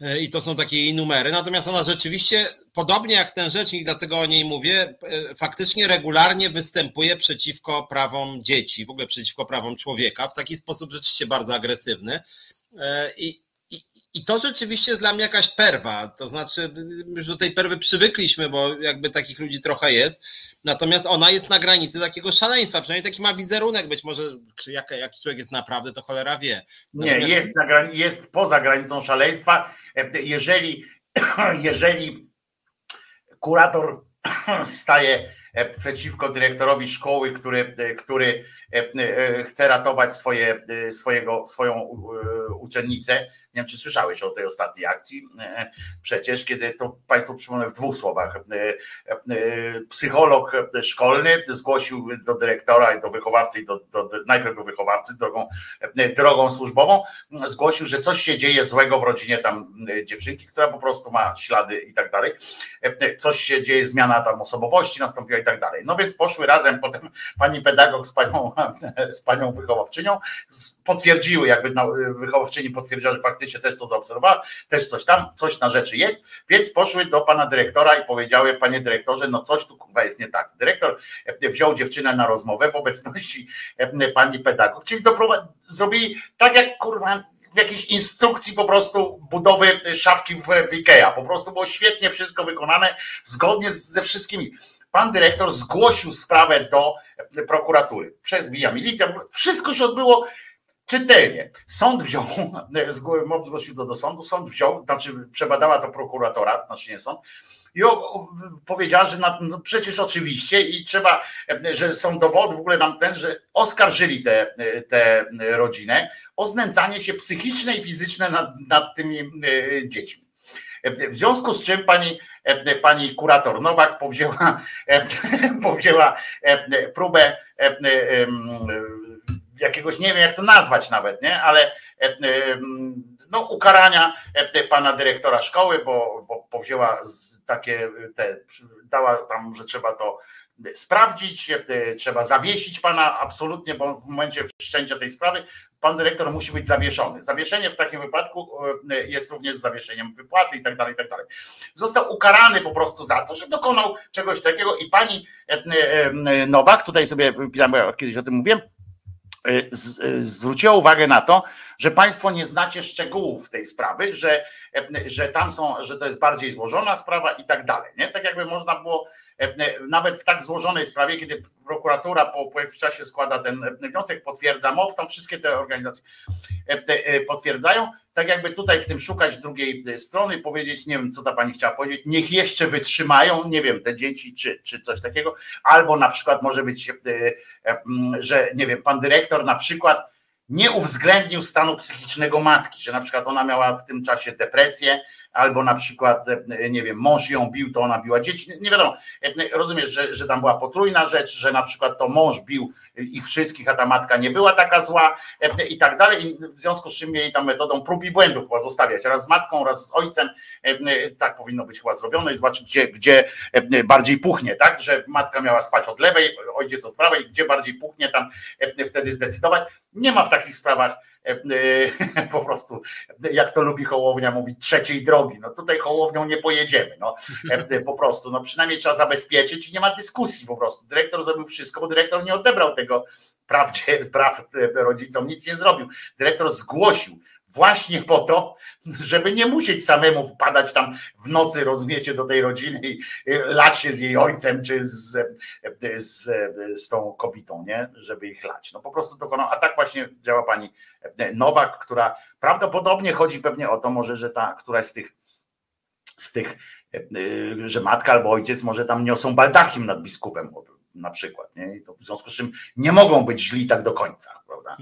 E, I to są takie jej numery. Natomiast ona rzeczywiście, podobnie jak ten rzecznik, dlatego o niej mówię, e, faktycznie regularnie występuje przeciwko prawom dzieci, w ogóle przeciwko prawom człowieka, w taki sposób rzeczywiście bardzo agresywny. E, I, i, to rzeczywiście jest dla mnie jakaś perwa. To znaczy, już do tej perwy przywykliśmy, bo jakby takich ludzi trochę jest. Natomiast ona jest na granicy takiego szaleństwa. Przynajmniej taki ma wizerunek. Być może jak, jaki człowiek jest naprawdę, to cholera wie. Natomiast... Nie, jest, na grani- jest poza granicą szaleństwa. Jeżeli, jeżeli kurator staje przeciwko dyrektorowi szkoły, który, który chce ratować swoje, swojego, swoją uczennicę, nie wiem, czy słyszałeś o tej ostatniej akcji. E, przecież, kiedy to Państwu przypomnę w dwóch słowach. E, e, psycholog szkolny zgłosił do dyrektora i do wychowawcy, do, do, najpierw do wychowawcy drogą, drogą służbową, zgłosił, że coś się dzieje złego w rodzinie tam dziewczynki, która po prostu ma ślady i tak dalej. Coś się dzieje, zmiana tam osobowości nastąpiła i tak dalej. No więc poszły razem potem pani pedagog z panią, z panią wychowawczynią, potwierdziły, jakby wychowawczyni potwierdziła, że faktycznie też to zaobserwowała, też coś tam, coś na rzeczy jest, więc poszły do pana dyrektora i powiedziały, panie dyrektorze, no coś tu kurwa jest nie tak. Dyrektor e, wziął dziewczynę na rozmowę w obecności e, pani pedagog, czyli zrobili tak jak kurwa w jakiejś instrukcji po prostu budowy szafki w, w Ikea. Po prostu było świetnie wszystko wykonane, zgodnie ze wszystkimi. Pan dyrektor zgłosił sprawę do prokuratury przez Via Milicja. Wszystko się odbyło czytelnie. Sąd wziął, MOP zgłosił to do sądu, sąd wziął, znaczy przebadała to prokuratora, znaczy nie sąd, i powiedziała, że na, no przecież oczywiście i trzeba, że są dowody w ogóle nam ten, że oskarżyli tę te, te rodzinę o znęcanie się psychiczne i fizyczne nad, nad tymi e, dziećmi. W związku z czym pani, e, pani kurator Nowak powzięła, e, powzięła próbę jakiegoś, nie wiem jak to nazwać nawet, nie, ale e, e, no, ukarania e, pana dyrektora szkoły, bo, bo powzięła takie, te, dała tam, że trzeba to sprawdzić, trzeba zawiesić pana absolutnie, bo w momencie wszczęcia tej sprawy pan dyrektor musi być zawieszony. Zawieszenie w takim wypadku jest również zawieszeniem wypłaty i tak dalej, i tak dalej. Został ukarany po prostu za to, że dokonał czegoś takiego i pani Nowak, tutaj sobie wypisałem, kiedyś o tym mówiłem, zwróciła uwagę na to, że Państwo nie znacie szczegółów tej sprawy, że, y, że tam są, że to jest bardziej złożona sprawa i tak dalej. Nie? Tak jakby można było nawet w tak złożonej sprawie, kiedy prokuratura po, jakimś czasie składa ten wniosek, potwierdza MOP, tam wszystkie te organizacje potwierdzają, tak jakby tutaj w tym szukać drugiej strony, powiedzieć, nie wiem, co ta pani chciała powiedzieć, niech jeszcze wytrzymają, nie wiem, te dzieci, czy, czy coś takiego, albo na przykład może być, że nie wiem, pan dyrektor na przykład nie uwzględnił stanu psychicznego matki, że na przykład ona miała w tym czasie depresję, albo na przykład, e, nie wiem, mąż ją bił, to ona biła dzieci. Nie wiadomo, e, rozumiesz, że, że tam była potrójna rzecz, że na przykład to mąż bił ich wszystkich, a ta matka nie była taka zła e, i tak dalej. I w związku z czym mieli tam metodą prób i błędów chyba zostawiać raz z matką, raz z ojcem. Tak powinno być chyba zrobione i zobaczyć, gdzie, gdzie bardziej puchnie, tak? Że matka miała spać od lewej, ojciec od prawej, gdzie bardziej puchnie, tam wtedy zdecydować. Nie ma w takich sprawach po prostu, jak to lubi Hołownia mówić, trzeciej drogi. No tutaj Hołownią nie pojedziemy. No, po prostu, no przynajmniej trzeba zabezpieczyć i nie ma dyskusji po prostu. Dyrektor zrobił wszystko, bo dyrektor nie odebrał tego praw, praw rodzicom, nic nie zrobił. Dyrektor zgłosił właśnie po to, żeby nie musieć samemu wpadać tam w nocy, rozumiecie, do tej rodziny i lać się z jej ojcem czy z, z, z tą kobietą, nie? Żeby ich lać. No po prostu dokonał, a tak właśnie działa pani Nowak, która prawdopodobnie chodzi pewnie o to może, że ta, któraś z tych z tych, że matka albo ojciec może tam niosą baldachim nad biskupem na przykład. Nie? I to w związku z czym nie mogą być źli tak do końca, prawda?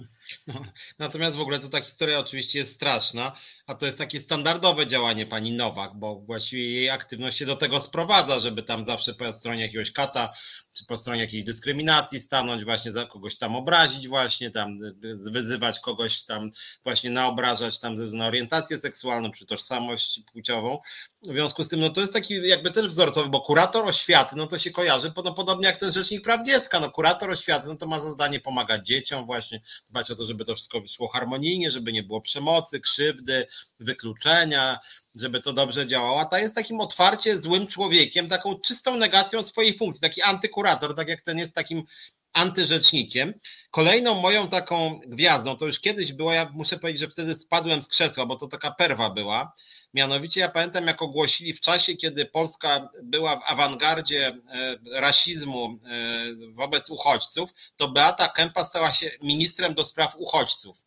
No, natomiast w ogóle to ta historia oczywiście jest straszna, a to jest takie standardowe działanie pani Nowak, bo właściwie jej aktywność się do tego sprowadza, żeby tam zawsze po stronie jakiegoś kata, czy po stronie jakiejś dyskryminacji stanąć, właśnie za kogoś tam obrazić, właśnie tam wyzywać kogoś tam, właśnie naobrażać tam na orientację seksualną, czy tożsamość płciową. W związku z tym, no to jest taki jakby też wzorcowy, bo kurator oświaty, no to się kojarzy podobnie jak ten rzecznik praw dziecka. No kurator oświaty, no to ma zadanie pomagać dzieciom, właśnie dbać o to, żeby to wszystko szło harmonijnie, żeby nie było przemocy, krzywdy, wykluczenia, żeby to dobrze działało, a ta jest takim otwarcie złym człowiekiem, taką czystą negacją swojej funkcji, taki antykurator, tak jak ten jest takim antyrzecznikiem. Kolejną moją taką gwiazdą, to już kiedyś była, ja muszę powiedzieć, że wtedy spadłem z krzesła, bo to taka perwa była. Mianowicie ja pamiętam, jak ogłosili w czasie, kiedy Polska była w awangardzie e, rasizmu e, wobec uchodźców, to Beata Kępa stała się ministrem do spraw uchodźców.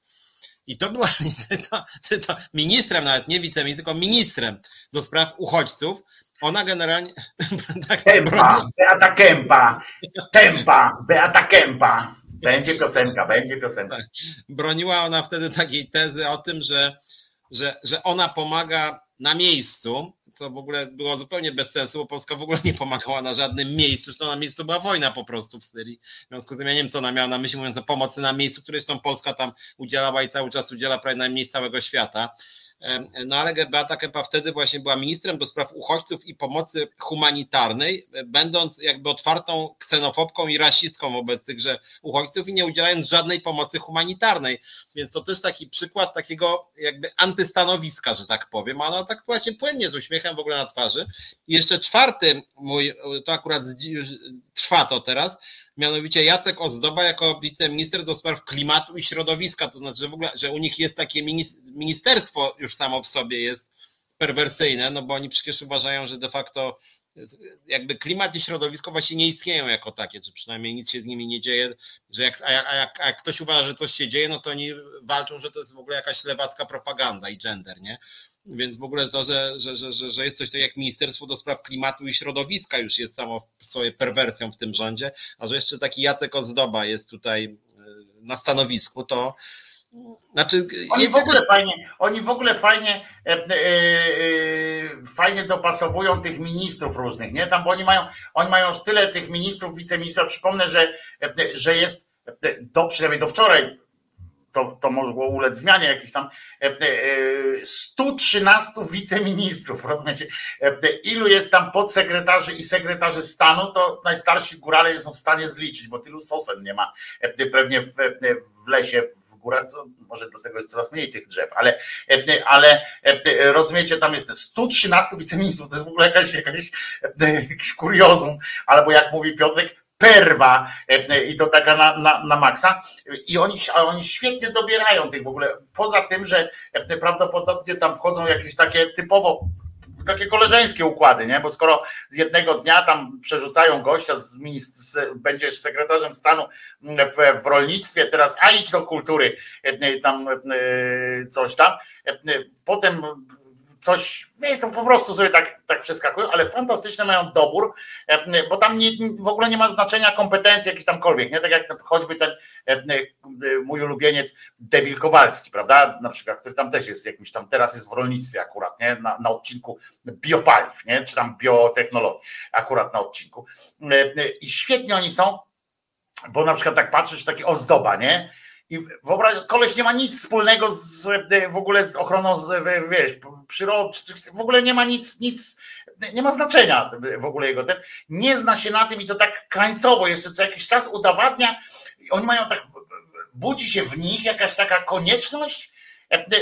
I to była to, to ministrem, nawet nie wiceministrem, tylko ministrem do spraw uchodźców. Ona generalnie. Tak, Kępa, Beata Kępa, Tempa, Beata Kępa. Będzie piosenka, będzie piosenka. Tak. Broniła ona wtedy takiej tezy o tym, że, że, że ona pomaga na miejscu, co w ogóle było zupełnie bez sensu, bo Polska w ogóle nie pomagała na żadnym miejscu, zresztą na miejscu była wojna po prostu w Syrii. W związku z tym ja nie wiem, co ona miała na myśli, mówiąc o pomocy na miejscu, której zresztą Polska tam udzielała i cały czas udziela prawie najmniej całego świata. No ale Beata Kempa wtedy właśnie była ministrem do spraw uchodźców i pomocy humanitarnej, będąc jakby otwartą ksenofobką i rasistką wobec tychże uchodźców i nie udzielając żadnej pomocy humanitarnej. Więc to też taki przykład takiego jakby antystanowiska, że tak powiem. Ona tak właśnie płynnie z uśmiechem w ogóle na twarzy. I jeszcze czwarty mój, to akurat trwa to teraz, mianowicie Jacek Ozdoba jako wiceminister do spraw klimatu i środowiska, to znaczy, że w ogóle, że u nich jest takie ministerstwo już samo w sobie jest perwersyjne, no bo oni przecież uważają, że de facto jakby klimat i środowisko właśnie nie istnieją jako takie, czy przynajmniej nic się z nimi nie dzieje, że jak, a, jak, a, jak, a jak ktoś uważa, że coś się dzieje, no to oni walczą, że to jest w ogóle jakaś lewacka propaganda i gender, nie? Więc w ogóle to, że, że, że, że jest coś takiego jak Ministerstwo do Spraw Klimatu i Środowiska już jest samo swoje perwersją w tym rządzie, a że jeszcze taki Jacek Ozdoba jest tutaj e, na stanowisku, to znaczy, oni w ogóle fajnie, oni w ogóle fajnie, e, e, e, fajnie dopasowują tych ministrów różnych, nie? Tam, bo oni mają, oni mają tyle tych ministrów, wiceministrów. Przypomnę, że, e, że jest do przynajmniej do wczoraj to, to mogło ulec zmianie jakiś tam 113 e, e, wiceministrów, rozumiecie? E, ilu jest tam podsekretarzy i sekretarzy stanu, to najstarsi górale są w stanie zliczyć, bo tylu sosen nie ma pewnie w, w lesie, w górach, co może dlatego jest coraz mniej tych drzew, ale, ale rozumiecie, tam jest 113 wiceministrów, to jest w ogóle jakaś, jakaś, jakiś kuriozum, albo jak mówi Piotrek, perwa e, i to taka na, na, na maksa i oni, oni świetnie dobierają tych w ogóle, poza tym, że e, prawdopodobnie tam wchodzą jakieś takie typowo takie koleżeńskie układy, nie? Bo skoro z jednego dnia tam przerzucają gościa, z ministr, będziesz sekretarzem stanu w, w rolnictwie, teraz a idź do kultury, e, tam coś tam. Potem coś, nie, to po prostu sobie tak, tak przeskakują, ale fantastyczny mają dobór, e, bo tam nie, w ogóle nie ma znaczenia kompetencji jakichś tamkolwiek, nie? Tak jak choćby ten e, e, mój ulubieniec Debil Kowalski, prawda? Na przykład, który tam też jest jakimś tam, teraz jest w rolnictwie akurat, nie? Na, na odcinku biopaliw, nie? Czy tam biotechnologii, akurat na odcinku. I świetnie oni są, bo na przykład tak patrzysz, takie ozdoba, nie? I wyobraź, koleś nie ma nic wspólnego z, w ogóle z ochroną, z, wiesz, przyrody, w ogóle nie ma nic, nic, nie ma znaczenia w ogóle jego ten. Nie zna się na tym i to tak krańcowo jeszcze co jakiś czas udowadnia. Oni mają tak, budzi się w nich jakaś taka konieczność, E,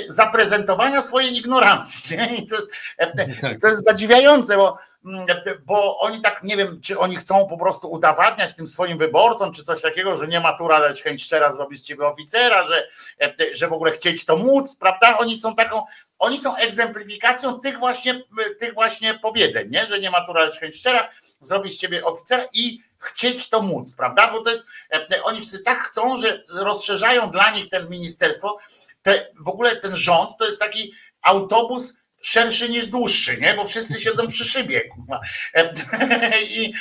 zaprezentowania swojej ignorancji. To, jest, e, tak. to jest zadziwiające, bo, mm, bo oni tak, nie wiem, czy oni chcą po prostu udowadniać tym swoim wyborcom, czy coś takiego, że nie matura, lecz chęć szczera zrobić z ciebie oficera, że, e, że w ogóle chcieć to móc, prawda? Oni są taką, oni są egzemplifikacją tych właśnie, tych właśnie powiedzeń, nie? że nie matura, lecz chęć szczera, zrobić z ciebie oficera i chcieć to móc, prawda? Bo to jest, oni wszyscy tak chcą, że rozszerzają dla nich ten ministerstwo, te, w ogóle ten rząd to jest taki autobus szerszy niż dłuższy, nie? bo wszyscy siedzą przy szybie. I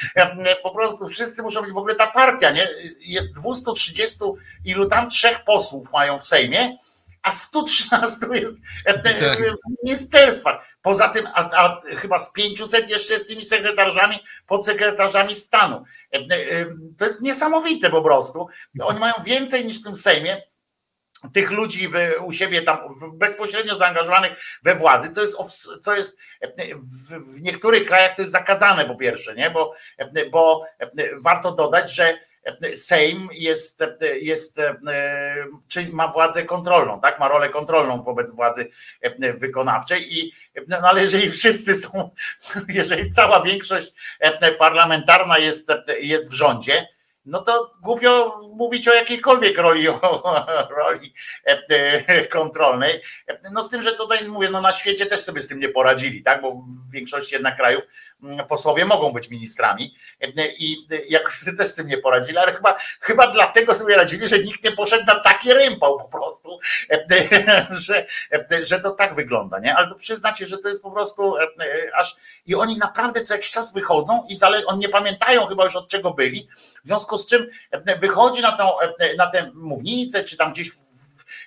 po prostu wszyscy muszą być, w ogóle ta partia, nie? Jest 230 ilu tam trzech posłów mają w Sejmie, a 113 jest tak. w ministerstwach. Poza tym, a, a, chyba z 500 jeszcze z tymi sekretarzami, podsekretarzami stanu. To jest niesamowite po prostu. Oni mają więcej niż w tym Sejmie tych ludzi u siebie tam bezpośrednio zaangażowanych we władzy, co jest, co jest w niektórych krajach to jest zakazane po pierwsze, nie? Bo, bo warto dodać, że Sejm jest, jest czy ma władzę kontrolną, tak? Ma rolę kontrolną wobec władzy wykonawczej i no ale jeżeli wszyscy są, jeżeli cała większość parlamentarna jest, jest w rządzie, no to głupio mówić o jakiejkolwiek roli, o, roli kontrolnej. No z tym, że tutaj mówię, no na świecie też sobie z tym nie poradzili, tak? Bo w większości jednak krajów posłowie mogą być ministrami i jakoś też z tym nie poradzili, ale chyba, chyba dlatego sobie radzili, że nikt nie poszedł na taki rympał po prostu, że, że to tak wygląda, nie? Ale to przyznacie, że to jest po prostu aż i oni naprawdę co jakiś czas wychodzą i zale, oni nie pamiętają chyba już od czego byli, w związku z czym wychodzi na, tą, na tę mównicę, czy tam gdzieś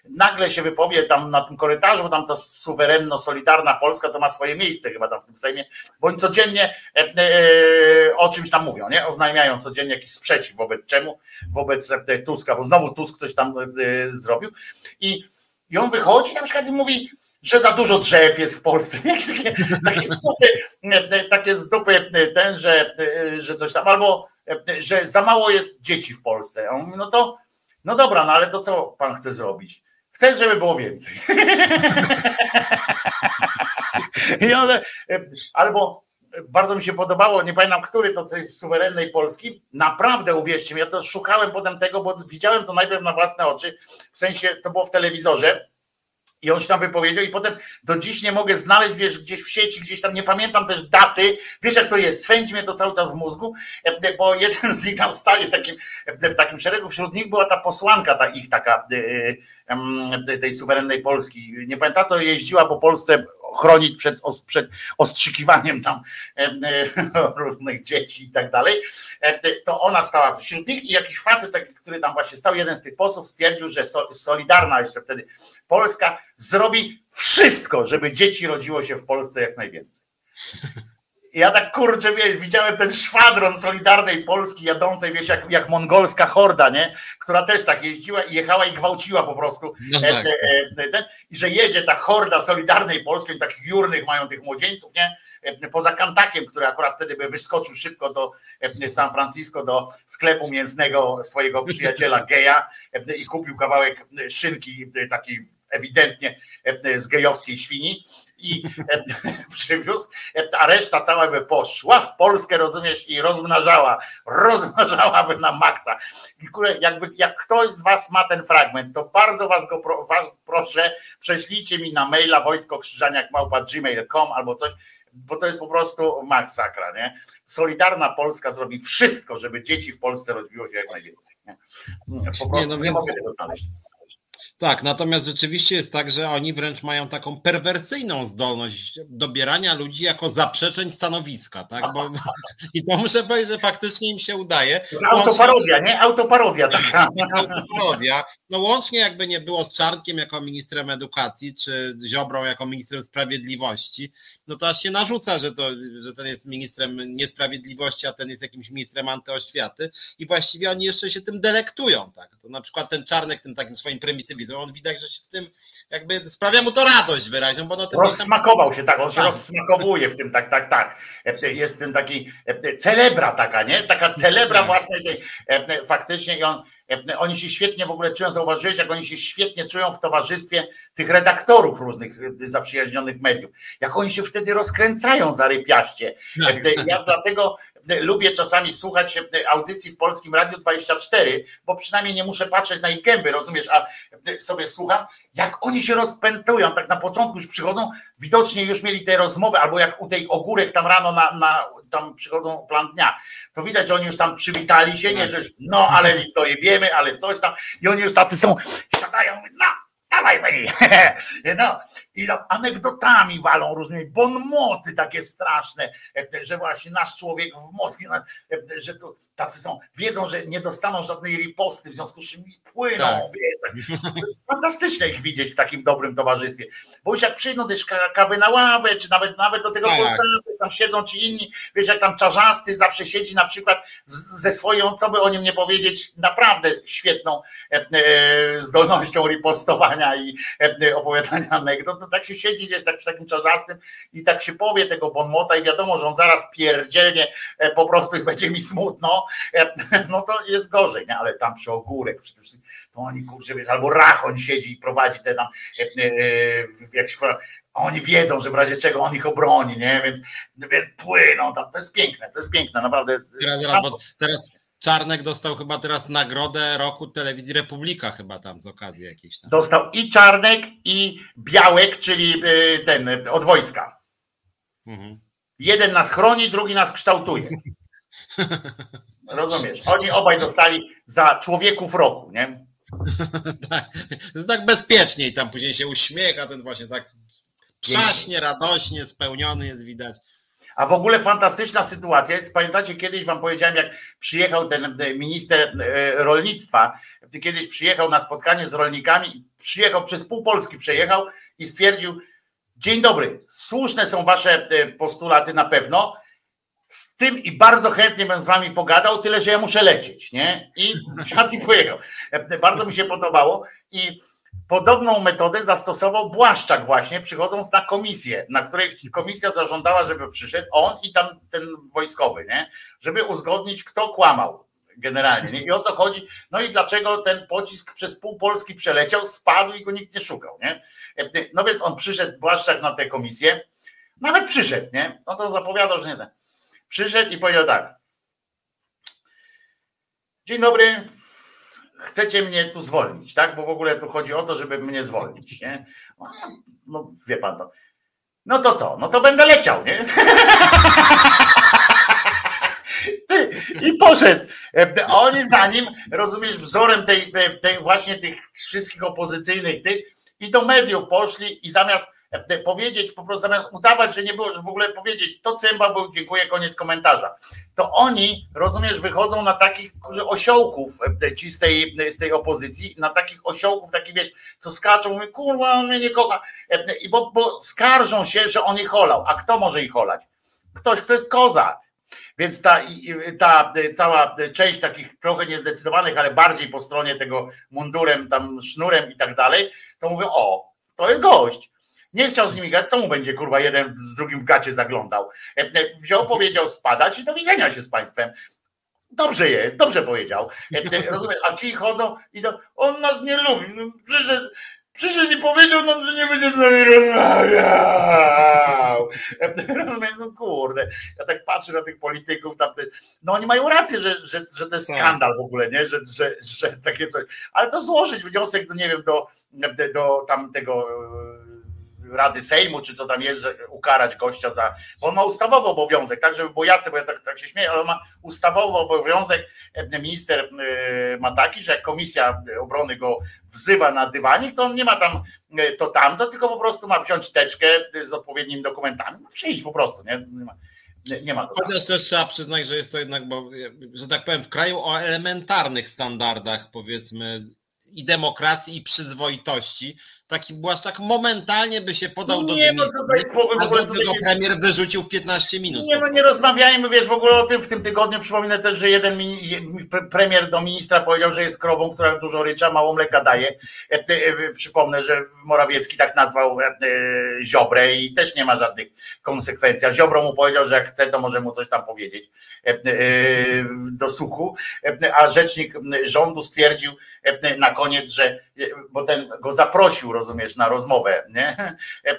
nagle się wypowie tam na tym korytarzu, bo tam ta suwerenno, solidarna Polska to ma swoje miejsce chyba tam w tym Sejmie, bo oni codziennie e, e, o czymś tam mówią, nie? Oznajmiają codziennie jakiś sprzeciw wobec czemu? Wobec e, Tuska, bo znowu Tusk coś tam zrobił i, i on wychodzi na przykład i mówi, że za dużo drzew jest w Polsce. takie, takie, zdupy, takie zdupy ten, że, że coś tam, albo że za mało jest dzieci w Polsce. On mówi, no to, no dobra, no ale to co pan chce zrobić? Chcę, żeby było więcej. I one, albo bardzo mi się podobało, nie pamiętam, który to jest suwerennej Polski. Naprawdę uwierzcie mi, ja to szukałem potem tego, bo widziałem to najpierw na własne oczy, w sensie to było w telewizorze. I on się tam wypowiedział i potem do dziś nie mogę znaleźć, wiesz, gdzieś w sieci, gdzieś tam, nie pamiętam też daty, wiesz jak to jest, swędzi mnie to cały czas w mózgu, e, bo jeden z nich tam stali w takim, e, w takim szeregu, wśród nich była ta posłanka, ta ich taka, e, tej suwerennej Polski, nie pamiętam co jeździła po Polsce chronić przed, przed ostrzykiwaniem tam różnych dzieci i tak dalej, to ona stała wśród nich i jakiś facet, który tam właśnie stał, jeden z tych posłów stwierdził, że Solidarna jeszcze wtedy Polska zrobi wszystko, żeby dzieci rodziło się w Polsce jak najwięcej. Ja tak kurczę, wiesz, widziałem ten szwadron Solidarnej Polski jadącej, wiesz, jak, jak mongolska horda, nie? Która też tak jeździła i jechała i gwałciła po prostu. No tak. e, e, ten, I że jedzie ta horda Solidarnej Polskiej, takich jurnych mają tych młodzieńców, nie? E, poza Kantakiem, który akurat wtedy by wyskoczył szybko do e, San Francisco, do sklepu mięsnego swojego przyjaciela geja e, i kupił kawałek szynki takiej ewidentnie z gejowskiej świni i przywiózł, a reszta cała by poszła w Polskę, rozumiesz, i rozmnażała, rozmnażałaby na maksa. I jakby, jak ktoś z was ma ten fragment, to bardzo was go was proszę, prześlijcie mi na maila wojtkokrzyżaniak.gmail.com albo coś, bo to jest po prostu masakra, nie? Solidarna Polska zrobi wszystko, żeby dzieci w Polsce rodziło się jak najwięcej. Nie? Po prostu nie, no nie mogę tego znaleźć. Tak, natomiast rzeczywiście jest tak, że oni wręcz mają taką perwersyjną zdolność dobierania ludzi jako zaprzeczeń stanowiska, tak? Bo, I to muszę powiedzieć, że faktycznie im się udaje. Autoparodia, nie? Autoparodia taka. Autoparodia. No łącznie jakby nie było z Czarnkiem jako ministrem edukacji, czy Ziobrą jako ministrem sprawiedliwości, no to aż się narzuca, że, to, że ten jest ministrem niesprawiedliwości, a ten jest jakimś ministrem antyoświaty i właściwie oni jeszcze się tym delektują, tak? To na przykład ten Czarnek tym takim swoim prymitywizmem on widać, że się w tym jakby sprawia mu to radość wyraźną, bo no Rozsmakował się, tak, on się tak. rozsmakowuje w tym, tak, tak, tak. Jest ten taki celebra taka, nie? Taka celebra tak. własnej tej, faktycznie i on oni się świetnie w ogóle czują, zauważyłeś, jak oni się świetnie czują w towarzystwie tych redaktorów różnych zaprzyjaźnionych mediów. Jak oni się wtedy rozkręcają zarypiaście. Tak. Ja dlatego lubię czasami słuchać audycji w Polskim Radiu 24, bo przynajmniej nie muszę patrzeć na ich gęby, rozumiesz, a sobie słucham, jak oni się rozpętują, tak na początku już przychodzą, widocznie już mieli te rozmowy, albo jak u tej ogórek tam rano na, na tam przychodzą plan dnia, to widać, że oni już tam przywitali się, nie, że no, ale to jebiemy, ale coś tam, i oni już tacy są, siadają, no, dawaj pani. No, i tam anegdotami walą różnymi, bonmoty takie straszne, że właśnie nasz człowiek w Moskwie, że tu tacy są, wiedzą, że nie dostaną żadnej riposty, w związku z czym płyną, tak. wiesz, tak. To jest fantastyczne ich widzieć w takim dobrym towarzystwie, bo już jak przyjdą też kawy na ławę, czy nawet nawet do tego tak. tam siedzą, czy inni, wiesz, jak tam Czarzasty zawsze siedzi na przykład ze swoją, co by o nim nie powiedzieć, naprawdę świetną e, zdolnością ripostowania i opowiadania anegdot, to tak się siedzi gdzieś tak przy takim Czarzastym i tak się powie tego bonmota i wiadomo, że on zaraz pierdzielnie po prostu będzie mi smutno, no to jest gorzej, nie? ale tam przy ogórek, to oni kurczę, wiesz, albo Rachoń siedzi i prowadzi te tam, jak się oni wiedzą, że w razie czego on ich obroni, nie? Więc, więc płyną tam. To jest piękne, to jest piękne, naprawdę. Teraz, teraz, teraz Czarnek dostał chyba teraz nagrodę roku telewizji Republika chyba tam z okazji jakiejś tam. Dostał i Czarnek i Białek, czyli y, ten od wojska. Mhm. Jeden nas chroni, drugi nas kształtuje. Rozumiesz? Oni obaj dostali za człowieków roku, nie? tak, jest tak bezpieczniej, tam później się uśmiecha, ten właśnie tak Przaśnie, radośnie, spełniony jest widać. A w ogóle fantastyczna sytuacja jest. Pamiętacie, kiedyś wam powiedziałem, jak przyjechał ten e, minister e, rolnictwa, kiedyś przyjechał na spotkanie z rolnikami, przyjechał przez pół Polski, przejechał i stwierdził: Dzień dobry, słuszne są wasze e, postulaty na pewno. Z tym i bardzo chętnie bym z wami pogadał, tyle że ja muszę lecieć, nie? I wsiadł i pojechał. Bardzo mi się podobało i Podobną metodę zastosował Błaszczak właśnie, przychodząc na komisję, na której komisja zażądała, żeby przyszedł on i tam ten wojskowy, nie? żeby uzgodnić, kto kłamał generalnie. Nie? I o co chodzi? No i dlaczego ten pocisk przez pół Polski przeleciał, spadł i go nikt nie szukał. Nie? No więc on przyszedł, Błaszczak, na tę komisję, nawet przyszedł, nie? No to zapowiadał, że nie. Przyszedł i powiedział tak. Dzień dobry, chcecie mnie tu zwolnić, tak? Bo w ogóle tu chodzi o to, żeby mnie zwolnić, nie? No, wie pan to. No to co? No to będę leciał, nie? I poszedł. E, oni za nim, rozumiesz, wzorem tej, tej właśnie tych wszystkich opozycyjnych tych i do mediów poszli i zamiast powiedzieć, po prostu zamiast udawać, że nie było, że w ogóle powiedzieć, to Cymba był, dziękuję, koniec komentarza. To oni, rozumiesz, wychodzą na takich osiołków e, ci z tej, z tej opozycji, na takich osiołków, takich wiesz, co skaczą, mówią, kurwa, on mnie nie kocha. E, I bo, bo skarżą się, że on ich holał. A kto może ich holać? Ktoś, kto jest koza. Więc ta, ta cała część takich trochę niezdecydowanych, ale bardziej po stronie tego mundurem, tam sznurem i tak dalej, to mówią, o, to jest gość nie chciał z nimi grać, co mu będzie kurwa jeden z drugim w gacie zaglądał. E, e, wziął, powiedział spadać i do widzenia się z państwem. Dobrze jest, dobrze powiedział. E, rozumiem, a ci chodzą i to, on nas nie lubi. No, przyszedł, przyszedł i powiedział nam, że nie będzie z nami rozmawiał. Rozumiem, no kurde. Ja tak patrzę na tych polityków, no oni mają rację, że, że, że to jest tak. skandal w ogóle, nie? Że, że, że takie coś. Ale to złożyć wniosek, do, nie wiem, do, do tam tego Rady Sejmu, czy co tam jest, że ukarać gościa za. Bo on ma ustawowy obowiązek, tak, żeby było jasne, bo ja tak, tak się śmieję, ale on ma ustawowy obowiązek. E, minister e, ma taki, że jak komisja obrony go wzywa na dywanik, to on nie ma tam e, to tamto, tylko po prostu ma wziąć teczkę z odpowiednimi dokumentami. No przyjść po prostu, nie? nie ma. Nie, ma to. Chociaż też trzeba przyznać, że jest to jednak, bo, że tak powiem, w kraju o elementarnych standardach, powiedzmy, i demokracji, i przyzwoitości, taki Błaszczak momentalnie by się podał do nie, no w ogóle, go premier wyrzucił w 15 minut. Nie, no nie rozmawiajmy, wiesz, w ogóle o tym w tym tygodniu. Przypominę też, że jeden premier do ministra powiedział, że jest krową, która dużo rycza, mało mleka daje. E, e, przypomnę, że Morawiecki tak nazwał e, Ziobrę i też nie ma żadnych konsekwencji. A Ziobro mu powiedział, że jak chce, to może mu coś tam powiedzieć do suchu. A rzecznik rządu stwierdził na koniec, że bo ten go zaprosił, rozumiesz, na rozmowę, nie?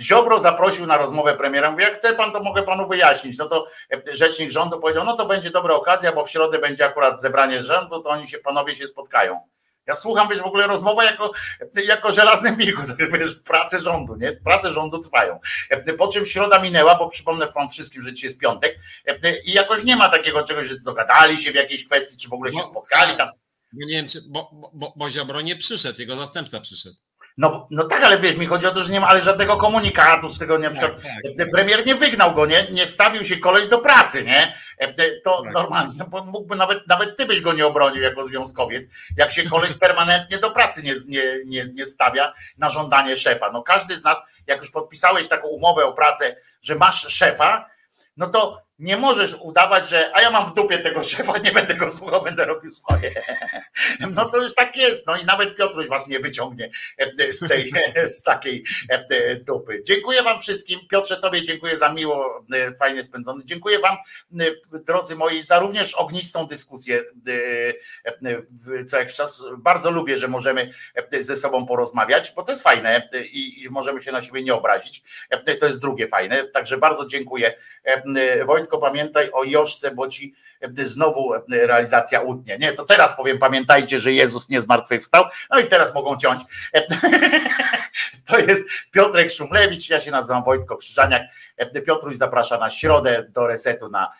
Ziobro zaprosił na rozmowę premiera, mówi, jak chce pan, to mogę panu wyjaśnić. No to rzecznik rządu powiedział, no to będzie dobra okazja, bo w środę będzie akurat zebranie rządu, to oni się, panowie się spotkają. Ja słucham, wiesz, w ogóle rozmowa jako, jako żelaznym wilku, wiesz, prace rządu, nie? Prace rządu trwają. Po czym środa minęła, bo przypomnę wam wszystkim, że dzisiaj jest piątek i jakoś nie ma takiego czegoś, że dogadali się w jakiejś kwestii, czy w ogóle się no, spotkali tam. Bo nie wiem, czy, bo, bo, bo Ziobro nie przyszedł, jego zastępca przyszedł. No, no tak, ale wiesz, mi chodzi o to, że nie ma ale żadnego komunikatu z tego, na przykład tak. premier nie wygnał go, nie, nie stawił się koleś do pracy, nie? To Tak. normalnie, no, bo mógłby nawet, nawet ty byś go nie obronił jako związkowiec, jak się koleś permanentnie do pracy nie, nie, nie, nie stawia na żądanie szefa. No każdy z nas, jak już podpisałeś taką umowę o pracę, że masz szefa, no to nie możesz udawać, że a ja mam w dupie tego szefa, nie będę go słuchał, będę robił swoje. No to już tak jest. No i nawet Piotruś was nie wyciągnie e, z tej, z takiej e, dupy. Dziękuję wam wszystkim. Piotrze, tobie dziękuję za miło, e, fajnie spędzony. Dziękuję wam, drodzy moi, za również ognistą dyskusję co jakiś czas. Bardzo lubię, że możemy ze sobą porozmawiać, bo to jest fajne i możemy się na siebie nie obrazić. To jest drugie fajne. Także bardzo dziękuję. Wojtko, pamiętaj o Joszce, bo ci znowu realizacja utnie. Nie, to teraz powiem, pamiętajcie, że Jezus nie zmartwychwstał. No i teraz mogą ciąć. To jest Piotrek Szumlewicz, ja się nazywam Wojtko Krzyżaniak. Piotruś zaprasza na środę do resetu na,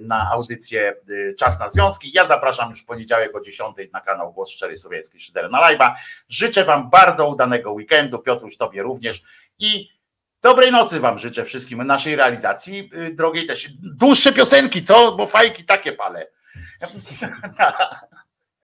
na audycję Czas na Związki. Ja zapraszam już w poniedziałek o 10 na kanał Głos Szczery Słowiański Szyder na live'a. Życzę wam bardzo udanego weekendu, Piotruś tobie również i Dobrej nocy Wam życzę wszystkim naszej realizacji, drogiej też. Dłuższe piosenki, co? Bo fajki takie palę.